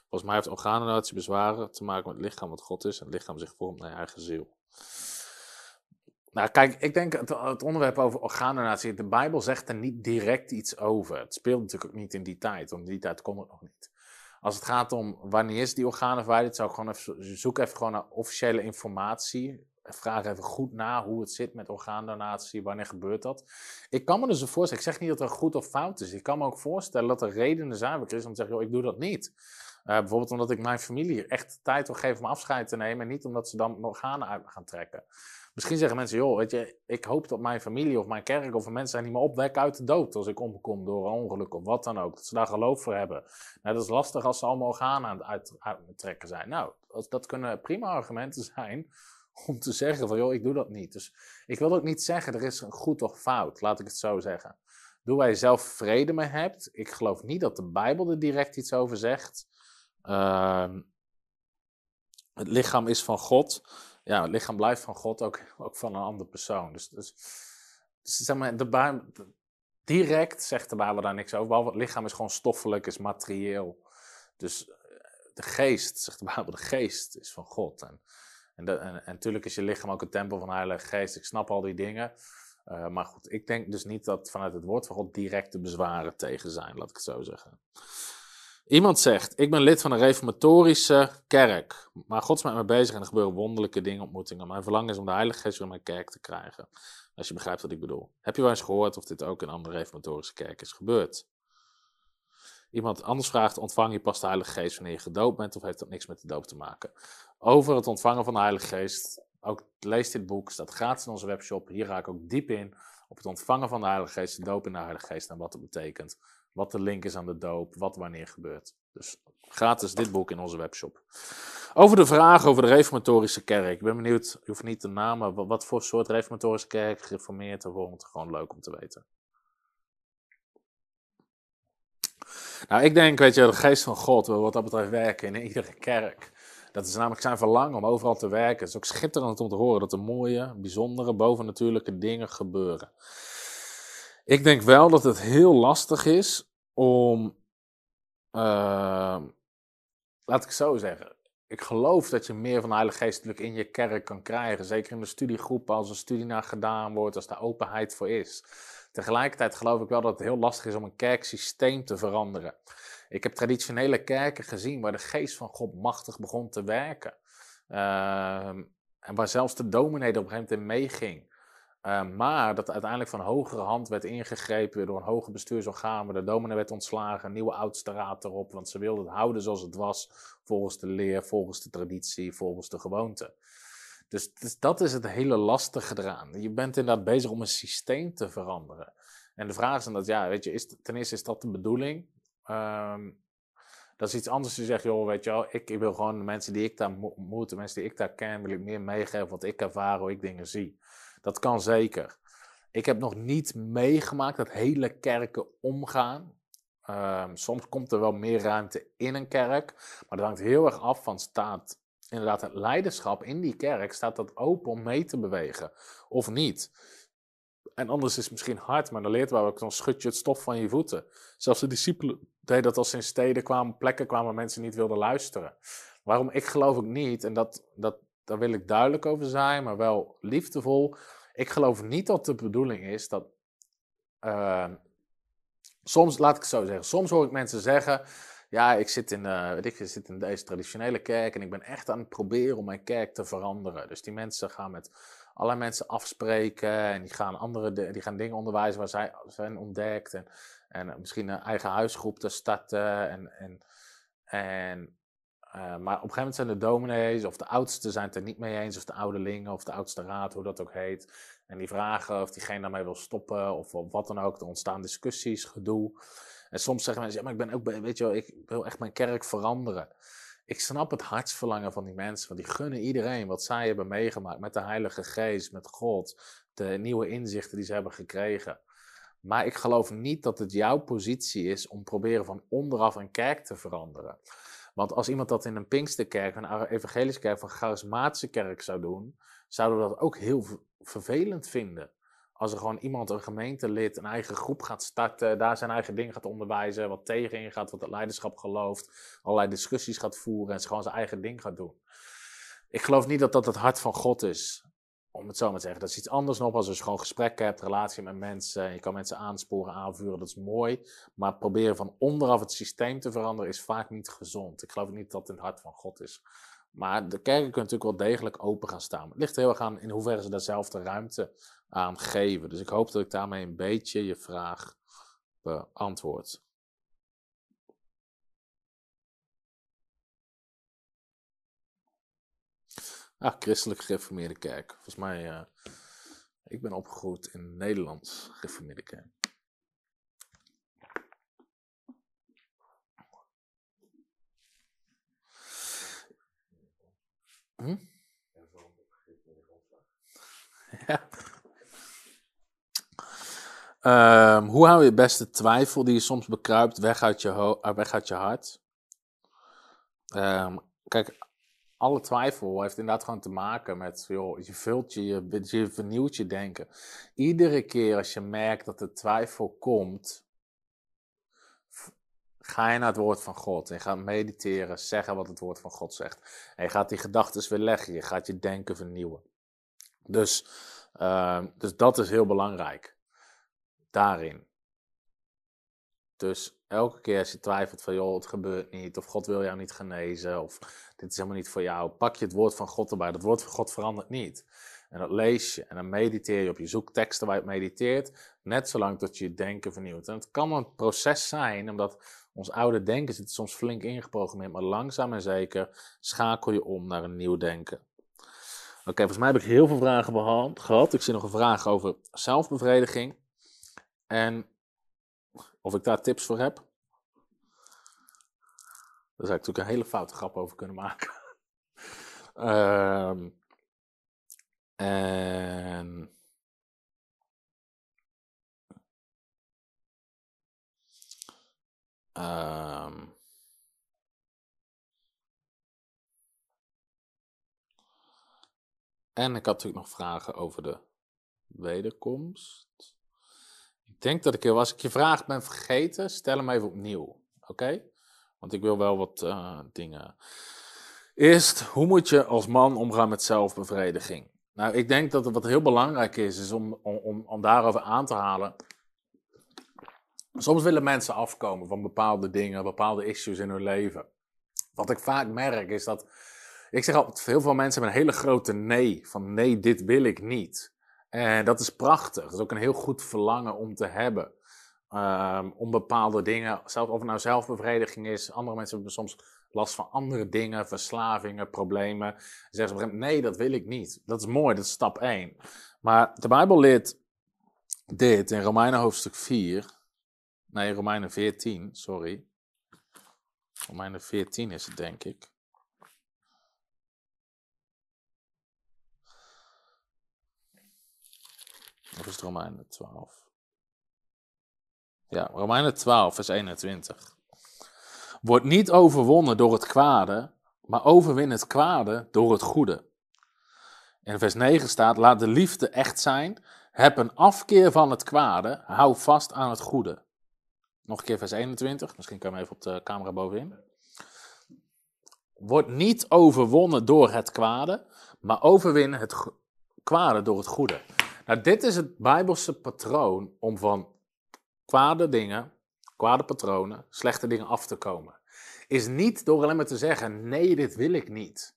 Volgens mij heeft organenarts bezwaren te maken met het lichaam wat God is en het lichaam zich vormt naar je eigen ziel. Nou, kijk, ik denk het, onderwerp over orgaandonatie, de Bijbel zegt er niet direct iets over. Het speelt natuurlijk ook niet in die tijd, want in die tijd kon het nog niet. Als het gaat om wanneer is die organen verwijderd, zou ik gewoon even zoek even gewoon naar officiële informatie. Vraag even goed na hoe het zit met orgaandonatie, wanneer gebeurt dat. Ik kan me dus voorstellen, ik zeg niet dat er goed of fout is. Ik kan me ook voorstellen dat er redenen zijn voor Christus om te zeggen, ik doe dat niet. Uh, bijvoorbeeld omdat ik mijn familie echt tijd wil geven om afscheid te nemen. En niet omdat ze dan organen uit me gaan trekken. Misschien zeggen mensen, joh, weet je, ik hoop dat mijn familie of mijn kerk of mensen zijn die me opwekken uit de dood als ik omkom door een ongeluk of wat dan ook. Dat ze daar geloof voor hebben. Nou, dat is lastig als ze allemaal organen aan het uittrekken zijn. Nou, dat kunnen prima argumenten zijn om te zeggen van, joh, ik doe dat niet. Dus ik wil ook niet zeggen, er is een goed of fout, laat ik het zo zeggen. Doe waar je zelf vrede mee hebt. Ik geloof niet dat de Bijbel er direct iets over zegt. Uh, het lichaam is van God ja, het lichaam blijft van God ook, ook van een andere persoon. Dus, dus, dus zeg maar, de direct zegt de Bijbel daar niks over. Behalve het lichaam is gewoon stoffelijk, is materieel. Dus eh, de geest, zegt de Bijbel, de geest is van God. En, en, en, natuurlijk is je lichaam ook een tempel van de Heilige Geest. Ik snap al die dingen. Uh, maar goed, ik denk dus niet dat vanuit het woord van God directe bezwaren tegen zijn, laat ik het zo zeggen. Iemand zegt, ik ben lid van een reformatorische kerk, maar God is met me bezig en er gebeuren wonderlijke dingen, ontmoetingen. Mijn verlangen is om de Heilige Geest in mijn kerk te krijgen. Als je begrijpt wat ik bedoel. Heb je wel eens gehoord of dit ook in andere reformatorische kerken is gebeurd? Iemand anders vraagt, ontvang je pas de Heilige Geest wanneer je gedoopt bent of heeft dat niks met de doop te maken? Over het ontvangen van de Heilige Geest, ook lees dit boek, staat gratis in onze webshop. Hier ga ik ook diep in op het ontvangen van de Heilige Geest, de doop in de Heilige Geest en wat het betekent wat de link is aan de doop, wat wanneer gebeurt. Dus gratis dit boek in onze webshop. Over de vraag over de reformatorische kerk. Ik ben benieuwd, je hoeft niet te namen, wat voor soort reformatorische kerk, gereformeerd het gewoon leuk om te weten. Nou, ik denk, weet je, de geest van God wil wat dat betreft werken in iedere kerk. Dat is namelijk zijn verlangen om overal te werken. Het is ook schitterend om te horen dat er mooie, bijzondere, bovennatuurlijke dingen gebeuren. Ik denk wel dat het heel lastig is om. Uh, laat ik zo zeggen. Ik geloof dat je meer van de Heilige Geest in je kerk kan krijgen. Zeker in de studiegroepen, als een studie naar gedaan wordt, als daar openheid voor is. Tegelijkertijd geloof ik wel dat het heel lastig is om een kerksysteem te veranderen. Ik heb traditionele kerken gezien waar de geest van God machtig begon te werken. Uh, en waar zelfs de dominee op een gegeven moment in meeging. Uh, maar dat uiteindelijk van hogere hand werd ingegrepen door een hoger bestuursorgaan. Waar de dominee werd ontslagen, een nieuwe oudste raad erop. Want ze wilden het houden zoals het was, volgens de leer, volgens de traditie, volgens de gewoonte. Dus, dus dat is het hele lastige eraan. Je bent inderdaad bezig om een systeem te veranderen. En de vraag is dan dat, ja, weet je, is, ten eerste is dat de bedoeling. Um, dat is iets anders. Je zegt, joh, weet je ik, ik wil gewoon de mensen die ik daar moet, de mensen die ik daar ken, wil ik meer meegeven wat ik ervaar, hoe ik dingen zie. Dat kan zeker. Ik heb nog niet meegemaakt dat hele kerken omgaan. Um, soms komt er wel meer ruimte in een kerk, maar dat hangt heel erg af van staat inderdaad het leiderschap in die kerk, staat dat open om mee te bewegen of niet. En anders is het misschien hard, maar dan leert wel ook, dan schud je het stof van je voeten. Zelfs de discipelen deden dat als ze in steden kwamen, plekken kwamen waar mensen niet wilden luisteren. Waarom? Ik geloof ook niet, en dat, dat, daar wil ik duidelijk over zijn, maar wel liefdevol. Ik geloof niet dat de bedoeling is dat. Uh, soms, laat ik het zo zeggen, soms hoor ik mensen zeggen. Ja, ik zit, in, uh, weet ik, ik zit in deze traditionele kerk en ik ben echt aan het proberen om mijn kerk te veranderen. Dus die mensen gaan met allerlei mensen afspreken en die gaan, andere, die gaan dingen onderwijzen waar zij zijn ontdekt. En, en misschien een eigen huisgroep te starten. En, en, en uh, maar op een gegeven moment zijn de dominees of de oudsten zijn het er niet mee eens, of de ouderlingen of de oudste raad, hoe dat ook heet. En die vragen of diegene daarmee wil stoppen of, of wat dan ook. Er ontstaan discussies, gedoe. En soms zeggen mensen, ja, maar ik ben ook, weet je wel, ik wil echt mijn kerk veranderen. Ik snap het hartsverlangen van die mensen, want die gunnen iedereen wat zij hebben meegemaakt met de Heilige Geest, met God, de nieuwe inzichten die ze hebben gekregen. Maar ik geloof niet dat het jouw positie is om proberen van onderaf een kerk te veranderen. Want als iemand dat in een Pinksterkerk, een evangelische kerk, een charismatische kerk zou doen, zouden we dat ook heel vervelend vinden. Als er gewoon iemand, een gemeentelid, een eigen groep gaat starten, daar zijn eigen dingen gaat onderwijzen, wat tegenin gaat, wat het leiderschap gelooft, allerlei discussies gaat voeren en gewoon zijn eigen ding gaat doen. Ik geloof niet dat dat het hart van God is om het zo maar te zeggen, dat is iets anders nog als je gewoon gesprekken hebt, relatie met mensen. Je kan mensen aansporen, aanvuren, dat is mooi. Maar proberen van onderaf het systeem te veranderen is vaak niet gezond. Ik geloof niet dat het in het hart van God is. Maar de kerken kunnen natuurlijk wel degelijk open gaan staan. Het ligt heel erg aan in hoeverre ze dezelfde ruimte aan geven. Dus ik hoop dat ik daarmee een beetje je vraag beantwoord. Ah, christelijk gereformeerde kerk. Volgens mij, uh, ik ben opgegroeid in Nederlands gereformeerde kerk. Hm? Ja. Um, hoe hou je het beste twijfel die je soms bekruipt weg uit je, weg uit je hart? Um, kijk, alle twijfel heeft inderdaad gewoon te maken met, joh, je vult je, je, vernieuwt je denken. Iedere keer als je merkt dat er twijfel komt, ga je naar het woord van God. En gaat mediteren, zeggen wat het woord van God zegt. En je gaat die gedachten weer leggen, je gaat je denken vernieuwen. Dus, uh, dus dat is heel belangrijk. Daarin. Dus elke keer als je twijfelt van, joh, het gebeurt niet, of God wil jou niet genezen, of dit is helemaal niet voor jou, pak je het woord van God erbij. Dat woord van God verandert niet. En dat lees je en dan mediteer je op. Je zoekt teksten waar je het mediteert, net zolang tot je je denken vernieuwt. En het kan een proces zijn, omdat ons oude denken zit soms flink ingeprogrammeerd, maar langzaam en zeker schakel je om naar een nieuw denken. Oké, volgens mij heb ik heel veel vragen gehad. Ik zie nog een vraag over zelfbevrediging. En of ik daar tips voor heb? Daar zou ik natuurlijk een hele foute grap over kunnen maken. um, en. Um, en ik had natuurlijk nog vragen over de wederkomst. Ik denk dat ik, als ik je vraag ben vergeten, stel hem even opnieuw. Oké? Want ik wil wel wat uh, dingen. Eerst, hoe moet je als man omgaan met zelfbevrediging? Nou, ik denk dat wat heel belangrijk is, is om, om, om daarover aan te halen. Soms willen mensen afkomen van bepaalde dingen, bepaalde issues in hun leven. Wat ik vaak merk is dat. Ik zeg altijd, heel veel mensen hebben een hele grote nee. Van nee, dit wil ik niet. En dat is prachtig. Dat is ook een heel goed verlangen om te hebben. Um, om bepaalde dingen, zelfs of het nou zelfbevrediging is. Andere mensen hebben soms last van andere dingen, verslavingen, problemen. Zeggen ze nee, dat wil ik niet. Dat is mooi, dat is stap 1. Maar de Bijbel leert dit in Romeinen hoofdstuk 4. Nee, Romeinen 14, sorry. Romeinen 14 is het, denk ik. Of is het Romeinen 12? Ja, Romeinen 12, vers 21. Word niet overwonnen door het kwade, maar overwin het kwade door het goede. In vers 9 staat: Laat de liefde echt zijn. Heb een afkeer van het kwade. Hou vast aan het goede. Nog een keer vers 21. Misschien kan je even op de camera bovenin. Word niet overwonnen door het kwade, maar overwin het kwade door het goede. Nou, dit is het Bijbelse patroon om van kwade dingen, kwade patronen, slechte dingen af te komen. Is niet door alleen maar te zeggen: nee, dit wil ik niet.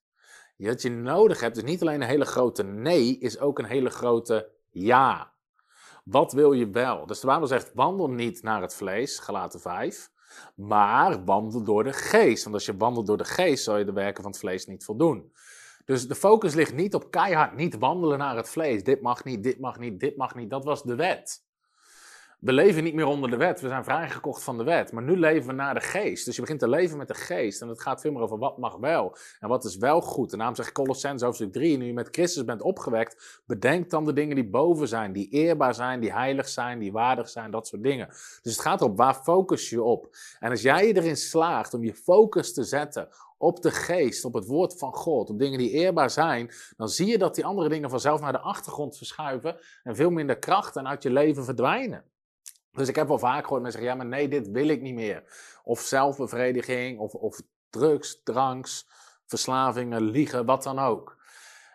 Wat je nodig hebt, is niet alleen een hele grote nee, is ook een hele grote ja. Wat wil je wel? Dus de Bijbel zegt: wandel niet naar het vlees, gelaten 5, maar wandel door de geest. Want als je wandelt door de geest, zal je de werken van het vlees niet voldoen. Dus de focus ligt niet op keihard niet wandelen naar het vlees. Dit mag niet, dit mag niet, dit mag niet. Dat was de wet. We leven niet meer onder de wet. We zijn vrijgekocht van de wet. Maar nu leven we naar de geest. Dus je begint te leven met de geest. En het gaat veel meer over wat mag wel. En wat is wel goed. En daarom zegt Colossens hoofdstuk 3. Nu je met Christus bent opgewekt. Bedenk dan de dingen die boven zijn. Die eerbaar zijn. Die heilig zijn. Die waardig zijn. Dat soort dingen. Dus het gaat erop. Waar focus je op? En als jij erin slaagt om je focus te zetten op de geest, op het woord van God, op dingen die eerbaar zijn, dan zie je dat die andere dingen vanzelf naar de achtergrond verschuiven en veel minder kracht en uit je leven verdwijnen. Dus ik heb wel vaak gehoord mensen zeggen, ja, maar nee, dit wil ik niet meer. Of zelfbevrediging, of, of drugs, dranks, verslavingen, liegen, wat dan ook.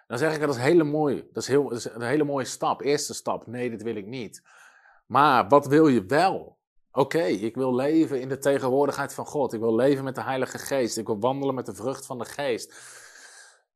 Dan zeg ik dat is hele mooi. Dat is, heel, dat is een hele mooie stap. Eerste stap. Nee, dit wil ik niet. Maar wat wil je wel? Oké, ik wil leven in de tegenwoordigheid van God. Ik wil leven met de Heilige Geest. Ik wil wandelen met de vrucht van de Geest.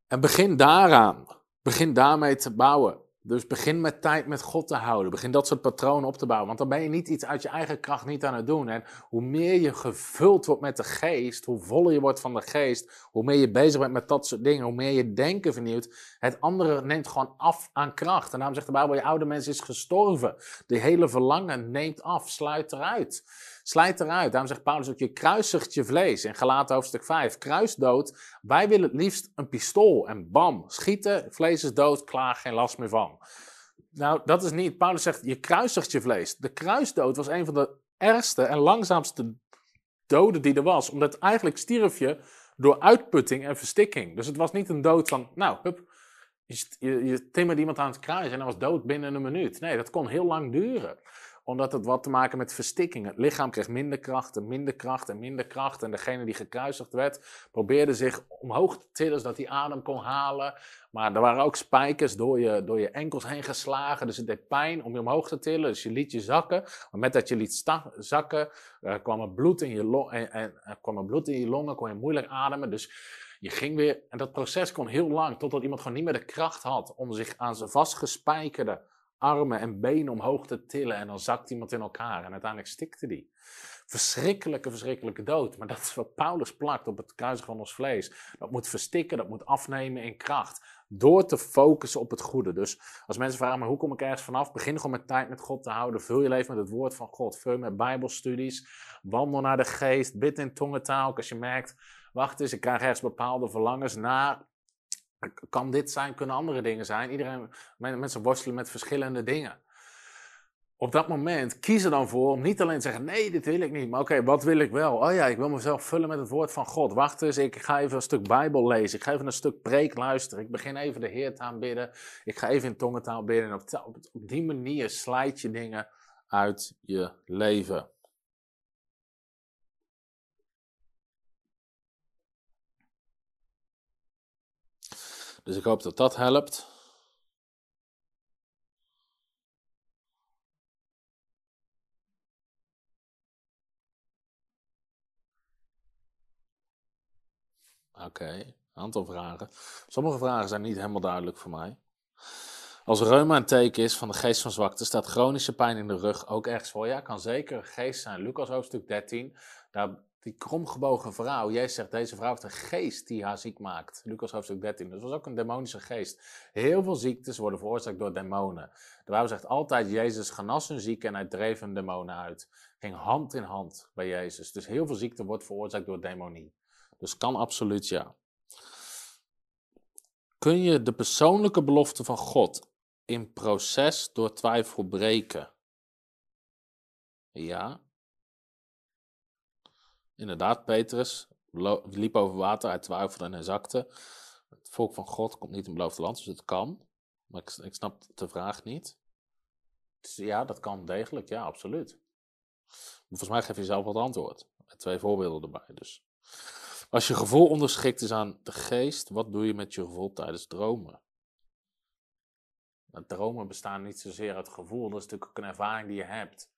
En begin daaraan. Begin daarmee te bouwen. Dus begin met tijd met God te houden. Begin dat soort patronen op te bouwen. Want dan ben je niet iets uit je eigen kracht niet aan het doen. En hoe meer je gevuld wordt met de geest, hoe voller je wordt van de geest, hoe meer je bezig bent met dat soort dingen, hoe meer je denken vernieuwt. Het andere neemt gewoon af aan kracht. En daarom zegt de Bijbel, je oude mens is gestorven. De hele verlangen neemt af, sluit eruit. Slijt eruit. Daarom zegt Paulus ook, je kruisigt je vlees. In Galaten hoofdstuk 5, kruisdood. Wij willen het liefst een pistool en bam, schieten, vlees is dood, klaar, geen last meer van. Nou, dat is niet. Paulus zegt, je kruisigt je vlees. De kruisdood was een van de ergste en langzaamste doden die er was. Omdat eigenlijk stierf je door uitputting en verstikking. Dus het was niet een dood van, nou, hup, je, je, timmerde iemand aan het kruis en hij was dood binnen een minuut. Nee, dat kon heel lang duren omdat het wat te maken met verstikking. Het lichaam kreeg minder kracht en minder kracht en minder kracht. En degene die gekruisigd werd, probeerde zich omhoog te tillen zodat hij adem kon halen. Maar er waren ook spijkers door je, door je enkels heen geslagen. Dus het deed pijn om je omhoog te tillen. Dus je liet je zakken. Maar met dat je liet zakken, uh, kwam, er bloed in je long, en, en, kwam er bloed in je longen, kon je moeilijk ademen. Dus je ging weer, en dat proces kon heel lang, totdat iemand gewoon niet meer de kracht had om zich aan zijn vastgespijkerde armen en benen omhoog te tillen en dan zakt iemand in elkaar en uiteindelijk stikte die. Verschrikkelijke, verschrikkelijke dood. Maar dat is wat Paulus plakt op het kruisig van ons vlees. Dat moet verstikken, dat moet afnemen in kracht. Door te focussen op het goede. Dus als mensen vragen, maar hoe kom ik ergens vanaf? Begin gewoon met tijd met God te houden. Vul je leven met het woord van God. Vul met bijbelstudies. Wandel naar de geest. Bid in tongentaal. Als je merkt, wacht eens, ik krijg ergens bepaalde verlangens naar kan dit zijn, kunnen andere dingen zijn. Iedereen, mensen worstelen met verschillende dingen. Op dat moment kies er dan voor om niet alleen te zeggen: nee, dit wil ik niet. Maar oké, wat wil ik wel? Oh ja, ik wil mezelf vullen met het woord van God. Wacht eens, ik ga even een stuk Bijbel lezen. Ik ga even een stuk preek luisteren. Ik begin even de Heer te aanbidden. Ik ga even in tongentaal bidden. En op, op, op die manier slijt je dingen uit je leven. Dus ik hoop dat dat helpt. Oké, okay, aantal vragen. Sommige vragen zijn niet helemaal duidelijk voor mij. Als reuma een teken is van de geest van zwakte, staat chronische pijn in de rug ook ergens voor? Ja, kan zeker geest zijn. Lucas hoofdstuk 13, daar die kromgebogen vrouw, jij zegt deze vrouw heeft een geest die haar ziek maakt. Lucas hoofdstuk 13. Dat was ook een demonische geest. Heel veel ziektes worden veroorzaakt door demonen. De Bijbel zegt altijd, Jezus genas een zieke en hij dreef een demonen uit. Ging hand in hand bij Jezus. Dus heel veel ziekte wordt veroorzaakt door demonie. Dus kan absoluut ja. Kun je de persoonlijke belofte van God in proces door twijfel breken? Ja. Inderdaad, Petrus liep over water, hij twijfelde en hij zakte. Het volk van God komt niet in het beloofde land, dus het kan. Maar ik, ik snap de vraag niet. Dus ja, dat kan degelijk, ja, absoluut. volgens mij geef je zelf wat antwoord. Met twee voorbeelden erbij. Dus. Als je gevoel onderschikt is aan de geest, wat doe je met je gevoel tijdens dromen? dromen bestaan niet zozeer uit gevoel, dat is natuurlijk ook een ervaring die je hebt.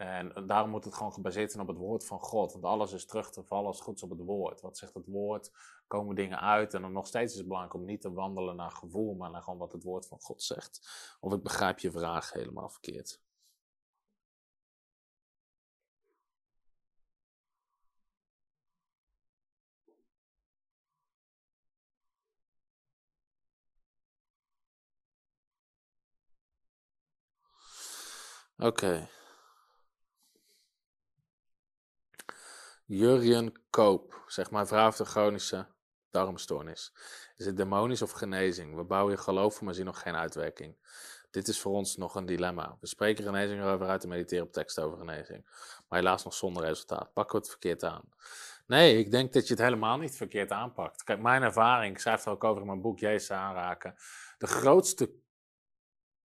En daarom moet het gewoon gebaseerd zijn op het woord van God. Want alles is terug te vallen als goed op het woord. Wat zegt het woord? Komen dingen uit? En dan nog steeds is het belangrijk om niet te wandelen naar gevoel, maar naar gewoon wat het woord van God zegt. Of ik begrijp je vraag helemaal verkeerd. Oké. Jurjen Koop, zeg maar, vrouw een chronische darmstoornis. Is het demonisch of genezing? We bouwen je geloof, maar zien nog geen uitwerking. Dit is voor ons nog een dilemma. We spreken genezing erover uit en mediteren op tekst over genezing. Maar helaas nog zonder resultaat. Pakken we het verkeerd aan? Nee, ik denk dat je het helemaal niet verkeerd aanpakt. Kijk, mijn ervaring, ik schrijf er ook over in mijn boek Jezus aanraken. De grootste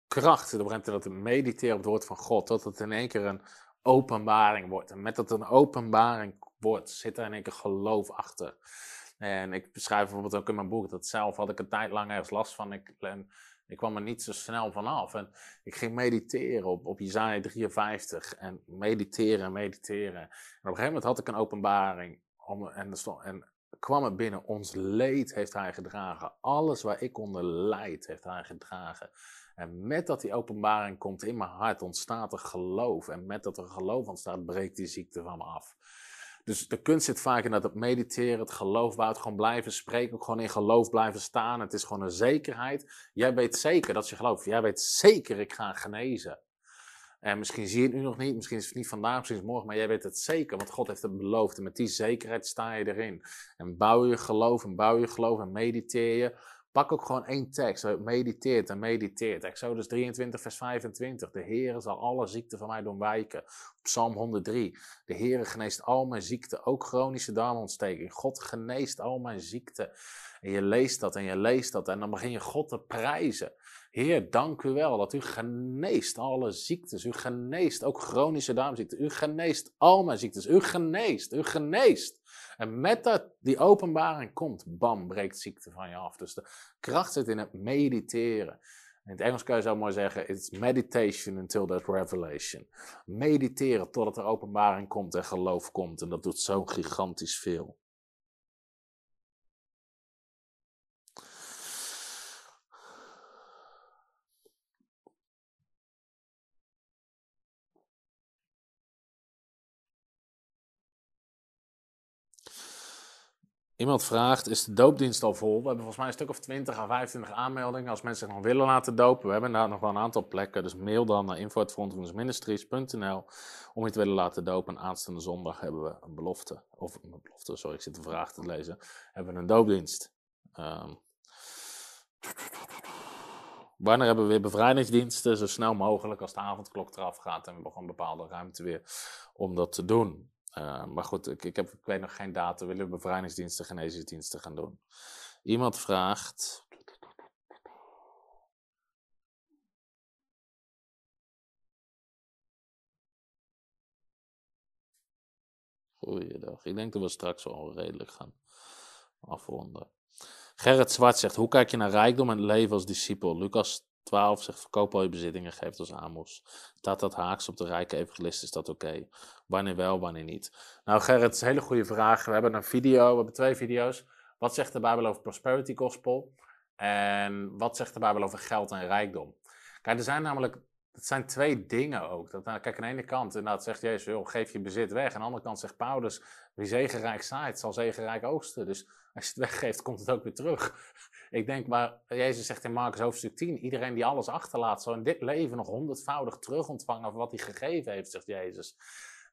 kracht op het dat we mediteren op het woord van God, dat het in één keer een openbaring wordt. En met dat een openbaring wordt, zit er in één keer geloof achter. En ik beschrijf bijvoorbeeld ook in mijn boek dat zelf had ik een tijd lang ergens last van. Ik, en ik kwam er niet zo snel vanaf. En ik ging mediteren op, op Isaiah 53. En mediteren en mediteren. En op een gegeven moment had ik een openbaring. En, en kwam het binnen. Ons leed heeft hij gedragen. Alles waar ik onder leid heeft hij gedragen. En met dat die openbaring komt in mijn hart, ontstaat er geloof. En met dat er geloof ontstaat, breekt die ziekte van me af. Dus de kunst zit vaak in dat het mediteren, het geloof buiten gewoon blijven spreken, ook gewoon in geloof blijven staan. Het is gewoon een zekerheid. Jij weet zeker dat je gelooft. Jij weet zeker, ik ga genezen. En misschien zie je het nu nog niet, misschien is het niet vandaag, misschien is het morgen, maar jij weet het zeker, want God heeft het beloofd. En met die zekerheid sta je erin. En bouw je geloof en bouw je geloof en mediteer je. Pak ook gewoon één tekst, mediteert en mediteert. Exodus 23, vers 25. De Heer zal alle ziekten van mij doen wijken. Psalm 103. De Heer geneest al mijn ziekten, ook chronische darmontsteking. God geneest al mijn ziekten. En je leest dat en je leest dat en dan begin je God te prijzen. Heer, dank u wel dat u geneest alle ziektes. U geneest ook chronische darmziekten. U geneest al mijn ziektes. U geneest, u geneest. En met dat die openbaring komt, bam, breekt ziekte van je af. Dus de kracht zit in het mediteren. In het Engels kan je zo mooi zeggen, it's meditation until that revelation. Mediteren totdat er openbaring komt en geloof komt. En dat doet zo gigantisch veel. Iemand vraagt, is de doopdienst al vol? We hebben volgens mij een stuk of 20 à 25 aanmeldingen als mensen zich nog willen laten dopen. We hebben daar nog wel een aantal plekken, dus mail dan naar info.frontrunners.ministries.nl om je te willen laten dopen. En aanstaande zondag hebben we een belofte, of een belofte, sorry, ik zit de vraag te lezen, hebben we een doopdienst. Um, wanneer hebben we weer bevrijdingsdiensten? Zo snel mogelijk als de avondklok eraf gaat en we hebben gewoon bepaalde ruimte weer om dat te doen. Uh, maar goed, ik, ik, heb, ik weet nog geen datum. Willen we bevrijdingsdiensten, genezingsdiensten gaan doen? Iemand vraagt. Goeiedag. Ik denk dat we straks wel redelijk gaan afronden. Gerrit Zwart zegt: Hoe kijk je naar rijkdom en leven als discipel? Lucas 12 zegt: Verkoop al je bezittingen, geef het als Amos. Staat dat haaks op de rijke evangelist? Is dat oké? Wanneer wel, wanneer niet? Nou, Gerrit, is een hele goede vraag. We hebben een video, we hebben twee video's. Wat zegt de Bijbel over prosperity gospel? En wat zegt de Bijbel over geld en rijkdom? Kijk, er zijn namelijk het zijn twee dingen ook. Nou, kijk, aan de ene kant inderdaad zegt Jezus, geef je bezit weg. Aan de andere kant zegt Paulus, wie zegenrijk zaait, zal zegenrijk oogsten. Dus als je het weggeeft, komt het ook weer terug. Ik denk, maar Jezus zegt in Marcus hoofdstuk 10, iedereen die alles achterlaat, zal in dit leven nog honderdvoudig terug ontvangen van wat hij gegeven heeft, zegt Jezus.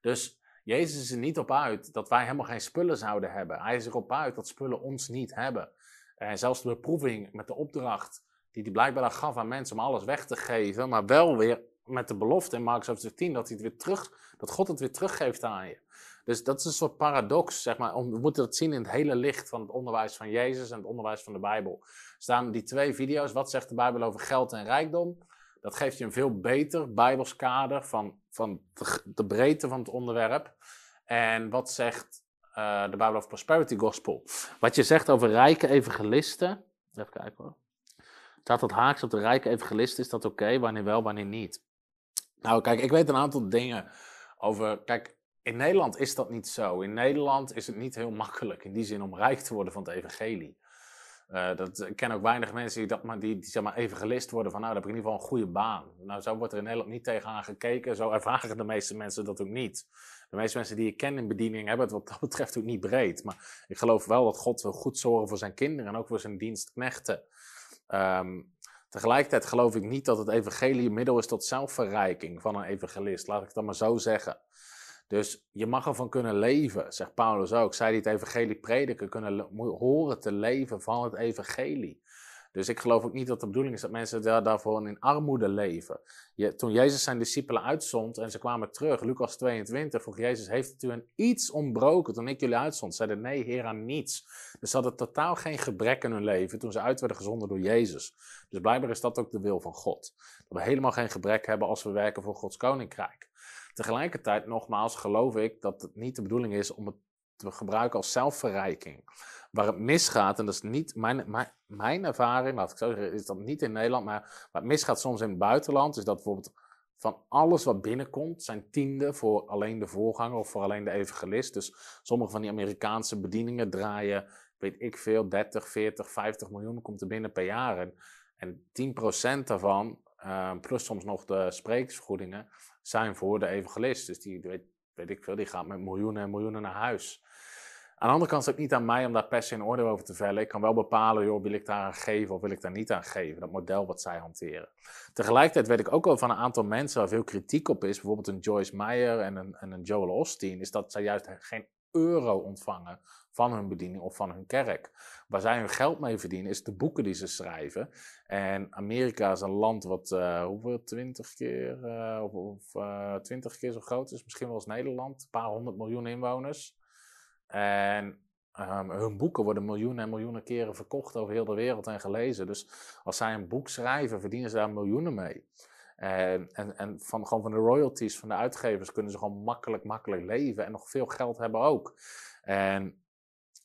Dus Jezus is er niet op uit dat wij helemaal geen spullen zouden hebben. Hij is erop uit dat spullen ons niet hebben. En zelfs de beproeving met de opdracht die hij blijkbaar gaf aan mensen om alles weg te geven, maar wel weer met de belofte in Marcus hoofdstuk 10 dat, hij het weer terug, dat God het weer teruggeeft aan je. Dus dat is een soort paradox, zeg maar. We moeten dat zien in het hele licht van het onderwijs van Jezus en het onderwijs van de Bijbel. Er staan die twee video's. Wat zegt de Bijbel over geld en rijkdom? Dat geeft je een veel beter Bijbels kader van, van de, breedte van het onderwerp. En wat zegt uh, de Bijbel over prosperity gospel? Wat je zegt over rijke evangelisten. Even kijken hoor. Staat dat haaks op de rijke evangelisten? Is dat oké? Wanneer wel, wanneer niet? Nou, kijk, ik weet een aantal dingen over. Kijk, in Nederland is dat niet zo. In Nederland is het niet heel makkelijk in die zin om rijk te worden van het evangelie. Uh, dat, ik ken ook weinig mensen die, dat maar, die, die zeg maar evangelist worden van nou, dan heb ik in ieder geval een goede baan. Nou, zo wordt er in Nederland niet tegenaan gekeken. Zo ervaren de meeste mensen dat ook niet. De meeste mensen die ik ken in bediening hebben het wat dat betreft ook niet breed. Maar ik geloof wel dat God wil goed zorgen voor zijn kinderen en ook voor zijn dienstknechten. Um, tegelijkertijd geloof ik niet dat het evangelie een middel is tot zelfverrijking van een evangelist. Laat ik dat maar zo zeggen. Dus je mag ervan kunnen leven, zegt Paulus ook. Zij die het evangelie prediken, kunnen horen te leven van het evangelie. Dus ik geloof ook niet dat de bedoeling is dat mensen daar, daarvoor in armoede leven. Je, toen Jezus zijn discipelen uitzond en ze kwamen terug, Lucas 22, vroeg Jezus, heeft u een iets ontbroken toen ik jullie uitzond? Zeiden nee, Heer, aan niets. Dus ze hadden totaal geen gebrek in hun leven toen ze uit werden gezonden door Jezus. Dus blijkbaar is dat ook de wil van God. Dat we helemaal geen gebrek hebben als we werken voor Gods koninkrijk. Tegelijkertijd, nogmaals, geloof ik dat het niet de bedoeling is om het te gebruiken als zelfverrijking. Waar het misgaat, en dat is niet mijn, mijn, mijn ervaring, laat ik zo zeggen, is dat niet in Nederland, maar het misgaat soms in het buitenland, is dat bijvoorbeeld van alles wat binnenkomt, zijn tiende voor alleen de voorganger of voor alleen de evangelist. Dus sommige van die Amerikaanse bedieningen draaien, weet ik veel, 30, 40, 50 miljoen komt er binnen per jaar. En, en 10% daarvan, uh, plus soms nog de sprekersvergoedingen, zijn voor de evangelist. Dus die, weet, weet ik veel, die gaat met miljoenen en miljoenen naar huis. Aan de andere kant is het niet aan mij om daar per se een oordeel over te vellen. Ik kan wel bepalen, joh, wil ik daar aan geven of wil ik daar niet aan geven. Dat model wat zij hanteren. Tegelijkertijd weet ik ook wel van een aantal mensen waar veel kritiek op is. Bijvoorbeeld een Joyce Meyer en een, en een Joel Osteen. Is dat zij juist geen euro ontvangen van hun bediening of van hun kerk. Waar zij hun geld mee verdienen is de boeken die ze schrijven. En Amerika is een land wat uh, hoeveel, twintig keer uh, of, uh, twintig keer zo groot is, misschien wel als Nederland. Een paar honderd miljoen inwoners. En um, hun boeken worden miljoenen en miljoenen keren verkocht over heel de wereld en gelezen. Dus als zij een boek schrijven, verdienen ze daar miljoenen mee. En, en, en van, gewoon van de royalties van de uitgevers kunnen ze gewoon makkelijk, makkelijk leven en nog veel geld hebben ook. En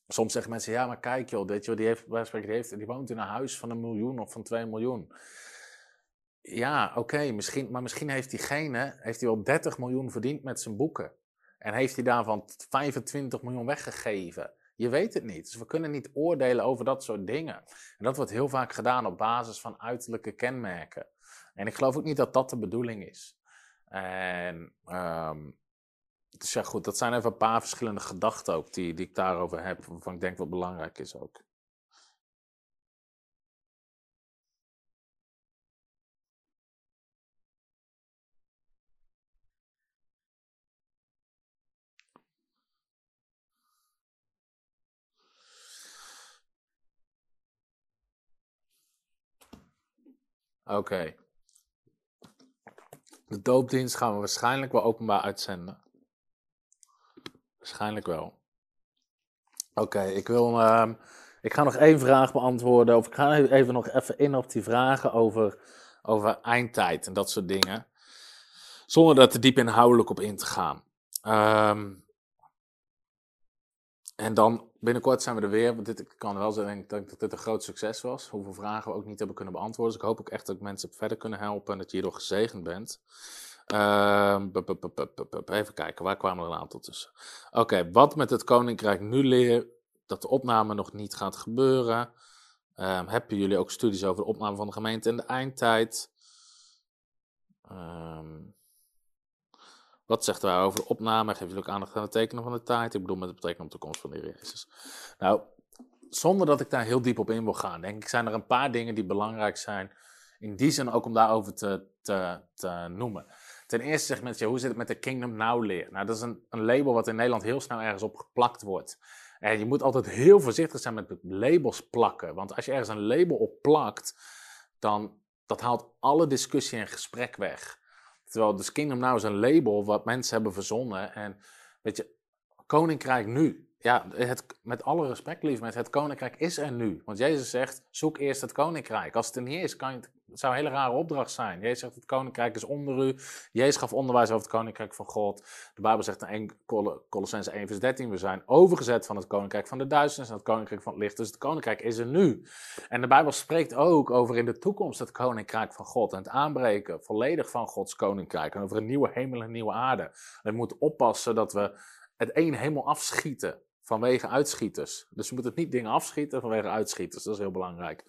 soms zeggen mensen, ja, maar kijk joh, dit, joh die, heeft, die, heeft, die woont in een huis van een miljoen of van twee miljoen. Ja, oké, misschien, maar misschien heeft diegene heeft hij wel 30 miljoen verdiend met zijn boeken. En heeft hij daarvan 25 miljoen weggegeven? Je weet het niet. Dus we kunnen niet oordelen over dat soort dingen. En dat wordt heel vaak gedaan op basis van uiterlijke kenmerken. En ik geloof ook niet dat dat de bedoeling is. En um, dus ja, goed, dat zijn even een paar verschillende gedachten ook die, die ik daarover heb, waarvan ik denk wat belangrijk is ook. Oké. De doopdienst gaan we waarschijnlijk wel openbaar uitzenden. Waarschijnlijk wel. Oké, ik wil. Uh, ik ga nog één vraag beantwoorden. Of ik ga even nog even in op die vragen over, over eindtijd en dat soort dingen. Zonder daar te diep inhoudelijk op in te gaan. Um, en dan binnenkort zijn we er weer. Want dit, ik kan wel zeggen dat dit een groot succes was. Hoeveel vragen we ook niet hebben kunnen beantwoorden. Dus ik hoop ook echt dat ik mensen verder kunnen helpen en dat je hierdoor gezegend bent. Uh, even kijken, waar kwamen er een aantal tussen? Oké, wat met het Koninkrijk nu leer dat de opname nog niet gaat gebeuren. Uh, hebben jullie ook studies over de opname van de gemeente in de eindtijd? Um, wat zegt hij over de opname? Geef jullie aandacht aan het tekenen van de tijd? Ik bedoel met de betrekking op de komst van de Heer Jezus. Nou, zonder dat ik daar heel diep op in wil gaan, denk ik, zijn er een paar dingen die belangrijk zijn. In die zin ook om daarover te, te, te noemen. Ten eerste zegt mensen, hoe zit het met de Kingdom Now leer? Nou, dat is een, een label wat in Nederland heel snel ergens op geplakt wordt. En je moet altijd heel voorzichtig zijn met labels plakken. Want als je ergens een label op plakt, dan dat haalt alle discussie en gesprek weg. Terwijl dus Kingdom Now is een label wat mensen hebben verzonnen. En weet je, Koninkrijk nu. Ja, het, met alle respect, lief met het Koninkrijk is er nu. Want Jezus zegt, zoek eerst het Koninkrijk. Als het er niet is, kan je, het zou een hele rare opdracht zijn. Jezus zegt, het Koninkrijk is onder u. Jezus gaf onderwijs over het Koninkrijk van God. De Bijbel zegt in Colossense 1 vers 13, we zijn overgezet van het Koninkrijk van de duisternis naar het Koninkrijk van het licht. Dus het Koninkrijk is er nu. En de Bijbel spreekt ook over in de toekomst het Koninkrijk van God. En het aanbreken volledig van Gods Koninkrijk. En over een nieuwe hemel en een nieuwe aarde. we moeten oppassen dat we het een helemaal afschieten vanwege uitschieters. Dus we moeten het niet dingen afschieten vanwege uitschieters. Dat is heel belangrijk.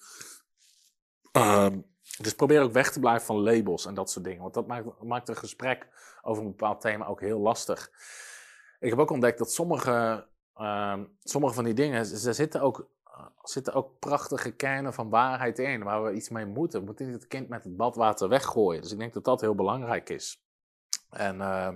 Um, dus probeer ook weg te blijven van labels en dat soort dingen. Want dat maakt, maakt een gesprek over een bepaald thema ook heel lastig. Ik heb ook ontdekt dat sommige, uh, sommige van die dingen, er zitten ook, zitten ook prachtige kernen van waarheid in, waar we iets mee moeten. We moeten niet het kind met het badwater weggooien. Dus ik denk dat dat heel belangrijk is. En uh,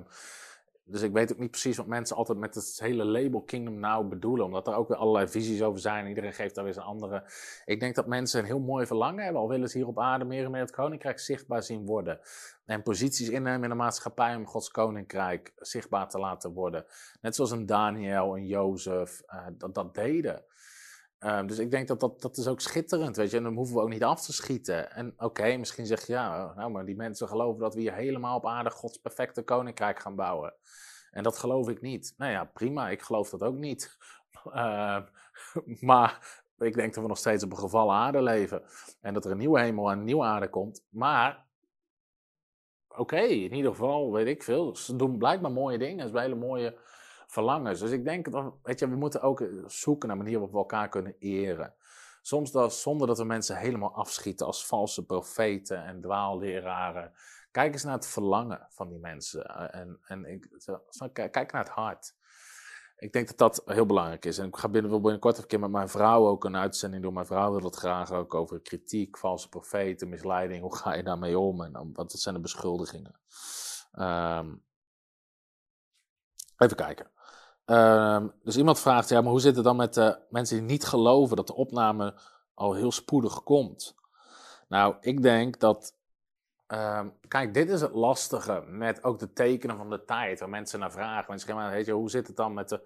dus ik weet ook niet precies wat mensen altijd met het hele label Kingdom Now bedoelen. Omdat er ook weer allerlei visies over zijn. Iedereen geeft daar weer zijn andere. Ik denk dat mensen een heel mooi verlangen hebben. Al willen ze hier op aarde meer en meer het koninkrijk zichtbaar zien worden. En posities innemen in de maatschappij om Gods koninkrijk zichtbaar te laten worden. Net zoals een Daniel, een Jozef, uh, dat, dat deden. Uh, dus ik denk dat, dat dat is ook schitterend, weet je. En dan hoeven we ook niet af te schieten. En oké, misschien zeg je, ja, nou, maar die mensen geloven dat we hier helemaal op aarde Gods perfecte koninkrijk gaan bouwen. En dat geloof ik niet. Nou ja, prima, ik geloof dat ook niet. Uh, maar ik denk dat we nog steeds op een gevallen aarde leven. En dat er een nieuwe hemel en een nieuwe aarde komt. Maar, oké, in ieder geval, weet ik veel. Ze doen blijkbaar mooie dingen. Ze hebben hele mooie verlangens. Dus ik denk, dat, weet je, we moeten ook zoeken naar manieren waarop we elkaar kunnen eren. Soms dat, zonder dat we mensen helemaal afschieten als valse profeten en dwaalleraren. Kijk eens naar het verlangen van die mensen. Eh, en, en ik, kijk naar het hart. Ik denk dat dat heel belangrijk is. En ik ga binnen, binnenkort een keer met mijn vrouw ook een uitzending doen. Mijn vrouw wil het graag ook over kritiek, valse profeten, misleiding. Hoe ga je daarmee om? En wat zijn de beschuldigingen? Um, even kijken. Um, dus iemand vraagt, ja, maar hoe zit het dan met de mensen die niet geloven dat de opname al heel spoedig komt? Nou, ik denk dat Um, kijk, dit is het lastige met ook de tekenen van de tijd, waar mensen naar vragen. Mensen zeggen, weet je, hoe zit het dan met de...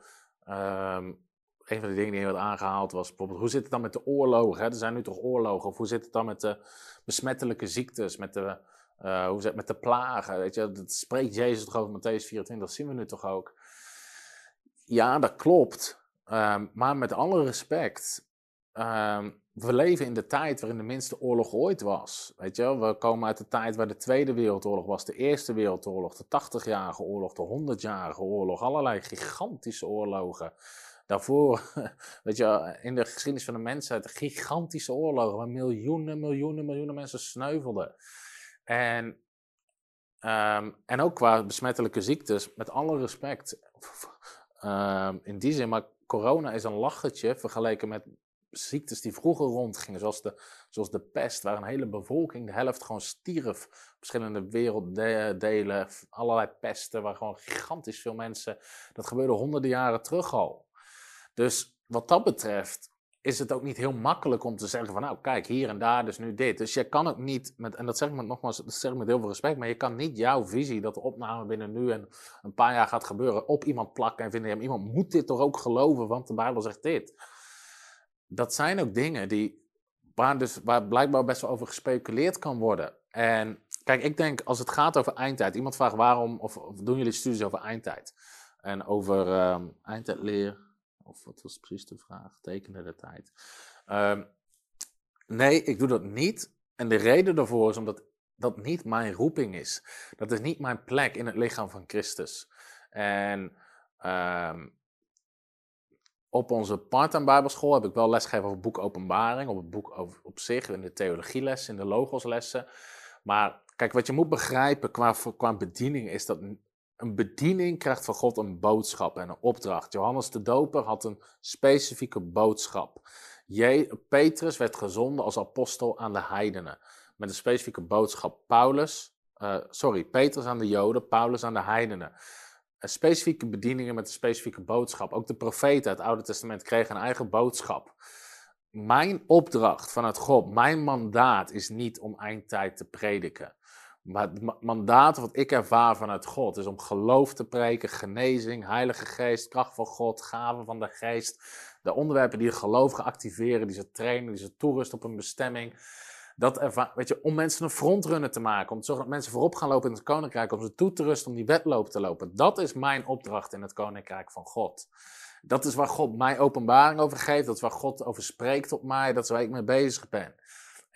Um, een van de dingen die heel aangehaald was, bijvoorbeeld, hoe zit het dan met de oorlogen? Hè? Er zijn nu toch oorlogen? Of hoe zit het dan met de besmettelijke ziektes, met de, uh, hoe zit het met de plagen? Weet je, dat spreekt Jezus toch over Matthäus 24, dat zien we nu toch ook? Ja, dat klopt. Um, maar met alle respect, um, we leven in de tijd waarin de minste oorlog ooit was. Weet je We komen uit de tijd waar de Tweede Wereldoorlog was, de Eerste Wereldoorlog, de 80-jarige oorlog, de 100-jarige oorlog, allerlei gigantische oorlogen. Daarvoor, weet je, in de geschiedenis van de mensheid, gigantische oorlogen waar miljoenen, miljoenen, miljoenen mensen sneuvelden. En, um, en ook qua besmettelijke ziektes, met alle respect, um, in die zin, maar corona is een lachertje vergeleken met ziektes die vroeger rondgingen, zoals de, zoals de pest, waar een hele bevolking, de helft gewoon stierf. Verschillende werelddelen, allerlei pesten, waar gewoon gigantisch veel mensen. Dat gebeurde honderden jaren terug al. Dus wat dat betreft is het ook niet heel makkelijk om te zeggen van nou kijk hier en daar dus nu dit. Dus je kan ook niet, met, en dat zeg ik met, nogmaals, dat zeg ik met heel veel respect, maar je kan niet jouw visie dat de opname binnen nu en een paar jaar gaat gebeuren op iemand plakken en vinden, iemand moet dit toch ook geloven, want de Bijbel zegt dit dat zijn ook dingen die, waar, dus, waar blijkbaar best wel over gespeculeerd kan worden. En kijk, ik denk als het gaat over eindtijd, iemand vraagt waarom, of, of doen jullie studies over eindtijd? En over um, eindtijdleer, of wat was precies de vraag? Tekenen de tijd. Um, nee, ik doe dat niet. En de reden daarvoor is omdat dat niet mijn roeping is. Dat is niet mijn plek in het lichaam van Christus. En um, op onze part-time bijbelschool heb ik wel lesgegeven over het boek Openbaring, op het boek op zich, in de theologielessen, in de logoslessen. Maar kijk, wat je moet begrijpen qua, qua bediening is dat een bediening krijgt van God een boodschap en een opdracht. Johannes de Doper had een specifieke boodschap. Je, Petrus werd gezonden als apostel aan de heidenen met een specifieke boodschap. Paulus, uh, sorry, Petrus aan de Joden, Paulus aan de heidenen specifieke bedieningen met een specifieke boodschap. Ook de profeten uit het Oude Testament kregen een eigen boodschap. Mijn opdracht vanuit God, mijn mandaat is niet om eindtijd te prediken. Maar het mandaat wat ik ervaar vanuit God is om geloof te preken, genezing, Heilige Geest, kracht van God, gaven van de Geest. De onderwerpen die geloof activeren, die ze trainen, die ze toerusten op een bestemming. Dat weet je, om mensen een frontrunner te maken, om te zorgen dat mensen voorop gaan lopen in het koninkrijk, om ze toe te rusten om die wedloop te lopen. Dat is mijn opdracht in het koninkrijk van God. Dat is waar God mij openbaring over geeft, dat is waar God over spreekt op mij, dat is waar ik mee bezig ben.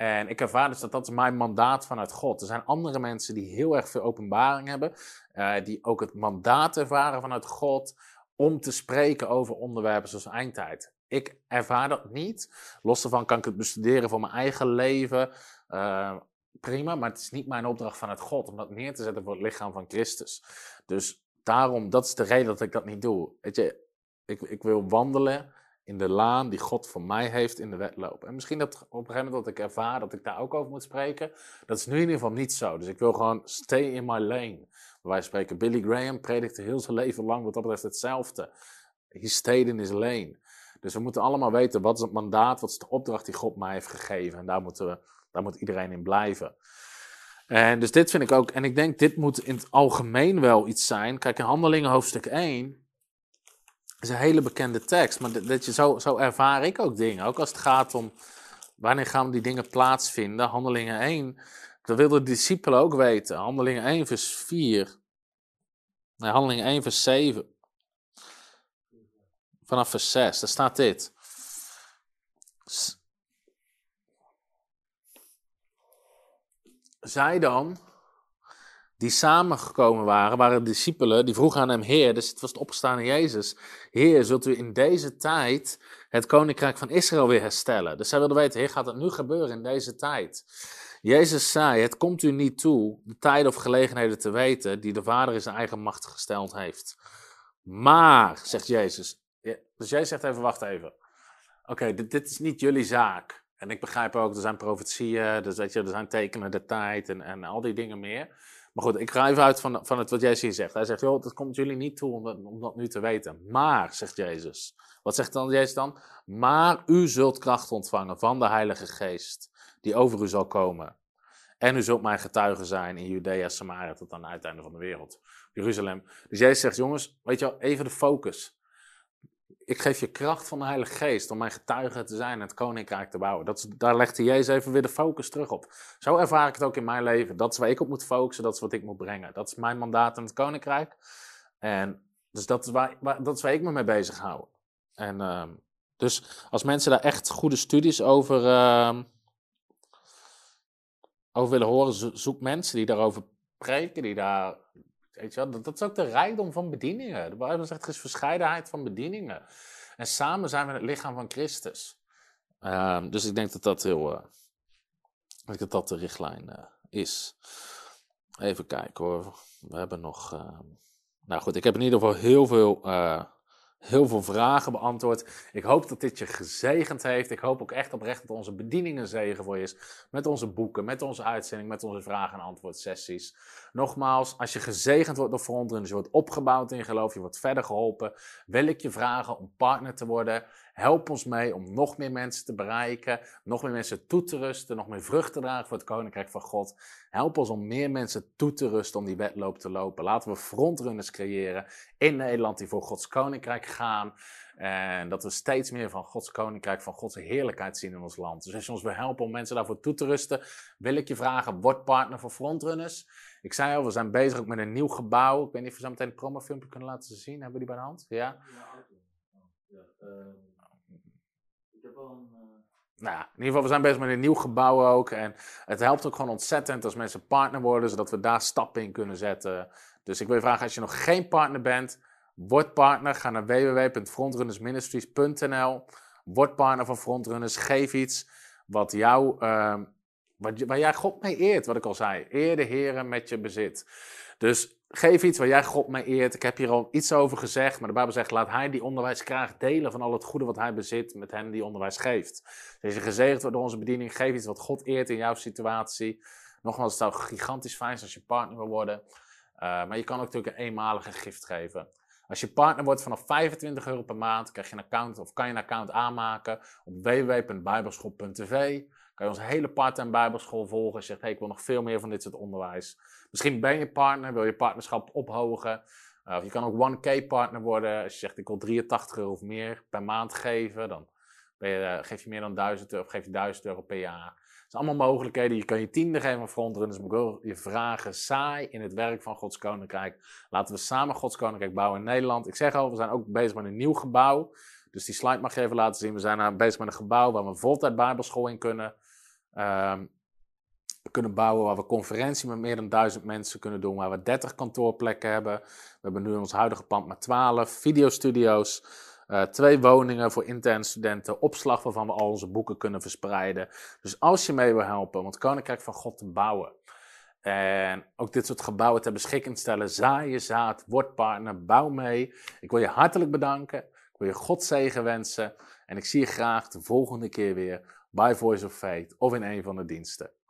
En ik ervaar dus dat dat is mijn mandaat vanuit God. Er zijn andere mensen die heel erg veel openbaring hebben, uh, die ook het mandaat ervaren vanuit God om te spreken over onderwerpen zoals eindtijd. Ik ervaar dat niet. Los daarvan kan ik het bestuderen voor mijn eigen leven. Uh, prima, maar het is niet mijn opdracht vanuit God om dat neer te zetten voor het lichaam van Christus. Dus daarom, dat is de reden dat ik dat niet doe. Weet je, ik, ik wil wandelen in de laan die God voor mij heeft in de wedloop. En misschien dat op een gegeven moment dat ik ervaar dat ik daar ook over moet spreken. Dat is nu in ieder geval niet zo. Dus ik wil gewoon stay in my lane. Wij spreken, Billy Graham predikte heel zijn leven lang wat dat betreft hetzelfde. He stayed in his lane. Dus we moeten allemaal weten wat is het mandaat, wat is de opdracht die God mij heeft gegeven. En daar, moeten we, daar moet iedereen in blijven. En dus dit vind ik ook, en ik denk dit moet in het algemeen wel iets zijn. Kijk, in Handelingen hoofdstuk 1 is een hele bekende tekst, maar dat je, zo, zo ervaar ik ook dingen. Ook als het gaat om wanneer gaan die dingen plaatsvinden. Handelingen 1, dat wilden de discipelen ook weten. Handelingen 1 vers 4. Nee, handeling 1 vers 7. Vanaf vers 6, daar staat dit. Zij dan, die samengekomen waren, waren discipelen, die vroegen aan hem, Heer, dus het was het opgestaande Jezus, Heer, zult u in deze tijd het koninkrijk van Israël weer herstellen? Dus zij wilden weten, Heer, gaat dat nu gebeuren in deze tijd? Jezus zei, het komt u niet toe de tijden of gelegenheden te weten die de Vader in zijn eigen macht gesteld heeft. Maar, zegt Jezus, dus Jezus zegt even, wacht even. Oké, dit, dit is niet jullie zaak. En ik begrijp ook, er zijn profetieën, dus weet je, er zijn tekenen de tijd en, en al die dingen meer. Maar goed, ik ga even uit van, van het wat Jezus hier zegt. Hij zegt, joh, dat komt jullie niet toe om dat, om dat nu te weten. Maar, zegt Jezus. Wat zegt dan Jezus dan? Maar u zult kracht ontvangen van de Heilige Geest, die over u zal komen. En u zult mijn getuigen zijn in Judea, Samaria, tot aan het uiteinde van de wereld. Jeruzalem. Dus Jezus zegt, jongens, weet je wel, even de focus ik geef je kracht van de Heilige Geest om mijn getuige te zijn en het koninkrijk te bouwen. Dat daar hij Jezus even weer de focus terug op. Zo ervaar ik het ook in mijn leven. Dat is waar ik op moet focussen, dat is wat ik moet brengen. Dat is mijn mandaat in het koninkrijk. En dus dat is waar, dat is ik me mee bezig hou. En uh, dus als mensen daar echt goede studies over, uh, over willen horen, zoek mensen die daarover preken, die daar Weet wel? Dat, is ook de rijkdom van bedieningen. De Bijbel zegt er is verscheidenheid van bedieningen. En samen zijn we het lichaam van Christus. Uh, dus ik denk dat dat heel. Uh, dat dat de richtlijn uh, is. Even kijken hoor. We hebben nog. Ehm, nou goed, ik heb in ieder geval heel veel eh, heel veel vragen beantwoord. Ik hoop dat dit je gezegend heeft. Ik hoop ook echt oprecht dat onze bediening een zegen voor je is. Met onze boeken, met onze uitzending, met onze vragen- en antwoord sessies. Nogmaals, als je gezegend wordt door frontrunners, je wordt opgebouwd in geloof, je wordt verder geholpen, wil ik je vragen om partner te worden. Help ons mee om nog meer mensen te bereiken, nog meer mensen toe te rusten, nog meer vrucht te dragen voor het Koninkrijk van God. Help ons om meer mensen toe te rusten om die wedloop te lopen. Laten we frontrunners creëren in Nederland die voor Gods Koninkrijk gaan. En dat we steeds meer van Gods Koninkrijk, van Gods heerlijkheid zien in ons land. Dus als je ons wil helpen om mensen daarvoor toe te rusten, wil ik je vragen, word partner voor frontrunners. Ik zei al, we zijn bezig ook met een nieuw gebouw. Ik weet niet of we zo meteen een promofilmpje kunnen laten zien. Hebben we die bij de hand? Ja? Ja, ja uh... Eh, nou, in ieder geval, we zijn bezig met een nieuw gebouw ook. En het helpt ook gewoon ontzettend als mensen partner worden, zodat we daar stappen in kunnen zetten. Dus ik wil je vragen, als je nog geen partner bent, word partner. Ga naar www.frontrunnersministries.nl. Word partner van Frontrunners. Geef iets wat jou, uh, wat, waar jij God mee eert, wat ik al zei. Eer de Heren met je bezit. Dus Geef iets waar jij God mee eert. Ik heb hier al iets over gezegd, maar de Bijbel zegt: laat hij die onderwijs graag delen van al het goede wat hij bezit met hen die onderwijs geeft. Dus je gezegend wordt door onze bediening, geef iets wat God eert in jouw situatie. Nogmaals, het zou gigantisch fijn zijn als je partner wil worden. Uh, maar je kan ook natuurlijk een eenmalige gift geven. Als je partner wordt vanaf 25 euro per maand, krijg je een account of kan je een account aanmaken op www.bijbelschool.tv. Kan je onze hele part-time Bijbelschool volgen. Als zegt, hey, ik wil nog veel meer van dit soort onderwijs. Misschien ben je partner, wil je partnerschap ophogen. Uh, of je kan ook 1K partner worden. Als je zegt, ik wil 83 euro of meer per maand geven. Dan ben je, uh, geef je meer dan 1000 euro, of geef je 1000 euro per jaar. Dat zijn allemaal mogelijkheden. Je kan je tiende geven aan frontrunners. Ik wil je vragen, saai in het werk van Gods Koninkrijk. Laten we samen Gods Koninkrijk bouwen in Nederland. Ik zeg al, we zijn ook bezig met een nieuw gebouw. Dus die slide mag je even laten zien. We zijn bezig met een gebouw waar we een voltijd bijbelschool in kunnen. Um, kunnen bouwen waar we conferentie met meer dan duizend mensen kunnen doen, waar we 30 kantoorplekken hebben. We hebben nu in ons huidige pand maar 12 videostudio's, uh, twee woningen voor interne studenten, opslag waarvan we al onze boeken kunnen verspreiden. Dus als je mee wil helpen om het Koninkrijk van God te bouwen en ook dit soort gebouwen ter beschikking stellen, zaai je zaad, word partner, bouw mee. Ik wil je hartelijk bedanken, ik wil je God zegen wensen en ik zie je graag de volgende keer weer bij Voice of Faith of in een van de diensten.